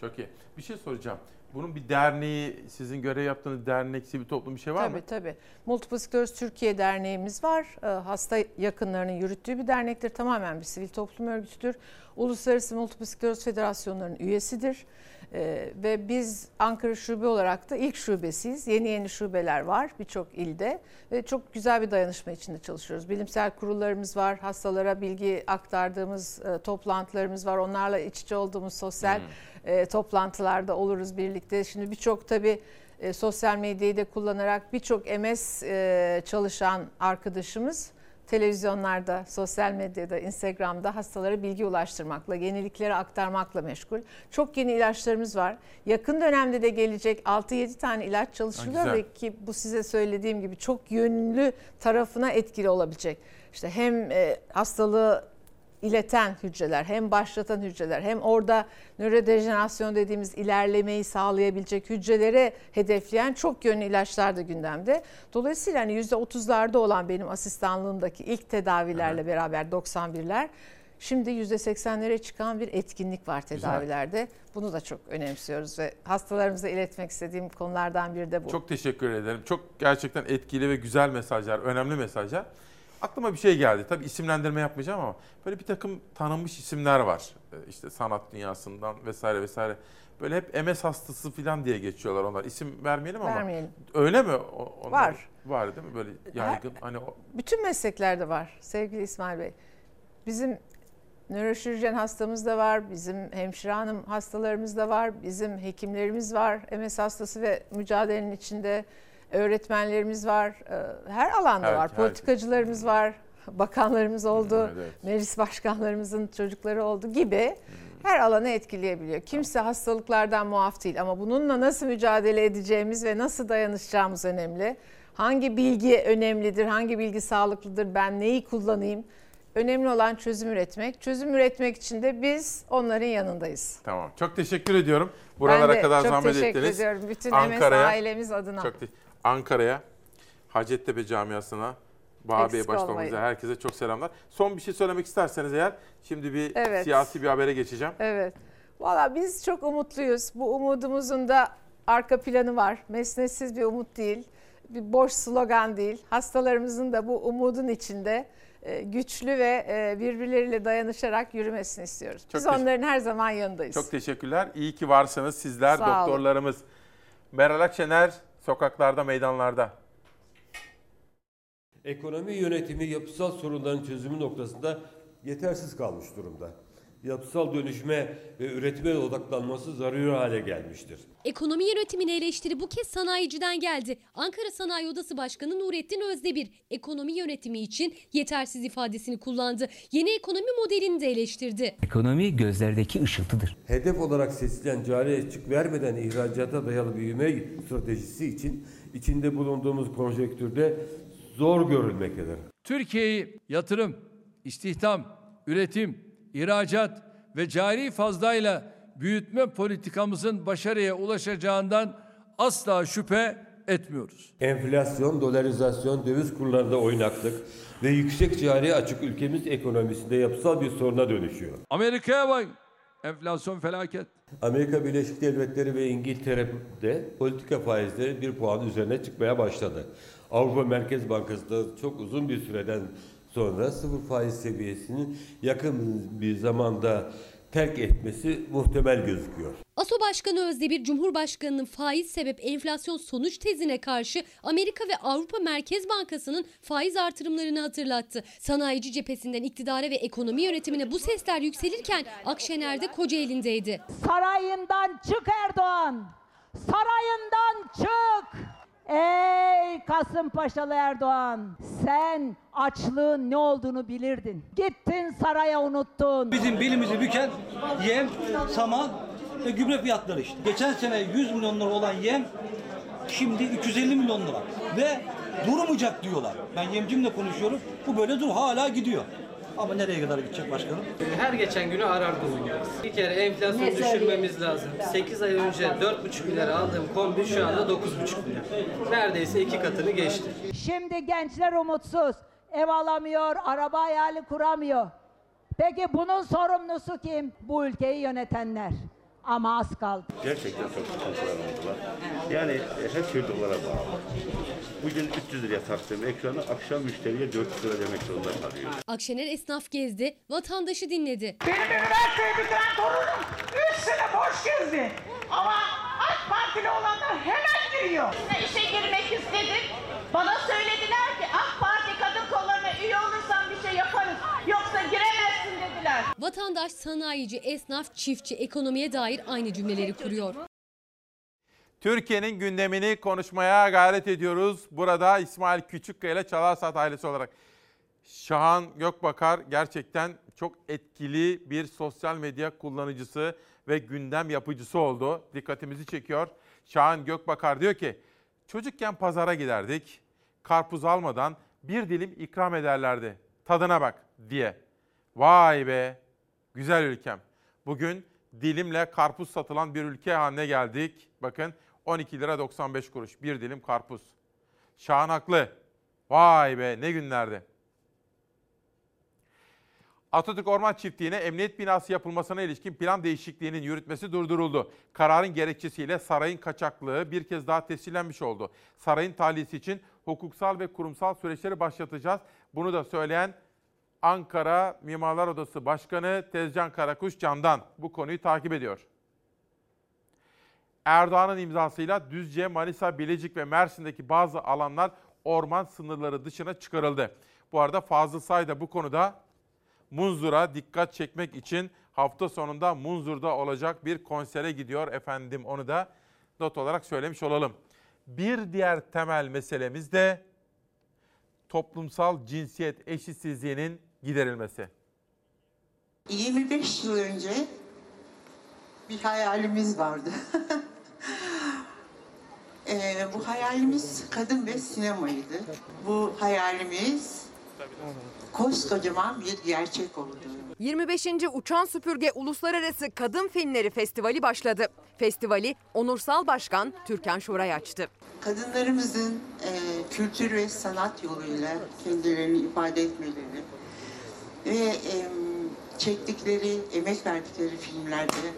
Çok iyi. Bir şey soracağım. Bunun bir derneği, sizin görev yaptığınız dernek, sivil toplum bir şey var tabii, mı? Tabii tabii. Multiple Sclerosis Türkiye Derneğimiz var. Ee, hasta yakınlarının yürüttüğü bir dernektir. Tamamen bir sivil toplum örgütüdür. Uluslararası Multiple Sclerosis Federasyonlarının üyesidir. Ee, ve biz Ankara Şube olarak da ilk şubesiyiz. Yeni yeni şubeler var birçok ilde ve çok güzel bir dayanışma içinde çalışıyoruz. Bilimsel kurullarımız var, hastalara bilgi aktardığımız e, toplantılarımız var. Onlarla iç içe olduğumuz sosyal hmm. E, toplantılarda oluruz birlikte. Şimdi birçok tabii e, sosyal medyayı da kullanarak birçok MS e, çalışan arkadaşımız televizyonlarda, sosyal medyada, Instagram'da hastalara bilgi ulaştırmakla, yenilikleri aktarmakla meşgul. Çok yeni ilaçlarımız var. Yakın dönemde de gelecek 6-7 tane ilaç çalışılıyor ve ki bu size söylediğim gibi çok yönlü tarafına etkili olabilecek. İşte hem e, hastalığı ileten hücreler, hem başlatan hücreler, hem orada nörodejenerasyon dediğimiz ilerlemeyi sağlayabilecek hücrelere hedefleyen çok yönlü ilaçlar da gündemde. Dolayısıyla hani %30'larda olan benim asistanlığımdaki ilk tedavilerle beraber 91'ler Şimdi %80'lere çıkan bir etkinlik var tedavilerde. Güzel. Bunu da çok önemsiyoruz ve hastalarımıza iletmek istediğim konulardan biri de bu. Çok teşekkür ederim. Çok gerçekten etkili ve güzel mesajlar, önemli mesajlar. Aklıma bir şey geldi. Tabii isimlendirme yapmayacağım ama böyle bir takım tanınmış isimler var. Ee, işte sanat dünyasından vesaire vesaire. Böyle hep MS hastası falan diye geçiyorlar onlar. İsim vermeyelim ama. Vermeyelim. Öyle mi? Onlar var. Var değil mi? Böyle yaygın. Her, hani o... Bütün mesleklerde var sevgili İsmail Bey. Bizim nöroşirurjen hastamız da var, bizim hemşire hanım hastalarımız da var, bizim hekimlerimiz var. MS hastası ve mücadelenin içinde öğretmenlerimiz var. Ee, her alanda her, var. Politikacılarımız var. Bakanlarımız oldu. Evet, evet. Meclis başkanlarımızın çocukları oldu gibi her alanı etkileyebiliyor. Kimse hastalıklardan muaf değil ama bununla nasıl mücadele edeceğimiz ve nasıl dayanışacağımız önemli. Hangi bilgi önemlidir, hangi bilgi sağlıklıdır, ben neyi kullanayım? Önemli olan çözüm üretmek. Çözüm üretmek için de biz onların yanındayız. Tamam. Çok teşekkür ediyorum. Buralara ben de kadar çok zahmet teşekkür ettiniz. ediyorum. Bütün Ankara'ya- MS ailemiz adına. Çok te- Ankara'ya, Hacettepe camiasına, olmayın. üzere herkese çok selamlar. Son bir şey söylemek isterseniz eğer şimdi bir Evet. siyasi bir habere geçeceğim. Evet. Valla biz çok umutluyuz. Bu umudumuzun da arka planı var. Mesnetsiz bir umut değil. Bir boş slogan değil. Hastalarımızın da bu umudun içinde e, güçlü ve e, birbirleriyle dayanışarak yürümesini istiyoruz. Biz onların her zaman yanındayız. Çok teşekkürler. İyi ki varsınız sizler, Sağ olun. doktorlarımız. Meral Akşener sokaklarda, meydanlarda. Ekonomi yönetimi yapısal sorunların çözümü noktasında yetersiz kalmış durumda. Yapısal dönüşme ve üretime odaklanması zaruri hale gelmiştir. Ekonomi yönetimine eleştiri bu kez sanayiciden geldi. Ankara Sanayi Odası Başkanı Nurettin Özdemir ekonomi yönetimi için yetersiz ifadesini kullandı. Yeni ekonomi modelini de eleştirdi. Ekonomi gözlerdeki ışıltıdır. Hedef olarak seçilen cari açık vermeden ihracata dayalı büyüme stratejisi için içinde bulunduğumuz konjektürde zor görülmektedir. Türkiye'yi yatırım, istihdam, üretim, ihracat ve cari fazlayla büyütme politikamızın başarıya ulaşacağından asla şüphe etmiyoruz. Enflasyon, dolarizasyon, döviz kurlarında oynaklık ve yüksek cari açık ülkemiz ekonomisinde yapısal bir soruna dönüşüyor. Amerika'ya bak. Enflasyon felaket. Amerika Birleşik Devletleri ve İngiltere'de politika faizleri bir puan üzerine çıkmaya başladı. Avrupa Merkez Bankası da çok uzun bir süreden sonra sıfır faiz seviyesinin yakın bir zamanda terk etmesi muhtemel gözüküyor. ASO Başkanı Özdemir, Cumhurbaşkanı'nın faiz sebep enflasyon sonuç tezine karşı Amerika ve Avrupa Merkez Bankası'nın faiz artırımlarını hatırlattı. Sanayici cephesinden iktidara ve ekonomi yönetimine bu sesler yükselirken Akşener de Kocaeli'ndeydi. Sarayından çık Erdoğan. Sarayından çık. Ey Kasımpaşalı Erdoğan. Sen açlığın ne olduğunu bilirdin. Gittin saraya unuttun. Bizim belimizi büken yem, saman ve gübre fiyatları işte. Geçen sene 100 milyon lira olan yem şimdi 350 milyon lira. Ve durmayacak diyorlar. Ben yemcimle konuşuyorum. Bu böyle dur hala gidiyor. Ama nereye kadar gidecek başkanım? Her geçen günü arar bulunuyoruz. Bir kere enflasyonu düşürmemiz lazım. 8 ay önce 4,5 milyara aldığım kombi şu anda 9,5 milyar. Neredeyse iki katını geçti. Şimdi gençler umutsuz. Ev alamıyor, araba hayali kuramıyor. Peki bunun sorumlusu kim? Bu ülkeyi yönetenler. Ama az kaldı. Gerçekten çok sıkıntılar oldular. Yani e, her şey dolara bağlı. Bugün 300 liraya taktığım ekranı akşam müşteriye 400 lira demek zorunda kalıyor. Akşener esnaf gezdi, vatandaşı dinledi. Benim üniversiteyi bitiren torunum 3 sene boş gezdi. Ama AK Partili olanlar hemen giriyor. işe girmek istedim. Vatandaş, sanayici, esnaf, çiftçi ekonomiye dair aynı cümleleri kuruyor. Türkiye'nin gündemini konuşmaya gayret ediyoruz. Burada İsmail Küçükkaya ile Çalar Saat ailesi olarak. Şahan Gökbakar gerçekten çok etkili bir sosyal medya kullanıcısı ve gündem yapıcısı oldu. Dikkatimizi çekiyor. Şahan Gökbakar diyor ki, çocukken pazara giderdik. Karpuz almadan bir dilim ikram ederlerdi. Tadına bak diye. Vay be, güzel ülkem. Bugün dilimle karpuz satılan bir ülke haline geldik. Bakın 12 lira 95 kuruş bir dilim karpuz. Şahan haklı. Vay be ne günlerdi. Atatürk Orman Çiftliği'ne emniyet binası yapılmasına ilişkin plan değişikliğinin yürütmesi durduruldu. Kararın gerekçesiyle sarayın kaçaklığı bir kez daha tescillenmiş oldu. Sarayın tahliyesi için hukuksal ve kurumsal süreçleri başlatacağız. Bunu da söyleyen Ankara Mimarlar Odası Başkanı Tezcan Karakuş Can'dan bu konuyu takip ediyor. Erdoğan'ın imzasıyla Düzce, Manisa, Bilecik ve Mersin'deki bazı alanlar orman sınırları dışına çıkarıldı. Bu arada Fazıl Say da bu konuda Munzur'a dikkat çekmek için hafta sonunda Munzur'da olacak bir konsere gidiyor efendim. Onu da not olarak söylemiş olalım. Bir diğer temel meselemiz de toplumsal cinsiyet eşitsizliğinin giderilmesi. 25 yıl önce bir hayalimiz vardı. Ee, bu hayalimiz kadın ve sinemaydı. Bu hayalimiz koskocaman bir gerçek oldu. 25. Uçan Süpürge Uluslararası Kadın Filmleri Festivali başladı. Festivali Onursal Başkan Türkan Şoray açtı. Kadınlarımızın e, kültür ve sanat yoluyla kendilerini ifade etmeleri ve e, çektikleri, emek verdikleri filmlerde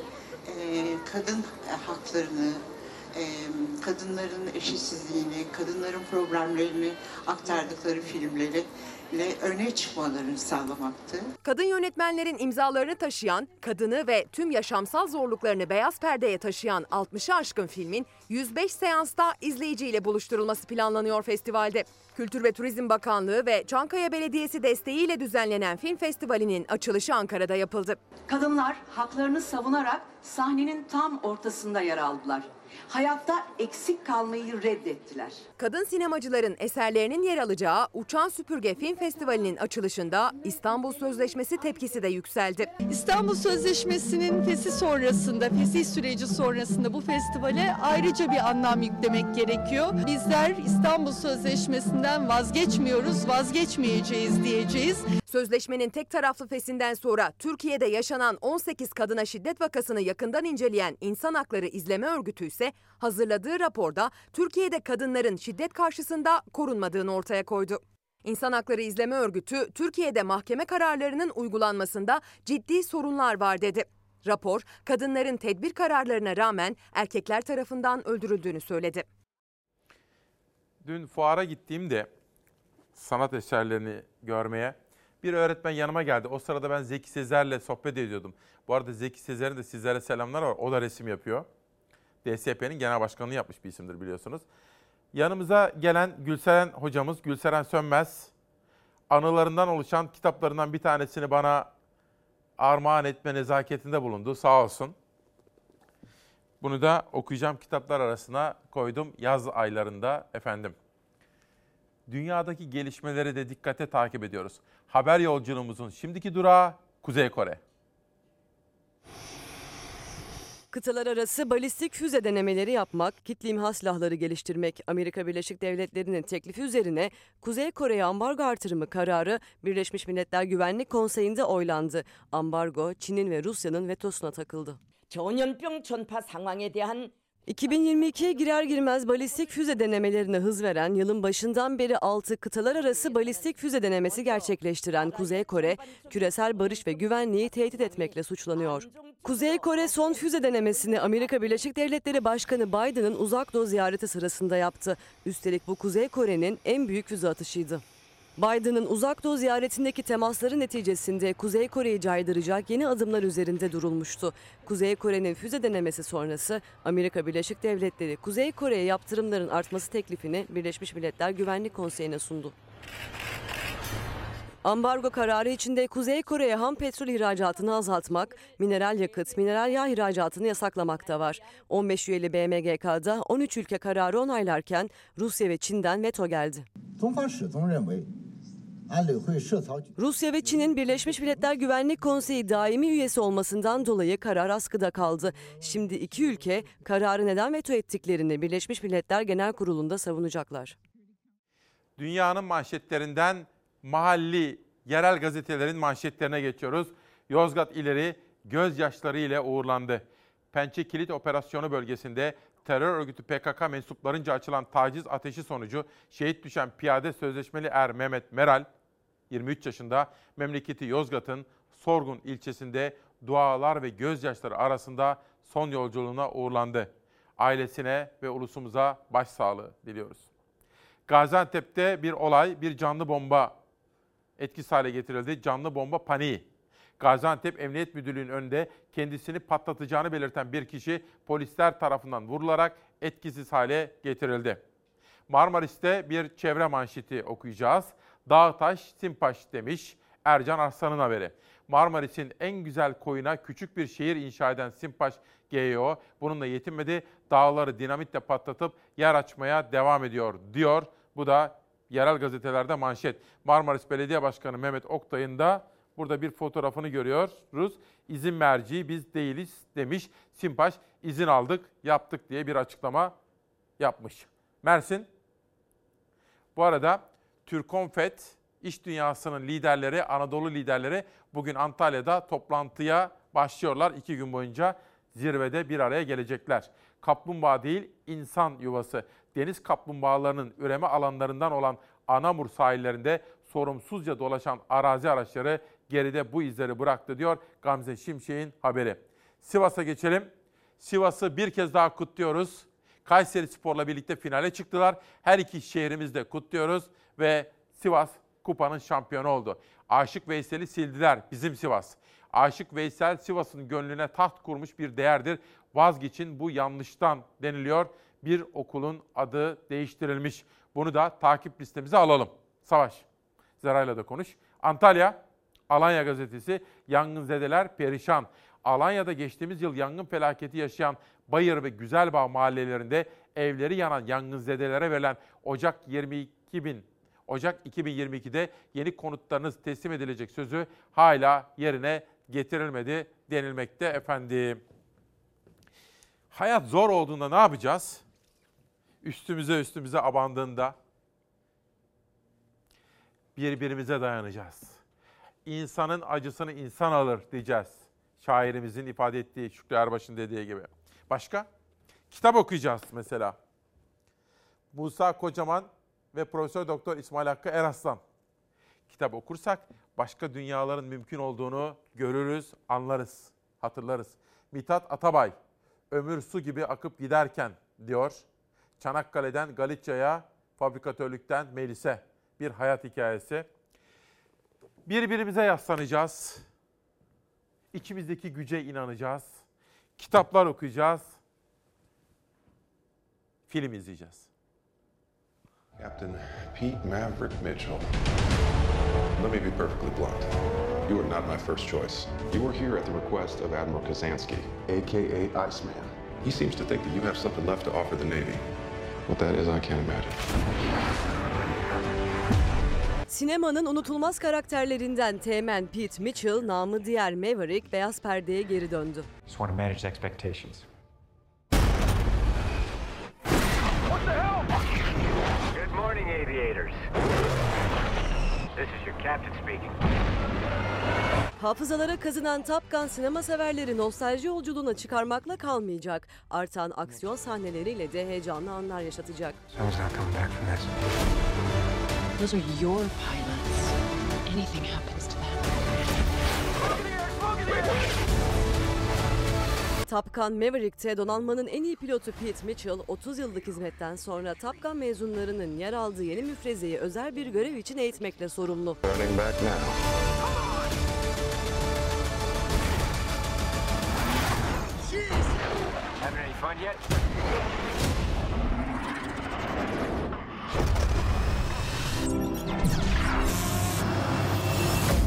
e, kadın haklarını, e, kadınların eşitsizliğini, kadınların problemlerini aktardıkları filmleri ile öne çıkmalarını sağlamaktı. Kadın yönetmenlerin imzalarını taşıyan, kadını ve tüm yaşamsal zorluklarını beyaz perdeye taşıyan 60'ı aşkın filmin 105 seansta izleyiciyle buluşturulması planlanıyor festivalde. Kültür ve Turizm Bakanlığı ve Çankaya Belediyesi desteğiyle düzenlenen film festivalinin açılışı Ankara'da yapıldı. Kadınlar haklarını savunarak sahnenin tam ortasında yer aldılar. Hayatta eksik kalmayı reddettiler. Kadın sinemacıların eserlerinin yer alacağı Uçan Süpürge Film Festivali'nin açılışında İstanbul Sözleşmesi tepkisi de yükseldi. İstanbul Sözleşmesi'nin fesih sonrasında, fesih süreci sonrasında bu festivale ayrıca bir anlam yüklemek gerekiyor. Bizler İstanbul Sözleşmesi'nden vazgeçmiyoruz, vazgeçmeyeceğiz diyeceğiz. Sözleşmenin tek taraflı fesinden sonra Türkiye'de yaşanan 18 kadına şiddet vakasını yakından inceleyen İnsan Hakları İzleme Örgütü ise hazırladığı raporda Türkiye'de kadınların şiddet karşısında korunmadığını ortaya koydu. İnsan Hakları İzleme Örgütü, Türkiye'de mahkeme kararlarının uygulanmasında ciddi sorunlar var dedi. Rapor, kadınların tedbir kararlarına rağmen erkekler tarafından öldürüldüğünü söyledi. Dün fuara gittiğimde sanat eserlerini görmeye bir öğretmen yanıma geldi. O sırada ben Zeki Sezer'le sohbet ediyordum. Bu arada Zeki Sezer'in de sizlere selamlar var. O da resim yapıyor. DSP'nin genel başkanlığı yapmış bir isimdir biliyorsunuz. Yanımıza gelen Gülseren hocamız, Gülseren Sönmez, anılarından oluşan kitaplarından bir tanesini bana armağan etme nezaketinde bulundu. Sağ olsun. Bunu da okuyacağım kitaplar arasına koydum yaz aylarında efendim. Dünyadaki gelişmeleri de dikkate takip ediyoruz. Haber yolculuğumuzun şimdiki durağı Kuzey Kore. Kıtalar arası balistik füze denemeleri yapmak, kitle imha silahları geliştirmek, Amerika Birleşik Devletleri'nin teklifi üzerine Kuzey Kore'ye ambargo artırımı kararı Birleşmiş Milletler Güvenlik Konseyi'nde oylandı. Ambargo Çin'in ve Rusya'nın vetosuna takıldı. 전염병 전파 상황에 대한 2022'ye girer girmez balistik füze denemelerine hız veren, yılın başından beri 6 kıtalar arası balistik füze denemesi gerçekleştiren Kuzey Kore, küresel barış ve güvenliği tehdit etmekle suçlanıyor. Kuzey Kore son füze denemesini Amerika Birleşik Devletleri Başkanı Biden'ın uzak doğu ziyareti sırasında yaptı. Üstelik bu Kuzey Kore'nin en büyük füze atışıydı. Biden'ın uzak doğu ziyaretindeki temasları neticesinde Kuzey Kore'yi caydıracak yeni adımlar üzerinde durulmuştu. Kuzey Kore'nin füze denemesi sonrası Amerika Birleşik Devletleri Kuzey Kore'ye yaptırımların artması teklifini Birleşmiş Milletler Güvenlik Konseyi'ne sundu. Ambargo kararı içinde Kuzey Kore'ye ham petrol ihracatını azaltmak, mineral yakıt, mineral yağ ihracatını yasaklamak da var. 15 üyeli BMGK'da 13 ülke kararı onaylarken Rusya ve Çin'den veto geldi. Rusya ve Çin'in Birleşmiş Milletler Güvenlik Konseyi daimi üyesi olmasından dolayı karar askıda kaldı. Şimdi iki ülke kararı neden veto ettiklerini Birleşmiş Milletler Genel Kurulu'nda savunacaklar. Dünyanın manşetlerinden mahalli, yerel gazetelerin manşetlerine geçiyoruz. Yozgat ileri gözyaşları ile uğurlandı. Pençe Kilit Operasyonu bölgesinde terör örgütü PKK mensuplarınca açılan taciz ateşi sonucu şehit düşen piyade sözleşmeli er Mehmet Meral, 23 yaşında memleketi Yozgat'ın Sorgun ilçesinde dualar ve gözyaşları arasında son yolculuğuna uğurlandı. Ailesine ve ulusumuza başsağlığı diliyoruz. Gaziantep'te bir olay, bir canlı bomba etkisiz hale getirildi. Canlı bomba paniği. Gaziantep Emniyet Müdürlüğü'nün önünde kendisini patlatacağını belirten bir kişi polisler tarafından vurularak etkisiz hale getirildi. Marmaris'te bir çevre manşeti okuyacağız. Dağtaş, Simpaş demiş Ercan Arslan'ın haberi. Marmaris'in en güzel koyuna küçük bir şehir inşa eden Simpaş GEO bununla yetinmedi. Dağları dinamitle patlatıp yer açmaya devam ediyor diyor. Bu da yerel gazetelerde manşet. Marmaris Belediye Başkanı Mehmet Oktay'ın da burada bir fotoğrafını görüyoruz. İzin merci biz değiliz demiş. Simpaş izin aldık, yaptık diye bir açıklama yapmış. Mersin. Bu arada Türkonfet iş dünyasının liderleri, Anadolu liderleri bugün Antalya'da toplantıya başlıyorlar. İki gün boyunca zirvede bir araya gelecekler. Kaplumbağa değil, insan yuvası. Deniz kaplumbağalarının üreme alanlarından olan Anamur sahillerinde sorumsuzca dolaşan arazi araçları geride bu izleri bıraktı diyor Gamze Şimşek'in haberi. Sivas'a geçelim. Sivas'ı bir kez daha kutluyoruz. Kayseri Spor'la birlikte finale çıktılar. Her iki şehrimiz de kutluyoruz ve Sivas kupanın şampiyonu oldu. Aşık Veysel'i sildiler bizim Sivas. Aşık Veysel Sivas'ın gönlüne taht kurmuş bir değerdir. Vazgeçin bu yanlıştan deniliyor. Bir okulun adı değiştirilmiş. Bunu da takip listemize alalım. Savaş. Zerayla da konuş. Antalya, Alanya gazetesi yangınzedeler perişan. Alanya'da geçtiğimiz yıl yangın felaketi yaşayan Bayır ve Güzelbağ mahallelerinde evleri yanan yangınzedelere verilen Ocak 22 bin Ocak 2022'de yeni konutlarınız teslim edilecek sözü hala yerine getirilmedi denilmekte efendim. Hayat zor olduğunda ne yapacağız? Üstümüze üstümüze abandığında birbirimize dayanacağız. İnsanın acısını insan alır diyeceğiz. Şairimizin ifade ettiği Şükrü Erbaş'ın dediği gibi. Başka? Kitap okuyacağız mesela. Musa Kocaman ve Profesör Doktor İsmail Hakkı Eraslan. Kitap okursak başka dünyaların mümkün olduğunu görürüz, anlarız, hatırlarız. Mithat Atabay, ömür su gibi akıp giderken diyor. Çanakkale'den Galicia'ya, fabrikatörlükten Melis'e bir hayat hikayesi. Birbirimize yaslanacağız. İçimizdeki güce inanacağız. Kitaplar okuyacağız. Film izleyeceğiz. Captain Pete Maverick Mitchell. Let me be perfectly blunt. You are not my first choice. You are here at the request of Admiral Kazansky, aka Iceman. He seems to think that you have something left to offer the Navy. What that is, I can't imagine. Sinemanın unutulmaz karakterlerinden Teğmen Pete Mitchell, namı diğer Maverick, beyaz perdeye geri döndü. Just want to manage expectations. Good morning, aviators. This is your captain speaking. Hafızalara kazınan Top Gun sinema severleri nostalji yolculuğuna çıkarmakla kalmayacak. Artan aksiyon sahneleriyle de heyecanlı anlar yaşatacak. Those are your pilots. Anything happens to them. Top Gun Maverick'te donanmanın en iyi pilotu Pete Mitchell, 30 yıllık hizmetten sonra Top Gun mezunlarının yer aldığı yeni müfrezeyi özel bir görev için eğitmekle sorumlu. Now. Having any fun yet?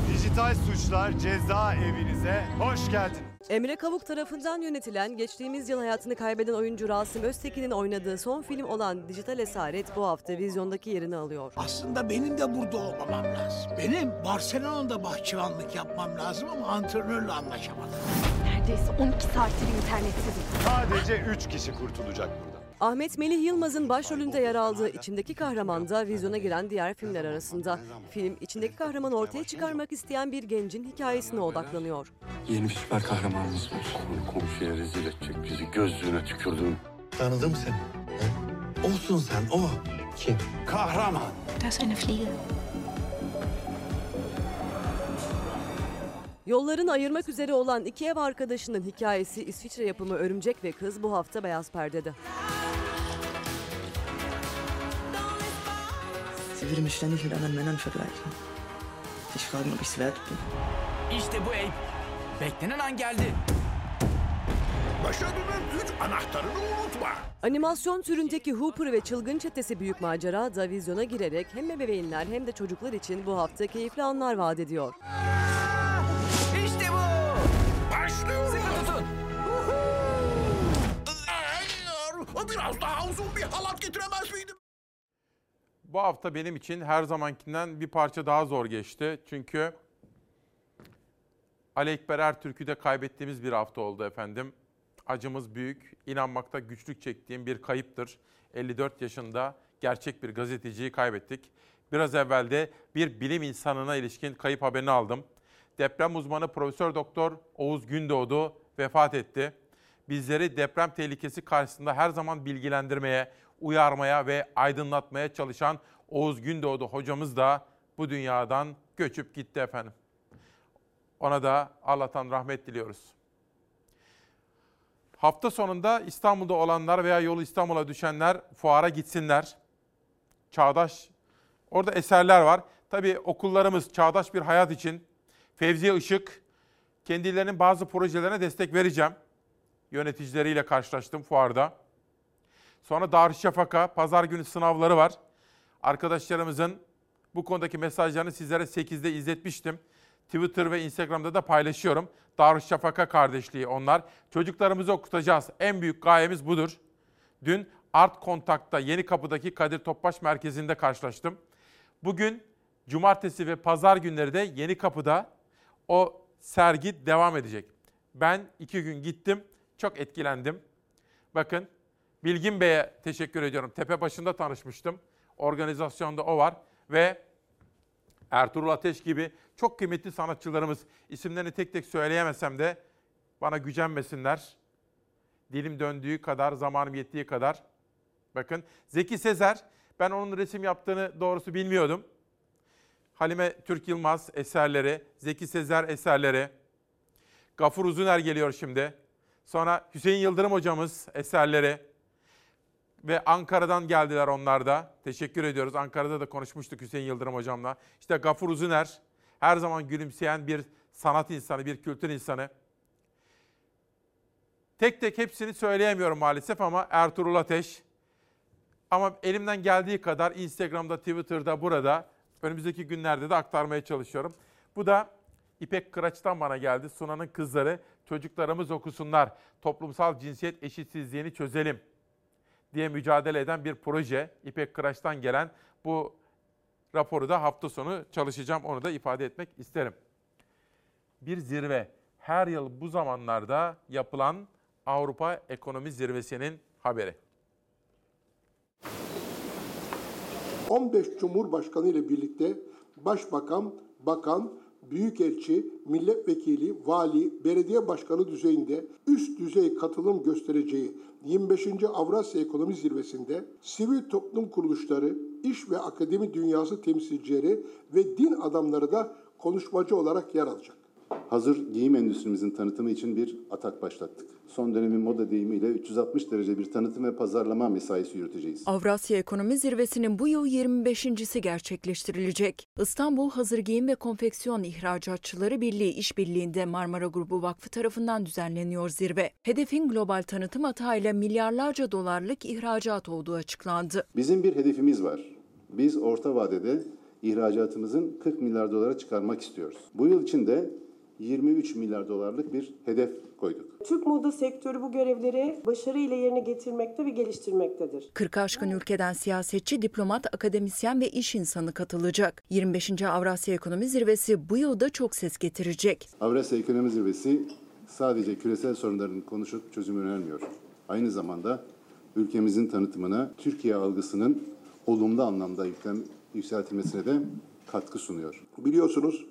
Dijital Suçlar Ceza Evinize hoş geldin. Emre Kavuk tarafından yönetilen, geçtiğimiz yıl hayatını kaybeden oyuncu Rasim Öztekin'in oynadığı son film olan Dijital Esaret bu hafta vizyondaki yerini alıyor. Aslında benim de burada olmamam lazım. Benim Barcelona'da bahçıvanlık yapmam lazım ama antrenörle anlaşamadım. Neredeyse 12 saattir internetsizim. Sadece 3 kişi kurtulacak burada. Ahmet Melih Yılmaz'ın başrolünde yer aldığı İçimdeki Kahraman da vizyona giren diğer filmler arasında. Film, içindeki kahramanı ortaya çıkarmak isteyen bir gencin hikayesine odaklanıyor. Yeni bir süper kahramanımız var. Onu komşuya rezil edecek bizi gözlüğüne tükürdüm. Tanıdım seni. He? Olsun sen o. Kim? Kahraman. Da ist eine Fliege. Yollarını ayırmak üzere olan iki ev arkadaşının hikayesi İsviçre yapımı Örümcek ve Kız bu hafta Beyaz Perde'de. Sie würde mich ständig mit anderen Männern vergleichen. Sich fragen, ob ich es wert bin. İşte bu Abe. Beklenen an geldi. Başarının üç anahtarını unutma. Animasyon türündeki Hooper ve Çılgın Çetesi Büyük Macera da vizyona girerek hem ebeveynler hem de çocuklar için bu hafta keyifli anlar vaat ediyor. İşte bu. Başlıyoruz. Sıkı tutun. Biraz daha uzun bir halat getiremez miydim? Bu hafta benim için her zamankinden bir parça daha zor geçti. Çünkü Ali Ekber Ertürk'ü de kaybettiğimiz bir hafta oldu efendim. Acımız büyük, inanmakta güçlük çektiğim bir kayıptır. 54 yaşında gerçek bir gazeteciyi kaybettik. Biraz evvel de bir bilim insanına ilişkin kayıp haberini aldım. Deprem uzmanı Profesör Doktor Oğuz Gündoğdu vefat etti. Bizleri deprem tehlikesi karşısında her zaman bilgilendirmeye, uyarmaya ve aydınlatmaya çalışan Oğuz Gündoğdu hocamız da bu dünyadan göçüp gitti efendim. Ona da Allah'tan rahmet diliyoruz. Hafta sonunda İstanbul'da olanlar veya yolu İstanbul'a düşenler fuara gitsinler. Çağdaş, orada eserler var. Tabii okullarımız çağdaş bir hayat için Fevziye Işık kendilerinin bazı projelerine destek vereceğim. Yöneticileriyle karşılaştım fuarda. Sonra Darüşşafaka pazar günü sınavları var. Arkadaşlarımızın bu konudaki mesajlarını sizlere 8'de izletmiştim. Twitter ve Instagram'da da paylaşıyorum. Darüşşafaka kardeşliği onlar. Çocuklarımızı okutacağız. En büyük gayemiz budur. Dün Art Kontak'ta Yeni Kapı'daki Kadir Topbaş Merkezi'nde karşılaştım. Bugün cumartesi ve pazar günleri de Yeni Kapı'da o sergi devam edecek. Ben iki gün gittim, çok etkilendim. Bakın Bilgin Bey'e teşekkür ediyorum. Tepe başında tanışmıştım. Organizasyonda o var ve Ertuğrul Ateş gibi çok kıymetli sanatçılarımız isimlerini tek tek söyleyemesem de bana gücenmesinler. Dilim döndüğü kadar, zamanım yettiği kadar. Bakın Zeki Sezer, ben onun resim yaptığını doğrusu bilmiyordum. Halime Türk Yılmaz eserleri, Zeki Sezer eserleri. Gafur Uzuner geliyor şimdi. Sonra Hüseyin Yıldırım hocamız eserleri. Ve Ankara'dan geldiler onlar da. Teşekkür ediyoruz. Ankara'da da konuşmuştuk Hüseyin Yıldırım hocamla. İşte Gafur Uzuner her zaman gülümseyen bir sanat insanı, bir kültür insanı. Tek tek hepsini söyleyemiyorum maalesef ama Ertuğrul Ateş. Ama elimden geldiği kadar Instagram'da, Twitter'da, burada önümüzdeki günlerde de aktarmaya çalışıyorum. Bu da İpek Kıraç'tan bana geldi. Sunan'ın kızları çocuklarımız okusunlar. Toplumsal cinsiyet eşitsizliğini çözelim diye mücadele eden bir proje. İpek Kıraç'tan gelen bu raporu da hafta sonu çalışacağım. Onu da ifade etmek isterim. Bir zirve her yıl bu zamanlarda yapılan Avrupa Ekonomi Zirvesi'nin haberi. 15 Cumhurbaşkanı ile birlikte Başbakan, Bakan, Büyükelçi, Milletvekili, Vali, Belediye Başkanı düzeyinde üst düzey katılım göstereceği 25. Avrasya Ekonomi Zirvesi'nde sivil toplum kuruluşları, iş ve akademi dünyası temsilcileri ve din adamları da konuşmacı olarak yer alacak. Hazır giyim endüstrimizin tanıtımı için bir atak başlattık. Son dönemin moda deyimiyle 360 derece bir tanıtım ve pazarlama mesaisi yürüteceğiz. Avrasya Ekonomi Zirvesi'nin bu yıl 25.si gerçekleştirilecek. İstanbul Hazır Giyim ve Konfeksiyon İhracatçıları Birliği İşbirliği'nde Marmara Grubu Vakfı tarafından düzenleniyor zirve. Hedefin global tanıtım atağıyla milyarlarca dolarlık ihracat olduğu açıklandı. Bizim bir hedefimiz var. Biz orta vadede ihracatımızın 40 milyar dolara çıkarmak istiyoruz. Bu yıl içinde 23 milyar dolarlık bir hedef koyduk. Türk moda sektörü bu görevleri başarıyla yerine getirmekte ve geliştirmektedir. 40 aşkın ülkeden siyasetçi, diplomat, akademisyen ve iş insanı katılacak. 25. Avrasya Ekonomi Zirvesi bu yılda çok ses getirecek. Avrasya Ekonomi Zirvesi sadece küresel sorunların konuşup çözüm önermiyor. Aynı zamanda ülkemizin tanıtımına, Türkiye algısının olumlu anlamda yükseltilmesine de katkı sunuyor. Biliyorsunuz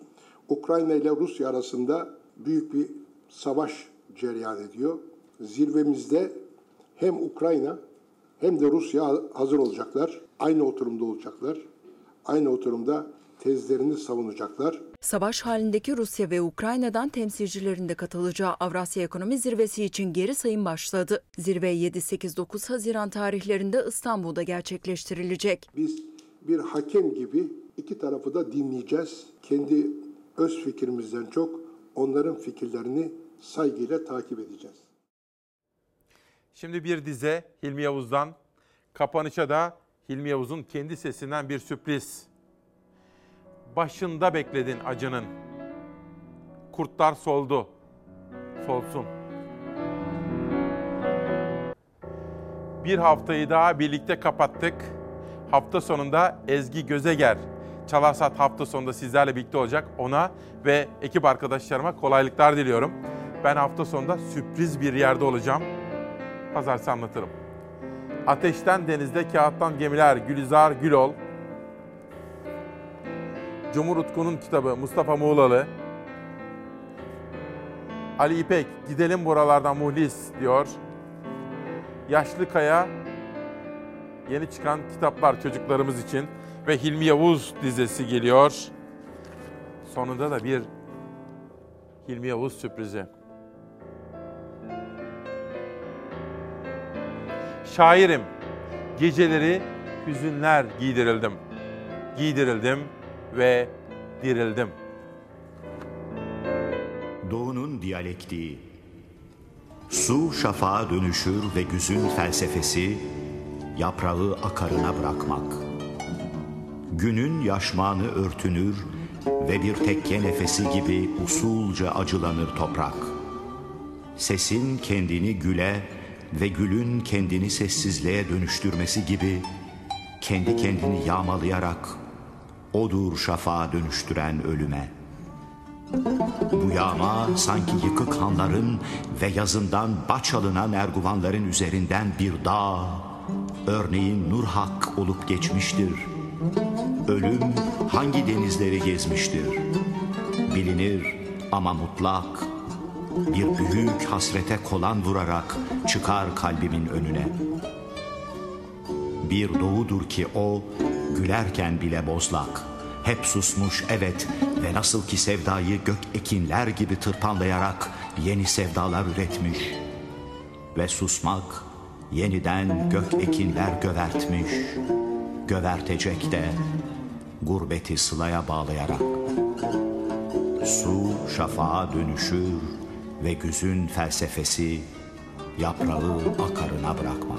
Ukrayna ile Rusya arasında büyük bir savaş cereyan ediyor. Zirvemizde hem Ukrayna hem de Rusya hazır olacaklar. Aynı oturumda olacaklar. Aynı oturumda tezlerini savunacaklar. Savaş halindeki Rusya ve Ukrayna'dan temsilcilerin de katılacağı Avrasya Ekonomi Zirvesi için geri sayım başladı. Zirve 7-8-9 Haziran tarihlerinde İstanbul'da gerçekleştirilecek. Biz bir hakem gibi iki tarafı da dinleyeceğiz. Kendi öz fikrimizden çok onların fikirlerini saygıyla takip edeceğiz. Şimdi bir dize Hilmi Yavuz'dan, kapanışa da Hilmi Yavuz'un kendi sesinden bir sürpriz. Başında bekledin acının. Kurtlar soldu. Solsun. Bir haftayı daha birlikte kapattık. Hafta sonunda Ezgi Gözeger Çalarsat hafta sonunda sizlerle birlikte olacak. Ona ve ekip arkadaşlarıma kolaylıklar diliyorum. Ben hafta sonunda sürpriz bir yerde olacağım. Pazartesi anlatırım. Ateşten denizde, kağıttan gemiler, Gülizar Gülol. Cumhur Utku'nun kitabı Mustafa Muğlalı. Ali İpek gidelim buralardan muhlis diyor. Yaşlı Kaya yeni çıkan kitaplar çocuklarımız için ve Hilmi Yavuz dizesi geliyor. Sonunda da bir Hilmi Yavuz sürprizi. Şairim, geceleri hüzünler giydirildim. Giydirildim ve dirildim. Doğunun diyalektiği Su şafağa dönüşür ve güzün felsefesi yaprağı akarına bırakmak. Günün yaşmanı örtünür ve bir tekke nefesi gibi usulca acılanır toprak. Sesin kendini güle ve gülün kendini sessizliğe dönüştürmesi gibi kendi kendini yağmalayarak odur şafağa dönüştüren ölüme. Bu yağma sanki yıkık hanların ve yazından baç alınan erguvanların üzerinden bir dağ, örneğin Nurhak olup geçmiştir. Ölüm hangi denizleri gezmiştir? Bilinir ama mutlak, bir büyük hasrete kolan vurarak çıkar kalbimin önüne. Bir doğudur ki o, gülerken bile bozlak. Hep susmuş evet ve nasıl ki sevdayı gök ekinler gibi tırpanlayarak yeni sevdalar üretmiş. Ve susmak yeniden gök ekinler gövertmiş. Gövertecek de gurbeti sılaya bağlayarak. Su şafağa dönüşür ve güzün felsefesi yaprağı akarına bırakmak.